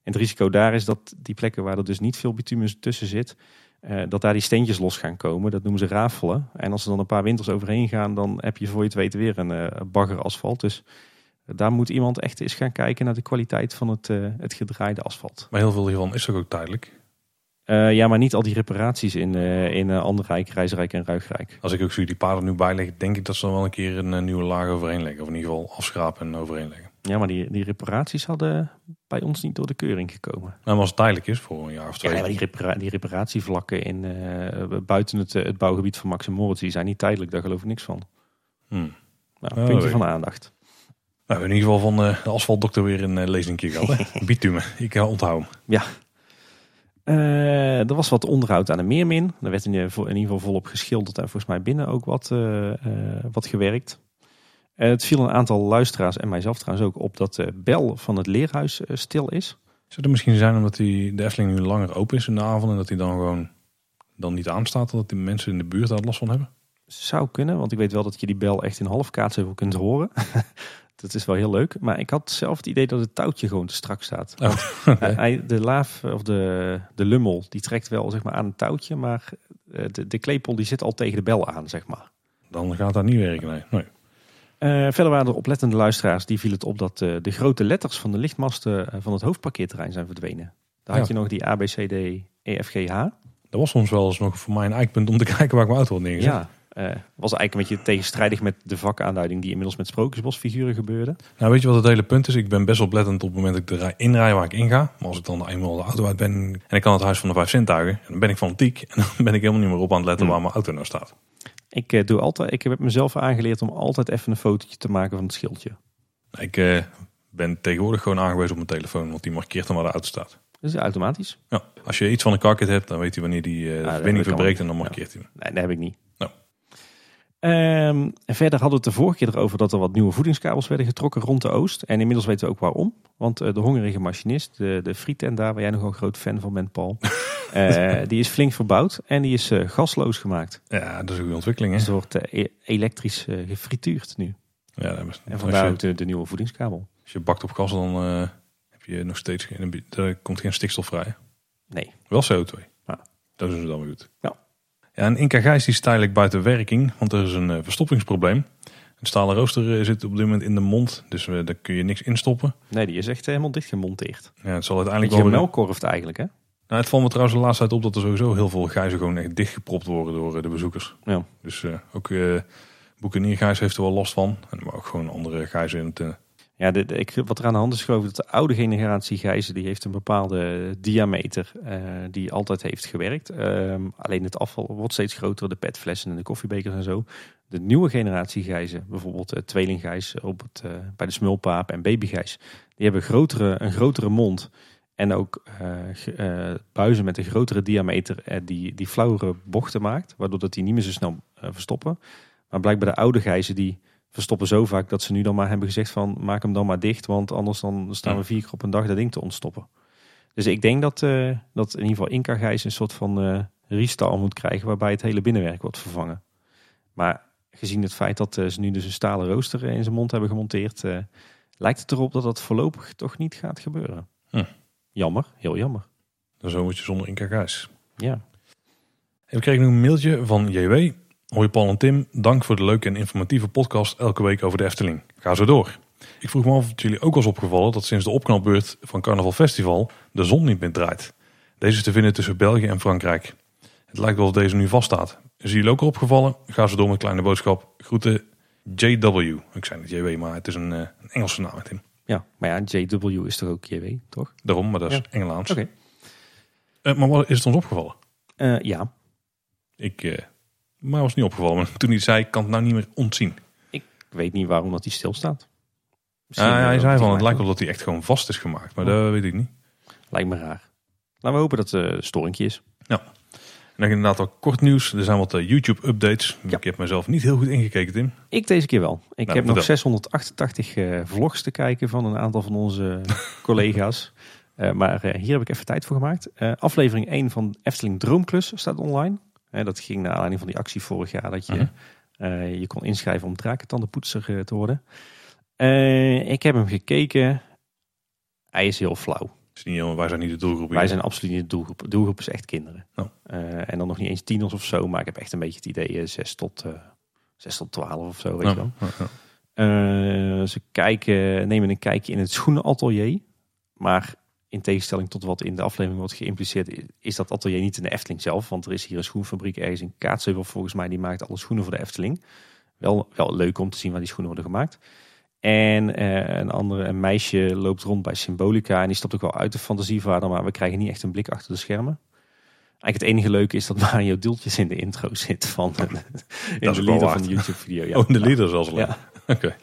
En het risico daar is dat die plekken waar er dus niet veel bitumen tussen zit... eh, dat daar die steentjes los gaan komen. Dat noemen ze rafelen. En als er dan een paar winters overheen gaan, dan heb je voor je het weten weer een eh, bagger asfalt. Dus daar moet iemand echt eens gaan kijken naar de kwaliteit van het, eh, het gedraaide asfalt. Maar heel veel hiervan is toch ook tijdelijk. Eh, ja, maar niet al die reparaties in, eh in uh, Anderrijk, Rijsrijk en Ruigrijk. Als ik ook zie die paden nu bijleggen, denk ik dat ze dan wel een keer een eh, nieuwe laag overheen leggen. Of in ieder geval afschrapen en overheen leggen. Ja, maar die, die reparaties hadden bij ons niet door de keuring gekomen. Nou, maar als het tijdelijk is voor een jaar of Ja, twee. maar die, repara- die reparatievlakken in, eh, buiten het, eh, het bouwgebied van Max en Moritz, die zijn niet tijdelijk. Daar geloof ik niks van. Hmm. Nou, puntje van aandacht. Nou, in ieder geval van eh, de asfaltdokter weer een lezingje gehad. Bitumen, ik onthoud hem. Eh, er was wat onderhoud aan de Meermin. Er werd in, ieder geval- volop geschilderd en volgens mij binnen ook wat, eh, eh, wat gewerkt. Eh, het viel een aantal luisteraars en mijzelf trouwens ook op dat de bel van het leerhuis eh, stil is. Zou het misschien zijn omdat die, de Efteling nu langer open is in de avond en dat hij dan gewoon dan niet aanstaat, dat die mensen in de buurt daar last van hebben? Zou kunnen, want ik weet wel dat je die bel echt in half kaatsheuvel kunt horen. dat is wel heel leuk. Maar ik had zelf het idee dat het touwtje gewoon te strak staat. Oh, hij- de laaf of de, de lummel die trekt wel zeg maar, aan een touwtje, maar eh, de, de klepel die zit al tegen de bel aan, zeg maar. Dan gaat dat niet werken, nee. nee. Eh, verder waren er oplettende luisteraars die viel het op dat eh, de grote letters van de lichtmasten eh, van het hoofdparkeerterrein zijn verdwenen. Daar had je nog die A, B, C, D, E, F, G, H. Dat was soms wel eens nog voor mij een eikpunt om te kijken waar ik mijn auto had neergezet. Ja, eh, was eigenlijk een beetje tegenstrijdig met de vakaanduiding die inmiddels met sprookjesbosfiguren gebeurde. Nou, weet je wat het hele punt is? Ik ben best oplettend op het moment dat ik er inrij waar ik inga. Maar als ik dan eenmaal de auto uit ben en ik kan het huis van de vijf zintuigen, dan ben ik fanatiek. En dan ben ik helemaal niet meer op aan het letten Hmm. waar mijn auto nou staat. Ik, eh, doe altijd, ik heb mezelf aangeleerd om altijd even een fotootje te maken van het schildje. Ik eh, ben tegenwoordig gewoon aangewezen op mijn telefoon, want die markeert dan waar de auto staat. Dus automatisch. Ja, als je iets van een carkit hebt, dan weet hij wanneer die eh, de dat verbinding kan verbreekt en dan Ja. markeert hij hem. Nee, dat heb ik niet. Ehm, en verder hadden we het de vorige keer erover dat er wat nieuwe voedingskabels werden getrokken rond de Oost. En inmiddels weten we ook waarom. Want eh, de hongerige machinist, de, de frietent daar, waar jij nogal een groot fan van bent, Paul. eh, die is flink verbouwd en die is eh, gasloos gemaakt. Ja, dat is een goede ontwikkeling. Dus Hè? er wordt e- elektrisch gefrituurd nu. Ja, dat is, En vandaar ook de, de nieuwe voedingskabel. als je bakt op gas, dan heb je nog steeds geen, er komt geen stikstof vrij. Nee. Wel CO2. Ja. Dat is dan weer goed. Ja. Ja, en Inca Gijs die is tijdelijk buiten werking, want er is een eh, verstoppingsprobleem. Een stalen rooster eh, zit op dit moment in de mond, dus eh, daar kun je niks instoppen. Nee, die is echt helemaal dichtgemonteerd. Ja, het zal uiteindelijk Beetje wel... gemelkorfd eigenlijk, hè? Nou, het valt me trouwens de laatste tijd op dat er sowieso heel veel gijzen gewoon echt dichtgepropt worden door de bezoekers. Ja. Dus ook eh Boekenier Gijs heeft er wel last van. En maar ook gewoon andere gijzen in het... Ja, ik, wat er aan de hand is geloof dat de oude generatie gijzen, die heeft een bepaalde diameter eh, die altijd heeft gewerkt. Ehm, alleen het afval wordt steeds groter, de petflessen en de koffiebekers en zo. De nieuwe generatie gijzen, bijvoorbeeld uh, tweelinggijs op het, eh, bij de smulpaap en babygijs, die hebben grotere, een grotere mond. En ook buizen met een grotere diameter die, die flauwere bochten maakt. Waardoor dat die niet meer zo snel verstoppen. Maar blijkbaar de oude gijzen die verstoppen zo vaak dat ze nu dan maar hebben gezegd van maak hem dan maar dicht. Want anders dan staan we vier keer op een dag dat ding te ontstoppen. Dus ik denk dat, eh, dat in ieder geval Inca gijs een soort van restyle moet krijgen. Waarbij het hele binnenwerk wordt vervangen. Maar gezien het feit dat eh, ze nu dus een stalen rooster in zijn mond hebben gemonteerd. lijkt het erop dat dat voorlopig toch niet gaat gebeuren. Hm. Jammer, heel jammer. dan zo moet je zonder Inca Gijs. Ja. En we kregen nu een mailtje van JW. Hoi Paul en Tim, dank voor de leuke en informatieve podcast elke week over de Efteling. Ga zo door. Ik vroeg me af of het jullie ook was opgevallen dat sinds de opknapbeurt van Carnaval Festival de zon niet meer draait. Deze is te vinden tussen België en Frankrijk. Het lijkt wel of deze nu vaststaat. Is jullie ook al opgevallen? Ga zo door met kleine boodschap. Groeten JW. Ik zei niet JW, maar het is een, eh, een Engelse naam hem. ja, maar ja, JW is toch ook JW, toch? Daarom, maar dat is Ja. Engelaans. Oké. Eh, maar wat is het ons opgevallen? Eh, ja, Ik, mij was niet opgevallen. Maar toen hij zei, kan het nou niet meer ontzien. ik weet niet waarom dat die stilstaat. Ja, ja, hij eh, zei dat van, het lijkt wel dat hij echt gewoon vast is gemaakt. Maar Oh. dat weet ik niet. Lijkt me raar. Laten we hopen dat het een storingje is. En dan inderdaad al kort nieuws. Er zijn wat eh, YouTube-updates. Ja. Ik heb mezelf niet heel goed ingekeken, Tim. Ik deze keer wel. Ik Nou, heb nog vertel. 688 eh, vlogs te kijken van een aantal van onze collega's. Eh, maar eh, hier heb ik even tijd voor gemaakt. Eh, aflevering 1 van Efteling Droomklus staat online. Dat ging naar aanleiding van die actie vorig jaar dat je Mhm. eh, je kon inschrijven om drakentandenpoetser eh, te worden. Eh, ik heb hem gekeken. Hij is heel flauw. is niet, helemaal- wij zijn niet de doelgroep. Wij zijn absoluut niet de doelgroep. De doelgroep is echt kinderen. Oh. Eh, en dan nog niet eens tieners of zo. Maar ik heb echt een beetje het idee eh, 6 tot, eh 6 tot 12 of zo. Weet je wel. ja, ja. Eh, ze kijken, nemen een kijkje in het schoenenatelier. Maar in tegenstelling tot wat in de aflevering wordt geïmpliceerd, is dat atelier niet in de Efteling zelf. Want er is hier een schoenfabriek ergens in Kaatsheuvel volgens mij. Die maakt alle schoenen voor de Efteling. Wel, wel leuk om te zien waar die schoenen worden gemaakt. En eh, een andere een meisje loopt rond bij Symbolica. En die stapt ook wel uit de fantasievader. Maar we krijgen niet echt een blik achter de schermen. Eigenlijk het enige leuke is dat Mario Dueltjes in de intro zit van in de ook wel leader van de YouTube video. Ja. Oh, de leader zelfs al. Ja. Oké.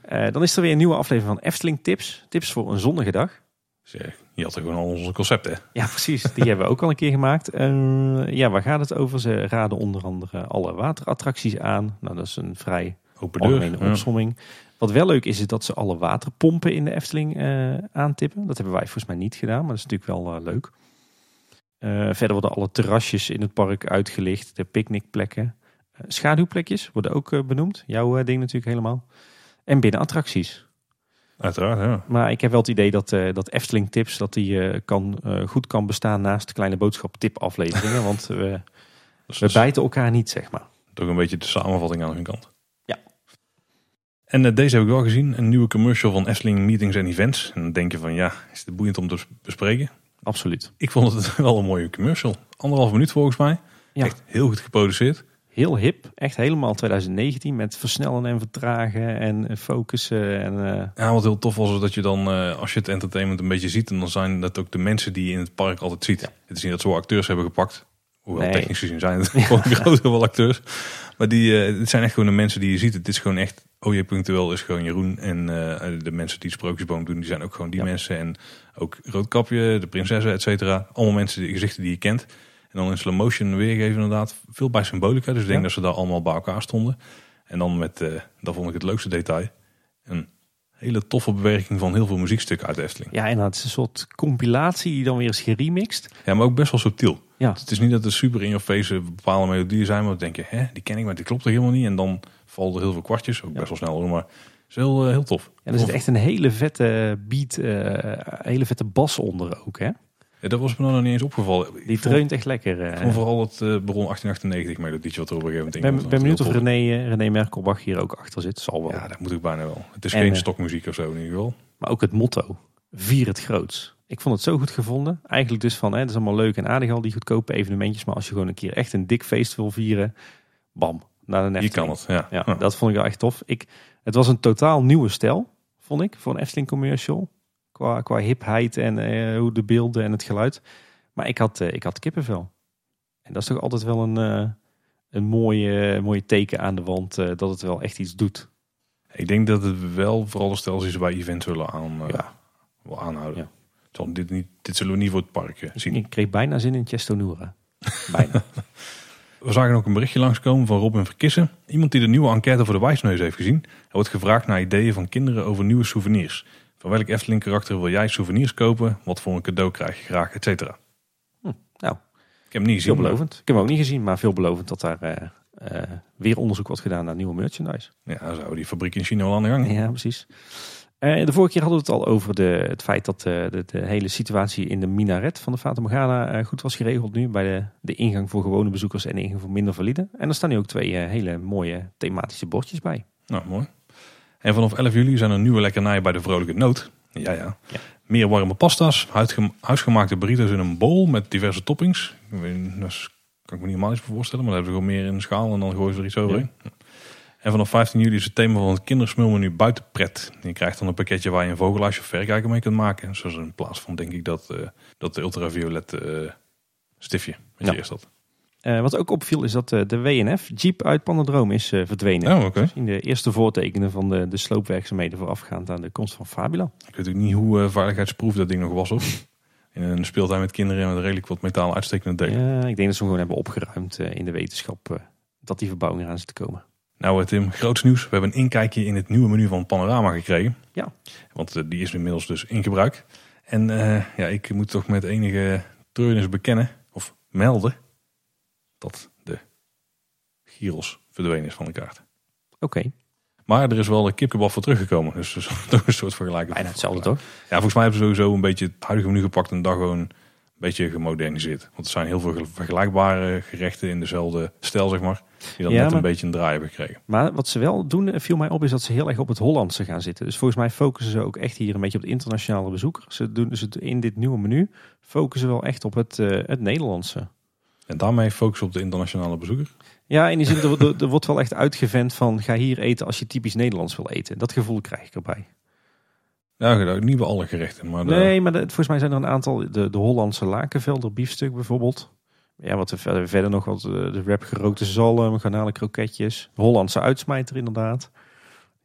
Eh, dan is er weer een nieuwe aflevering van Efteling Tips. Tips voor een zonnige dag. Zeg, je had er gewoon al onze concepten. Ja, precies. Die hebben we ook al een keer gemaakt. Eh, ja, waar gaat het over? Ze raden onder andere alle waterattracties aan. Nou, dat is een vrij Open deur. algemene Ja. opsomming. Wat wel leuk is, is dat ze alle waterpompen in de Efteling eh, aantippen. Dat hebben wij volgens mij niet gedaan, maar dat is natuurlijk wel eh, leuk. Eh, verder worden alle terrasjes in het park uitgelicht. De picknickplekken. Eh, schaduwplekjes worden ook eh, benoemd. Jouw eh, ding natuurlijk helemaal. En binnenattracties. Uiteraard, ja. Maar ik heb wel het idee dat, eh, dat Efteling Tips dat die, eh, kan, eh, goed kan bestaan naast de kleine boodschap tip afleveringen. want we, Dus we is bijten elkaar niet, zeg maar. toch een beetje de samenvatting aan hun kant. Ja. En deze heb ik wel gezien. Een nieuwe commercial van Efteling Meetings en Events. En dan denk je van, ja, is het boeiend om te bespreken? Absoluut. Ik vond het wel een mooie commercial. Anderhalf minuut volgens mij. Ja. Echt heel goed geproduceerd. Heel hip. Echt helemaal 2019 met versnellen en vertragen en focussen. En, eh, Ja, wat heel tof was, is dat je dan, eh, als je het entertainment een beetje ziet, en dan zijn dat ook de mensen die je in het park altijd ziet. Het is niet dat ze wel acteurs hebben gepakt. Hoewel Nee. technisch gezien zijn het gewoon groter wel acteurs. Maar die, eh, het zijn echt gewoon de mensen die je ziet. Het is gewoon echt, OJ Punctueel is gewoon Jeroen. En de mensen die Sprookjesboom doen, die zijn ook gewoon die Ja. mensen. En ook Roodkapje, de prinsessen, et cetera. Allemaal mensen, die gezichten die je kent. En dan in slow motion weergeven inderdaad. Veel bij symbolica. Dus ik denk Ja. dat ze daar allemaal bij elkaar stonden. En dan met, eh dat vond ik het leukste detail. Een hele toffe bewerking van heel veel muziekstukken uit de Efteling. ja, en het is een soort compilatie die dan weer is geremixed. Ja, maar ook best wel subtiel. Ja. Het is niet dat het super in je face bepaalde melodieën zijn, maar dan denk je, hè, die ken ik, maar die klopt er helemaal niet. En dan vallen er heel veel kwartjes, ook Ja. best wel snel hoor, maar het is heel, eh, heel tof. En er zit echt een hele vette beat, eh, hele vette bas onder ook. Hè? Ja, dat was me nog niet eens opgevallen. Die dreunt echt lekker. vond vooral het eh bron 1898 melodietje wat er op een gegeven moment ben, in ben benieuwd of Dat René, eh, René Merkelbach hier ook achter zit. Zal wel. Ja, dat moet ik bijna wel. Het is En, geen eh, stokmuziek of zo in ieder geval. Maar ook het motto. Vier het groots. Ik vond het zo goed gevonden. Eigenlijk dus van, hè, het is allemaal leuk en aardig al die goedkope evenementjes. Maar als je gewoon een keer echt een dik feest wil vieren. Bam, naar de Hier Efteling. kan het, Ja. dat vond ik wel echt tof. Ik, het was een totaal nieuwe stijl, vond ik, voor een Efteling commercial. Qua, qua hipheid en eh, hoe de beelden en het geluid. Maar ik had, eh, ik had kippenvel. En dat is toch altijd wel een, eh, een mooie, mooie teken aan de wand dat het wel echt iets doet. Ik denk dat het wel vooral de stijl is bij events zullen aan, Ja. wel aanhouden. Ja. Zal dit, niet, dit zullen we niet voor het park eh, zien. Ik kreeg bijna zin in Chesto Noora. Bijna. We zagen ook een berichtje langskomen van Robin Verkissen. Iemand die de nieuwe enquête voor de Wijsneus heeft gezien. Er wordt gevraagd naar ideeën van kinderen over nieuwe souvenirs. Van welk Efteling karakter wil jij souvenirs kopen? Wat voor een cadeau krijg je graag, et cetera. Hm, nou. Ik heb hem niet gezien. Veelbelovend. Ik heb hem ook niet gezien, maar veelbelovend dat daar eh, eh, weer onderzoek wordt gedaan naar nieuwe merchandise. Ja, dan zou die fabriek in China wel aan de gang. Ja, precies. Eh, de vorige keer hadden we het al over de, het feit dat de, de hele situatie in de minaret van de Fata Morgana goed was geregeld nu. Bij de, de ingang voor gewone bezoekers en de ingang voor minder valide. En er staan nu ook twee hele mooie thematische bordjes bij. Nou, mooi. En vanaf 11 juli zijn er nieuwe lekkernijen bij de Vrolijke Noot. Ja, ja. Ja. Meer warme pasta's, huisgemaakte burritos in een bowl met diverse toppings. Ik weet, dat is- kan ik me niet helemaal iets voor voorstellen, maar dan hebben ze gewoon meer in een schaal en dan gooien ze er iets overheen. En vanaf 15 juli is het thema van het kindersmulmenu buitenpret. Je krijgt dan een pakketje waar je een vogelaasje of verrekijker mee kunt maken. Zoals in plaats van, denk ik, dat, eh, dat ultraviolet eh, stiftje. Ja. eerst had. Eh, wat ook opviel is dat eh, de WNF Jeep uit Pandadroom is eh, verdwenen. Oh, oké. In de eerste voortekenen van de, de sloopwerkzaamheden voorafgaand aan de komst van Fabula. Ik weet ook niet hoe veiligheidsproef dat ding nog was, hoor. In een speeltuin met kinderen met redelijk wat metaal uitstekende delen. Ja, ik denk dat ze hem gewoon hebben opgeruimd in de wetenschap dat die verbouwing eraan zit te komen. Nou Tim, groots nieuws. We hebben een inkijkje in het nieuwe menu van Panorama gekregen. Ja. Want die is inmiddels dus in gebruik. En ja, ik moet toch met enige treurnis bekennen, of melden, dat de gyros verdwenen is van de kaart. Oké. Maar er is wel een kipkebab voor teruggekomen. Dus toch een soort vergelijking. Bijna hetzelfde toch? Ja, volgens mij hebben ze sowieso een beetje het huidige menu gepakt en daar gewoon een beetje gemoderniseerd. Want er zijn heel veel ge- vergelijkbare gerechten in dezelfde stijl, zeg maar. Die dan Ja, net een beetje een draai hebben gekregen. Maar wat ze wel doen, eh, viel mij op, is dat ze heel erg op het Hollandse gaan zitten. Dus volgens mij focussen ze ook echt hier een beetje op de internationale bezoeker. Ze doen dus in dit nieuwe menu focussen wel echt op het, eh, het Nederlandse. En daarmee focus op de internationale bezoeker. Ja, in die zin, er, er, wordt wel echt uitgevent van ga hier eten als je typisch Nederlands wil eten. Dat gevoel krijg ik erbij. Ja, niet bij alle gerechten. Maar de- Nee, maar de- volgens mij zijn er een aantal, de, de Hollandse lakenvelder biefstuk bijvoorbeeld. Ja, wat er verder, verder nog wat, eh, de wrap gerookte zalm, garnalen kroketjes. Hollandse uitsmijter inderdaad.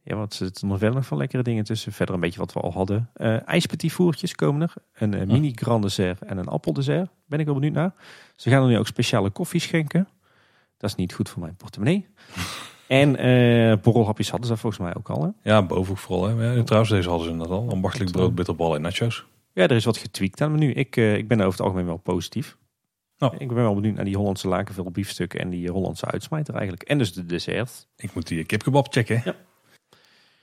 Ja, wat zitten er nog verder nog van lekkere dingen tussen. Verder een beetje wat we al hadden. Eh ijspetitvoertjes komen er. Een eh, mini grand dessert en een appeldessert. Ben ik wel benieuwd naar. Ze gaan er nu ook speciale koffie schenken. Dat is niet goed voor mijn portemonnee. En eh borrelhapjes hadden ze volgens mij ook al. Hè? Ja, boven vooral. Hè. Ja, trouwens, deze hadden ze inderdaad al. Ambachtelijk brood, bitterballen en nachos. Ja, er is wat getweakt aan het menu. Ik, ik ben over het algemeen wel positief. Nou. Ik ben wel benieuwd naar die Hollandse lakenvel biefstuk en die Hollandse uitsmijter eigenlijk. En dus de dessert. Ik moet die kipkebab checken. Ja.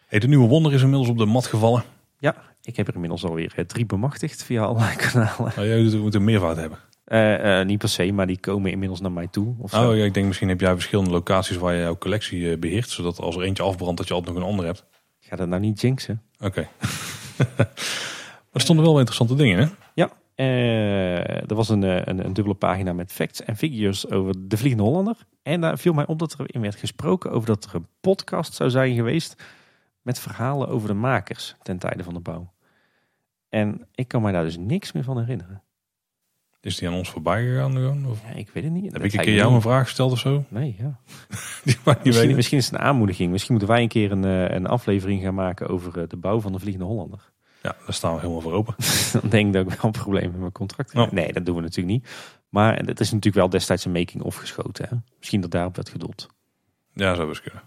Hey, de nieuwe wonder is inmiddels op de mat gevallen. Ja, ik heb er inmiddels alweer eh, drie bemachtigd via allerlei kanalen. Nou, jij moet een meervoud hebben. Eh, eh, niet per se, maar die komen inmiddels naar mij toe. Of zo. Oh ja, ik denk misschien heb jij verschillende locaties waar je jouw collectie eh, beheert. Zodat als er eentje afbrandt, dat je altijd nog een ander hebt. Ga dat nou niet jinxen. Oké. maar er stonden wel interessante dingen, hè? Ja, er was een, een, een dubbele pagina met facts en figures over de Vliegende Hollander. En daar viel mij op dat er in werd gesproken over dat er een podcast zou zijn geweest met verhalen over de makers ten tijde van de bouw. En ik kan mij daar dus niks meer van herinneren. Is die aan ons voorbij gegaan? Gewoon? Of Ja, ik weet het niet. heb Dat ik een keer jou een vraag gesteld of zo? Nee, ja. Die niet Misschien, misschien is het een aanmoediging. Misschien moeten wij een keer een, eh, een aflevering gaan maken over eh, de bouw van de Vliegende Hollander. Ja, daar staan we helemaal voor open. Dan denk ik dat ik wel een probleem met mijn contract heb. Oh. Nee, dat doen we natuurlijk niet. Maar het is natuurlijk wel destijds een making-of geschoten. Hè? Misschien dat daarop werd gedoeld. Ja, zou best kunnen.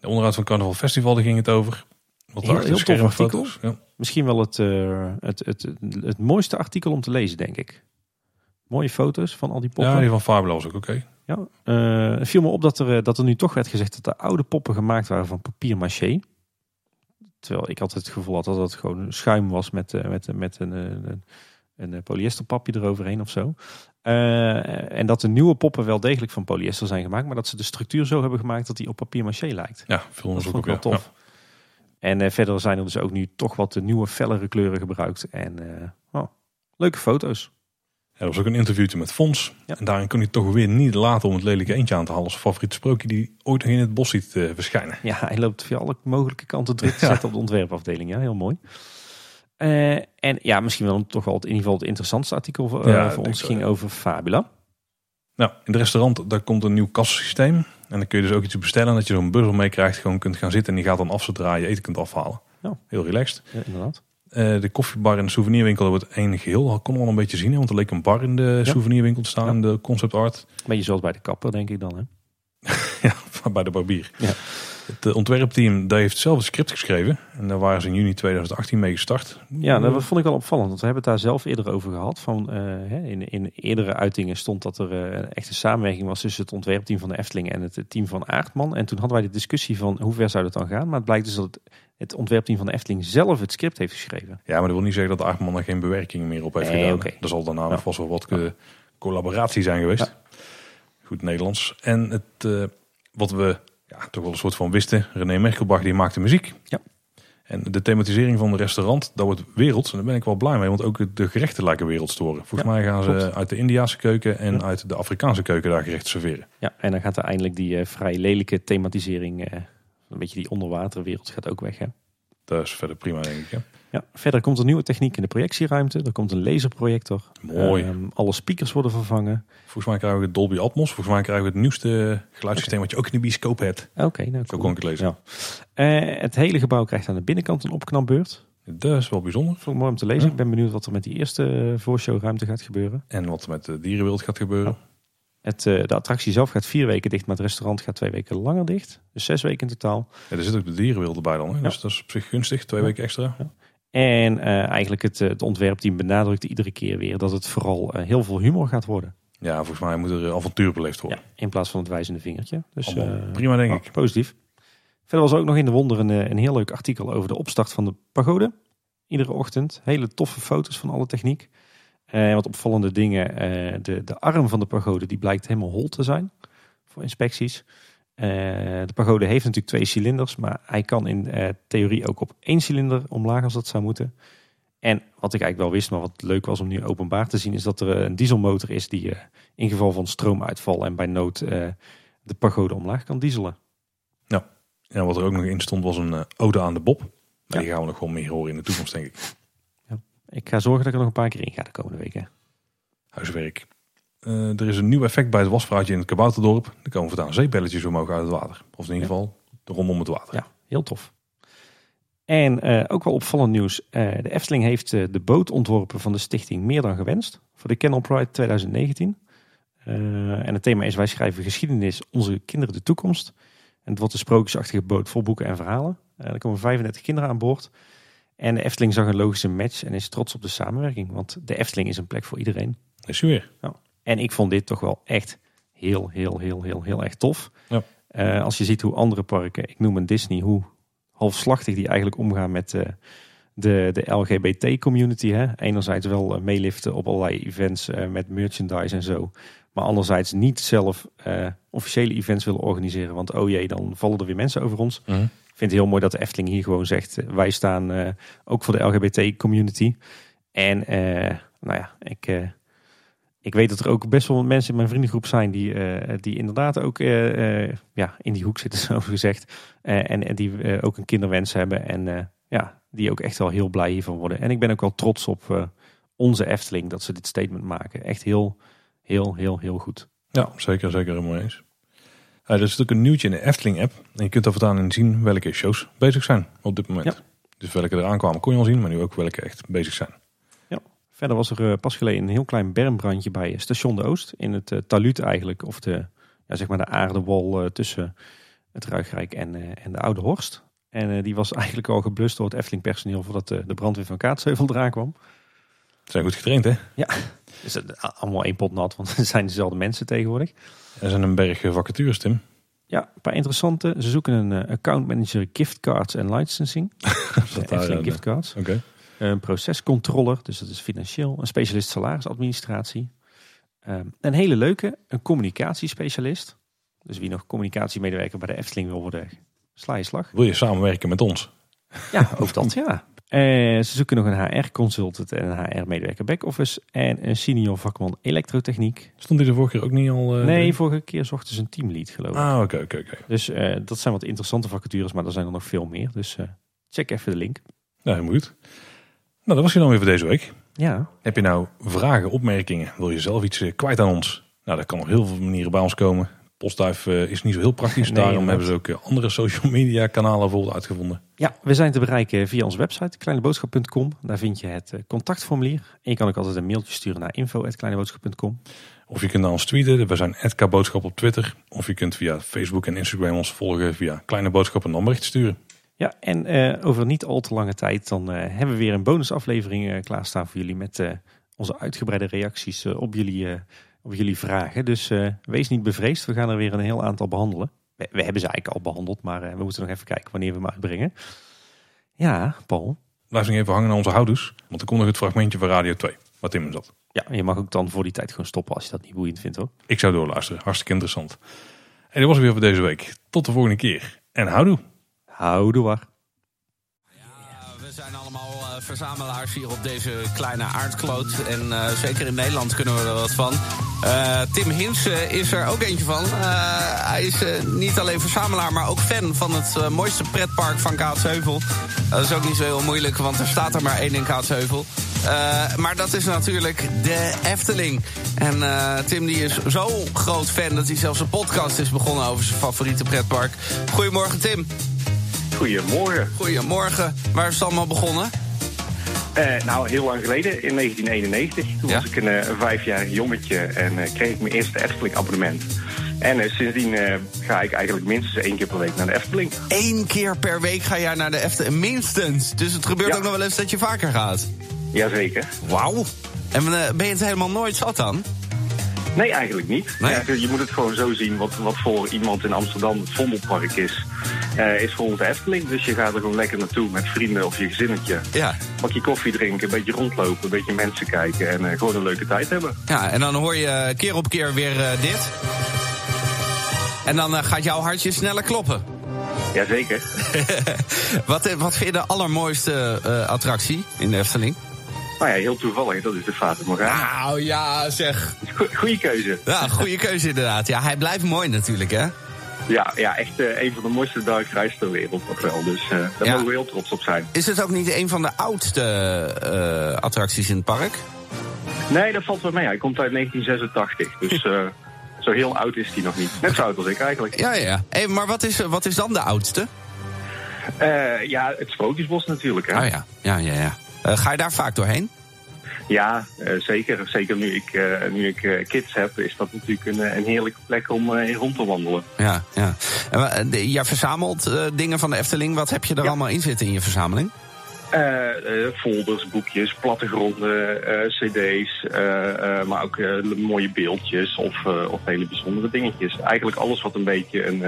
De onderhoud van Carnaval Festival, daar ging het over. Wat Heel- heel tof schermfoto's. Ja. Misschien wel het, eh, het, het, het, mooiste artikel om te lezen, denk ik. Mooie foto's van al die poppen. ja, die van Fabula was ook oké. Ja, het viel me op dat er, eh, dat er nu toch werd gezegd dat de oude poppen gemaakt waren van papier maché. Terwijl ik altijd het gevoel had dat het gewoon schuim was met, met, met een, een, een, een polyesterpapje eroverheen of zo. Eh, en dat de nieuwe poppen wel degelijk van polyester zijn gemaakt, maar dat ze de structuur zo hebben gemaakt dat die op papier maché lijkt. Ja, veel onderzoek ik ook wel tof. En eh, verder zijn er dus ook nu toch wat de nieuwe fellere kleuren gebruikt. En eh, oh, leuke foto's. Ja, er was ook een interviewtje met Fons. En daarin kon hij toch weer niet laten om het lelijke eentje aan te halen. Als favoriete sprookje die ooit nog in het bos ziet eh, verschijnen. Ja, hij loopt via alle mogelijke kanten druk te zetten op de ontwerpafdeling. Ja, heel mooi. Eh, en ja, misschien wel toch wel het, in ieder geval het interessantste artikel voor, eh, Ja, voor ons ging over Fabula. Nou, in het restaurant daar komt een nieuw kassasysteem. En dan kun je dus ook iets bestellen. Dat je zo'n buzzer mee krijgt. Gewoon kunt gaan zitten. En die gaat dan af zodra je eten kunt afhalen. Ja. Heel relaxed. Ja, inderdaad. Eh, de koffiebar en de souvenirwinkel wordt één geheel. Dat kon we al een beetje zien. hè, Want er leek een bar in de Ja. souvenirwinkel te staan. In de concept art. Beetje zoals bij de kapper, denk ik dan. Hè? Ja, bij de barbier. Ja. Het eh, ontwerpteam daar heeft zelf het script geschreven. En daar waren ze in juni 2018 mee gestart. Ja, dat vond ik wel opvallend. Want we hebben het daar zelf eerder over gehad. Van, eh, in, in eerdere uitingen stond dat er eh, een echte samenwerking was tussen het ontwerpteam van de Efteling en het team van Aardman. En toen hadden wij de discussie van hoe ver zou dat dan gaan. Maar het blijkt dus dat het, het ontwerpteam van de Efteling zelf het script heeft geschreven. Ja, maar dat wil niet zeggen dat Aardman er geen bewerking meer op heeft Nee, gedaan. oké. Er zal daarna Ja. vast wel wat collaboratie zijn geweest. Goed Nederlands. En het, wat we ja, toch wel een soort van wisten. René Merkelbach die maakte muziek. Ja. En de thematisering van het restaurant, dat wordt werelds. En daar ben ik wel blij mee. Want ook de gerechten lijken werelds te worden. Volgens Ja, mij gaan ze klopt. uit de Indiase keuken en Ja. uit de Afrikaanse keuken daar gerechten serveren. Ja, en dan gaat er eindelijk die eh, vrij lelijke thematisering, eh, een beetje die onderwaterwereld gaat ook weg. Hè? Dat is verder prima denk ik. Hè? Ja, verder komt er nieuwe techniek in de projectieruimte. Er komt een laserprojector. Mooi. Ehm, alle speakers worden vervangen. Volgens mij krijgen we het Dolby Atmos. Volgens mij krijgen we het nieuwste geluidssysteem wat je ook in de bioscoop hebt. Oké, nou Zo cool. kon ik het lezen. Ja. Eh, het hele gebouw krijgt aan de binnenkant een opknapbeurt. Dat is wel bijzonder. Vond ik mooi om te lezen. Ja. Ik ben benieuwd wat er met die eerste eh, voorshowruimte gaat gebeuren. En wat er met de dierenwereld gaat gebeuren. Het, eh, de attractie zelf gaat vier weken dicht, maar het restaurant gaat twee weken langer dicht. Dus zes weken in totaal. Ja, er zit ook de dierenwereld erbij dan. Hè? Ja. Dus dat is op zich gunstig. Twee Ja. weken extra. En eh, eigenlijk het, eh, het ontwerpteam benadrukt iedere keer weer dat het vooral eh, heel veel humor gaat worden. Ja, volgens mij moet er avontuur beleefd Ja, worden. in plaats van het wijzende vingertje. Dus Allemaal prima denk oh, ik. positief. Verder was er ook nog in de wonder een, een heel leuk artikel over de opstart van de pagode. Iedere ochtend. Hele toffe foto's van alle techniek. En wat opvallende dingen. de, de arm van de pagode die blijkt helemaal hol te zijn. Voor inspecties. De pagode heeft natuurlijk twee cilinders. Maar hij kan in theorie ook op één cilinder omlaag als dat zou moeten. En wat ik eigenlijk wel wist, maar wat leuk was om nu openbaar te zien, is dat er een dieselmotor is die in geval van stroomuitval en bij nood de pagode omlaag kan dieselen. Ja, en wat er ook nog in stond was een ode aan de Bob. Maar die gaan we nog wel meer horen in de toekomst, denk ik. Ja. Ik ga zorgen dat ik er nog een paar keer in ga de komende weken. Huiswerk. Uh, er is een nieuw effect bij het wasvraatje in het Kabouterdorp. Er komen voortaan zeepbelletjes omhoog uit het water. Of in ieder geval rondom het water. Ja, heel tof. En uh, ook wel opvallend nieuws. Uh, de Efteling heeft de boot ontworpen van de stichting Meer dan Gewenst. Voor de Kennel Pride 2019. en het thema is wij schrijven geschiedenis, onze kinderen de toekomst. En het wordt een sprookjesachtige boot vol boeken en verhalen. er komen 35 kinderen aan boord. En de Efteling zag een logische match en is trots op de samenwerking. Want de Efteling is een plek voor iedereen. Is weer. Ja. En ik vond dit toch wel echt heel, heel, heel, heel, heel erg tof. Ja. Uh, als je ziet hoe andere parken, ik noem een Disney, hoe halfslachtig die eigenlijk omgaan met uh, de, de LGBT-community. Enerzijds wel uh, meeliften op allerlei events met merchandise en zo. Maar anderzijds niet zelf officiële events willen organiseren. Want oh jee, dan vallen er weer mensen over ons. Mhm. Ik vind het heel mooi dat de Efteling hier gewoon zegt, wij staan ook voor de LGBT-community. En nou ja, ik ik weet dat er ook best wel mensen in mijn vriendengroep zijn die, uh, die inderdaad ook uh, uh, ja, in die hoek zitten, zo gezegd. en, en die ook een kinderwens hebben. En ja, die ook echt wel heel blij hiervan worden. En ik ben ook wel trots op onze Efteling dat ze dit statement maken. Echt heel, heel, heel, heel goed. Ja, zeker, zeker helemaal eens. er is natuurlijk een nieuwtje in de Efteling-app. En je kunt er voortaan in zien welke shows bezig zijn op dit moment. Ja. Dus welke eraan kwamen kon je al zien, maar nu ook welke echt bezig zijn. Verder was er eh, pas geleden een heel klein bermbrandje bij Station de Oost. In het uh, taluut eigenlijk. Of de, ja, zeg maar de aardewol tussen het Ruigrijk en, en de Oude Horst. En die was eigenlijk al geblust door het Efteling personeel voordat de, de brandweer van Kaatsheuvel eraan kwam. Ze zijn goed getraind hè? Ja, dus allemaal één pot nat, want het zijn dezelfde mensen tegenwoordig. Er zijn een berg vacatures Tim. Ja, een paar interessante. Ze zoeken een account manager giftcards en licensing. Efteling giftcards. Oké. Een procescontroller, dus dat is financieel. Een specialist salarisadministratie. Ehm, een hele leuke, een communicatiespecialist. Dus wie nog communicatiemedewerker bij de Efteling wil worden, sla je slag. Wil je samenwerken met ons? Ja, ook dat ja. Uh, ze zoeken nog een HR-consultant en een HR-medewerker back-office. En een senior vakman elektrotechniek. Stond die de vorige keer ook niet al? Uh, nee, vorige keer zochten ze een teamlead geloof ik. Ah, oké, oké, oké. Dus uh, dat zijn wat interessante vacatures, maar er zijn er nog veel meer. Dus check even de link. Ja, helemaal goed. Nou, dat was je dan weer voor deze week. Ja. Heb je nou vragen, opmerkingen? Wil je zelf iets eh, kwijt aan ons? Nou, dat kan op heel veel manieren bij ons komen. Postduif uh, is niet zo heel praktisch. Nee, Daarom hebben ze ook eh, andere social media kanalen bijvoorbeeld uitgevonden. Ja, we zijn te bereiken via onze website kleineboodschap.com. Daar vind je het contactformulier. En je kan ook altijd een mailtje sturen naar info.kleineboodschap.com. Of je kunt naar ons tweeten. We zijn @kboodschap op Twitter. Of je kunt via Facebook en Instagram ons volgen via Kleine Boodschap en dan bericht sturen. Ja, en uh, over niet al te lange tijd dan uh, hebben we weer een bonusaflevering uh, klaarstaan voor jullie met onze uitgebreide reacties op, jullie, op jullie vragen. Dus wees niet bevreesd, we gaan er weer een heel aantal behandelen. We, we hebben ze eigenlijk al behandeld, maar we moeten nog even kijken wanneer we hem uitbrengen. Ja, Paul. Blijf nog even hangen aan onze houders, want er komt nog het fragmentje van Radio 2, wat in me zat. Ja, je mag ook dan voor die tijd gewoon stoppen als je dat niet boeiend vindt hoor. Ik zou doorluisteren, hartstikke interessant. En dat was het weer voor deze week. Tot de volgende keer en houdoe. Houdoe waar. Ja, we zijn allemaal uh, verzamelaars hier op deze kleine aardkloot. En uh, zeker in Nederland kunnen we er wat van. Uh, Tim Hins is er ook eentje van. hij is niet alleen verzamelaar, maar ook fan van het mooiste pretpark van Kaatsheuvel. Dat is ook niet zo heel moeilijk, want er staat er maar één in Kaatsheuvel. maar dat is natuurlijk de Efteling. En Tim die is zo groot fan dat hij zelfs een podcast is begonnen over zijn favoriete pretpark. Goedemorgen Tim. Goedemorgen. Goedemorgen. Waar is het allemaal begonnen? Uh, nou, heel lang geleden, in 1991. Toen was ik een, uh, een vijfjarig jongetje en uh, kreeg ik mijn eerste Efteling abonnement. En sindsdien ga ik eigenlijk minstens één keer per week naar de Efteling. Eén keer per week ga jij naar de Efteling? Minstens? Dus het gebeurt ook nog wel eens dat je vaker gaat? Jazeker. Wauw. En ben je het helemaal nooit zat dan? Nee, eigenlijk niet. Nee. je moet het gewoon zo zien wat, wat voor iemand in Amsterdam het Vondelpark is. eh, is voor ons de Efteling. Dus je gaat er gewoon lekker naartoe met vrienden of je gezinnetje. Ja. Bakje koffie drinken, een beetje rondlopen, een beetje mensen kijken en eh, gewoon een leuke tijd hebben. ja, en dan hoor je keer op keer weer eh, dit. En dan eh, gaat jouw hartje sneller kloppen. Jazeker. Wat, eh, wat vind je de allermooiste eh, attractie in de Efteling? Nou ja, heel toevallig, dat is de Fata Morgana. Nou ja, zeg. Go- Goeie keuze. Ja, goede keuze inderdaad. Ja, hij blijft mooi natuurlijk, hè? Ja, ja echt eh, een van de mooiste dark ter wereld nog wel. Dus eh, daar Ja. mogen we heel trots op zijn. Is het ook niet een van de oudste eh, attracties in het park? Nee, dat valt wel mee. Hij komt uit 1986. Dus zo heel oud is hij nog niet. Net zo oud als ik eigenlijk. Ja, ja. Hey, maar wat is, wat is dan de oudste? Ja, het Sprookjesbos natuurlijk. Hè? Oh ja, ja, ja. ja. Eh, ga je daar vaak doorheen? Ja, eh, zeker. Zeker nu ik, eh, nu ik kids heb, is dat natuurlijk een, een heerlijke plek om in rond te wandelen. Ja, ja. En, jij verzamelt dingen van de Efteling. Wat heb je er Ja. allemaal in zitten in je verzameling? Eh, eh, folders, boekjes, plattegronden, eh, cd's, maar ook mooie beeldjes of, of hele bijzondere dingetjes. Eigenlijk alles wat een beetje een,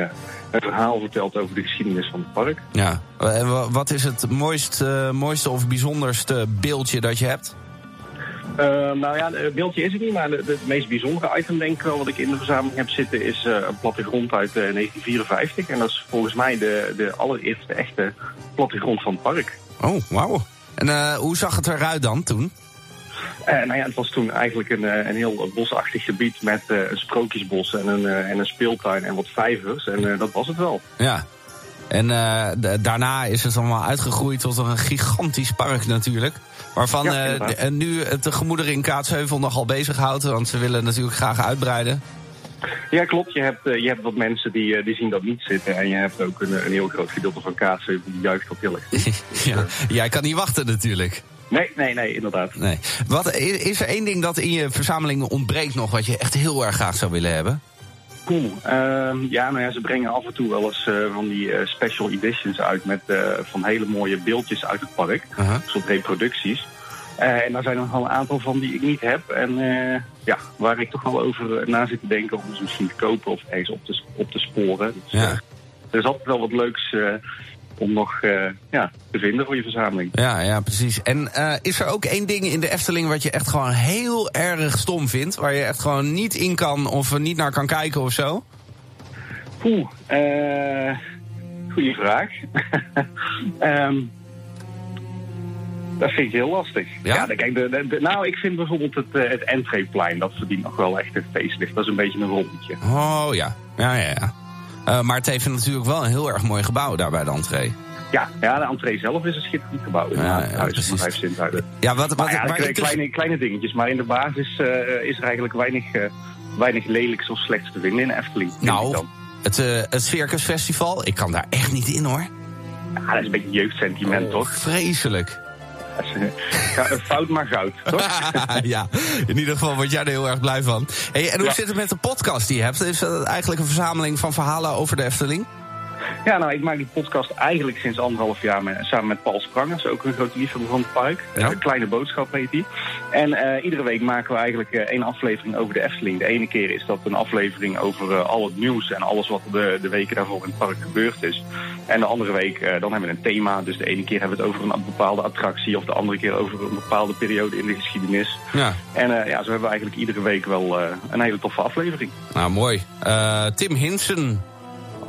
een verhaal vertelt over de geschiedenis van het park. Ja. En wa- wat is het mooist, eh, mooiste of bijzonderste beeldje dat je hebt? Nou ja, het beeldje is het niet, maar het meest bijzondere item denk ik wel wat ik in de verzameling heb zitten is een plattegrond uit eh, 1954. En dat is volgens mij de, de allereerste echte plattegrond van het park. Oh, wauw. En eh, hoe zag het eruit dan toen? Eh, nou ja, het was toen eigenlijk een, eh, een heel bosachtig gebied met een sprookjesbos en een, en een speeltuin en wat vijvers. En dat was het wel. Ja. En da- daarna is het allemaal uitgegroeid tot een gigantisch park natuurlijk. Waarvan Ja, nu het de gemoederen in Kaatsheuvel nogal bezighoudt. Want ze willen natuurlijk graag uitbreiden. Ja, klopt. Je hebt, eh, je hebt wat mensen die, eh, die zien dat niet zitten. En je hebt ook een, een heel groot gedeelte van Kaatsheuvel die heel erg. ja. Jij kan niet wachten natuurlijk. Nee, nee, nee, inderdaad. Nee. Wat, is er één ding dat in je verzameling ontbreekt nog... wat je echt heel erg graag zou willen hebben? Cool. Ehm, ja, nou ja, ze brengen af en toe wel eens eh, van die special editions uit met van hele mooie beeldjes uit het park. Een soort reproducties. Eh, en daar zijn er nog wel een aantal van die ik niet heb. En eh, ja, waar ik toch wel over na zit te denken om ze misschien te kopen of ergens op te, op te sporen. Dus, Ja. eh, er is altijd wel wat leuks om nog ja, te vinden voor je verzameling. Ja, ja, precies. En is er ook één ding in de Efteling wat je echt gewoon heel erg stom vindt? Waar je echt gewoon niet in kan of niet naar kan kijken of zo? Oeh, eh goede vraag. Ehm, dat vind ik heel lastig. Ja? kijk, de, de- de- nou, ik vind bijvoorbeeld het, eh, het entreeplein, dat verdient nog wel echt een facelift. Dat is een beetje een rondje. Oh ja, ja, ja. ja. Eh, maar het heeft natuurlijk wel een heel erg mooi gebouw daar bij de entree. Ja, ja, de entree zelf is een schitterend gebouw. Ja, Ja, het huis precies. van Vijf Sinthuizen. Ja, wat, wat, Maar ja, dus- kleine, kleine dingetjes. Maar in de basis eh, is er eigenlijk weinig, eh, weinig lelijks of slechts te vinden in Efteling. Nou, het, eh het Circus Festival, ik kan daar echt niet in hoor. Ja, dat is een beetje jeugdsentiment, Oh, toch? Vreselijk. fout maar goud, toch? ja, in ieder geval word jij er heel erg blij van. Hey, en hoe Ja. zit het met de podcast die je hebt? Is dat eigenlijk een verzameling van verhalen over de Efteling? Ja, nou, ik maak die podcast eigenlijk sinds anderhalf jaar met, samen met Paul Sprangers, ook een grote liefhebber van het park. Ja. Kleine boodschap heet die. En eh, iedere week maken we eigenlijk eh, één aflevering over de Efteling. De ene keer is dat een aflevering over eh, al het nieuws en alles wat de, de weken daarvoor in het park gebeurd is. En de andere week dan hebben we een thema. Dus de ene keer hebben we het over een bepaalde attractie of de andere keer over een bepaalde periode in de geschiedenis. Ja. En ja, zo hebben we eigenlijk iedere week wel een hele toffe aflevering. Nou, mooi. Tim Hinsen.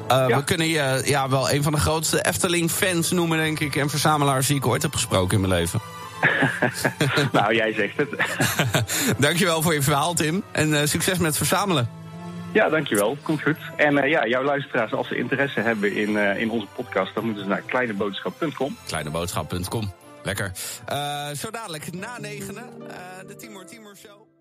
Eh, Ja. We kunnen je ja, wel een van de grootste Efteling-fans noemen, denk ik. En verzamelaars die ik ooit heb gesproken in mijn leven. nou, jij zegt het. Dankjewel voor je verhaal, Tim. En eh, succes met verzamelen. Ja, dankjewel. Komt goed. En eh, ja, jouw luisteraars, als ze interesse hebben in, in onze podcast, dan moeten ze naar kleineboodschap.com. Kleineboodschap.com. Lekker. Zo dadelijk na negenen, de Timor Timor Show.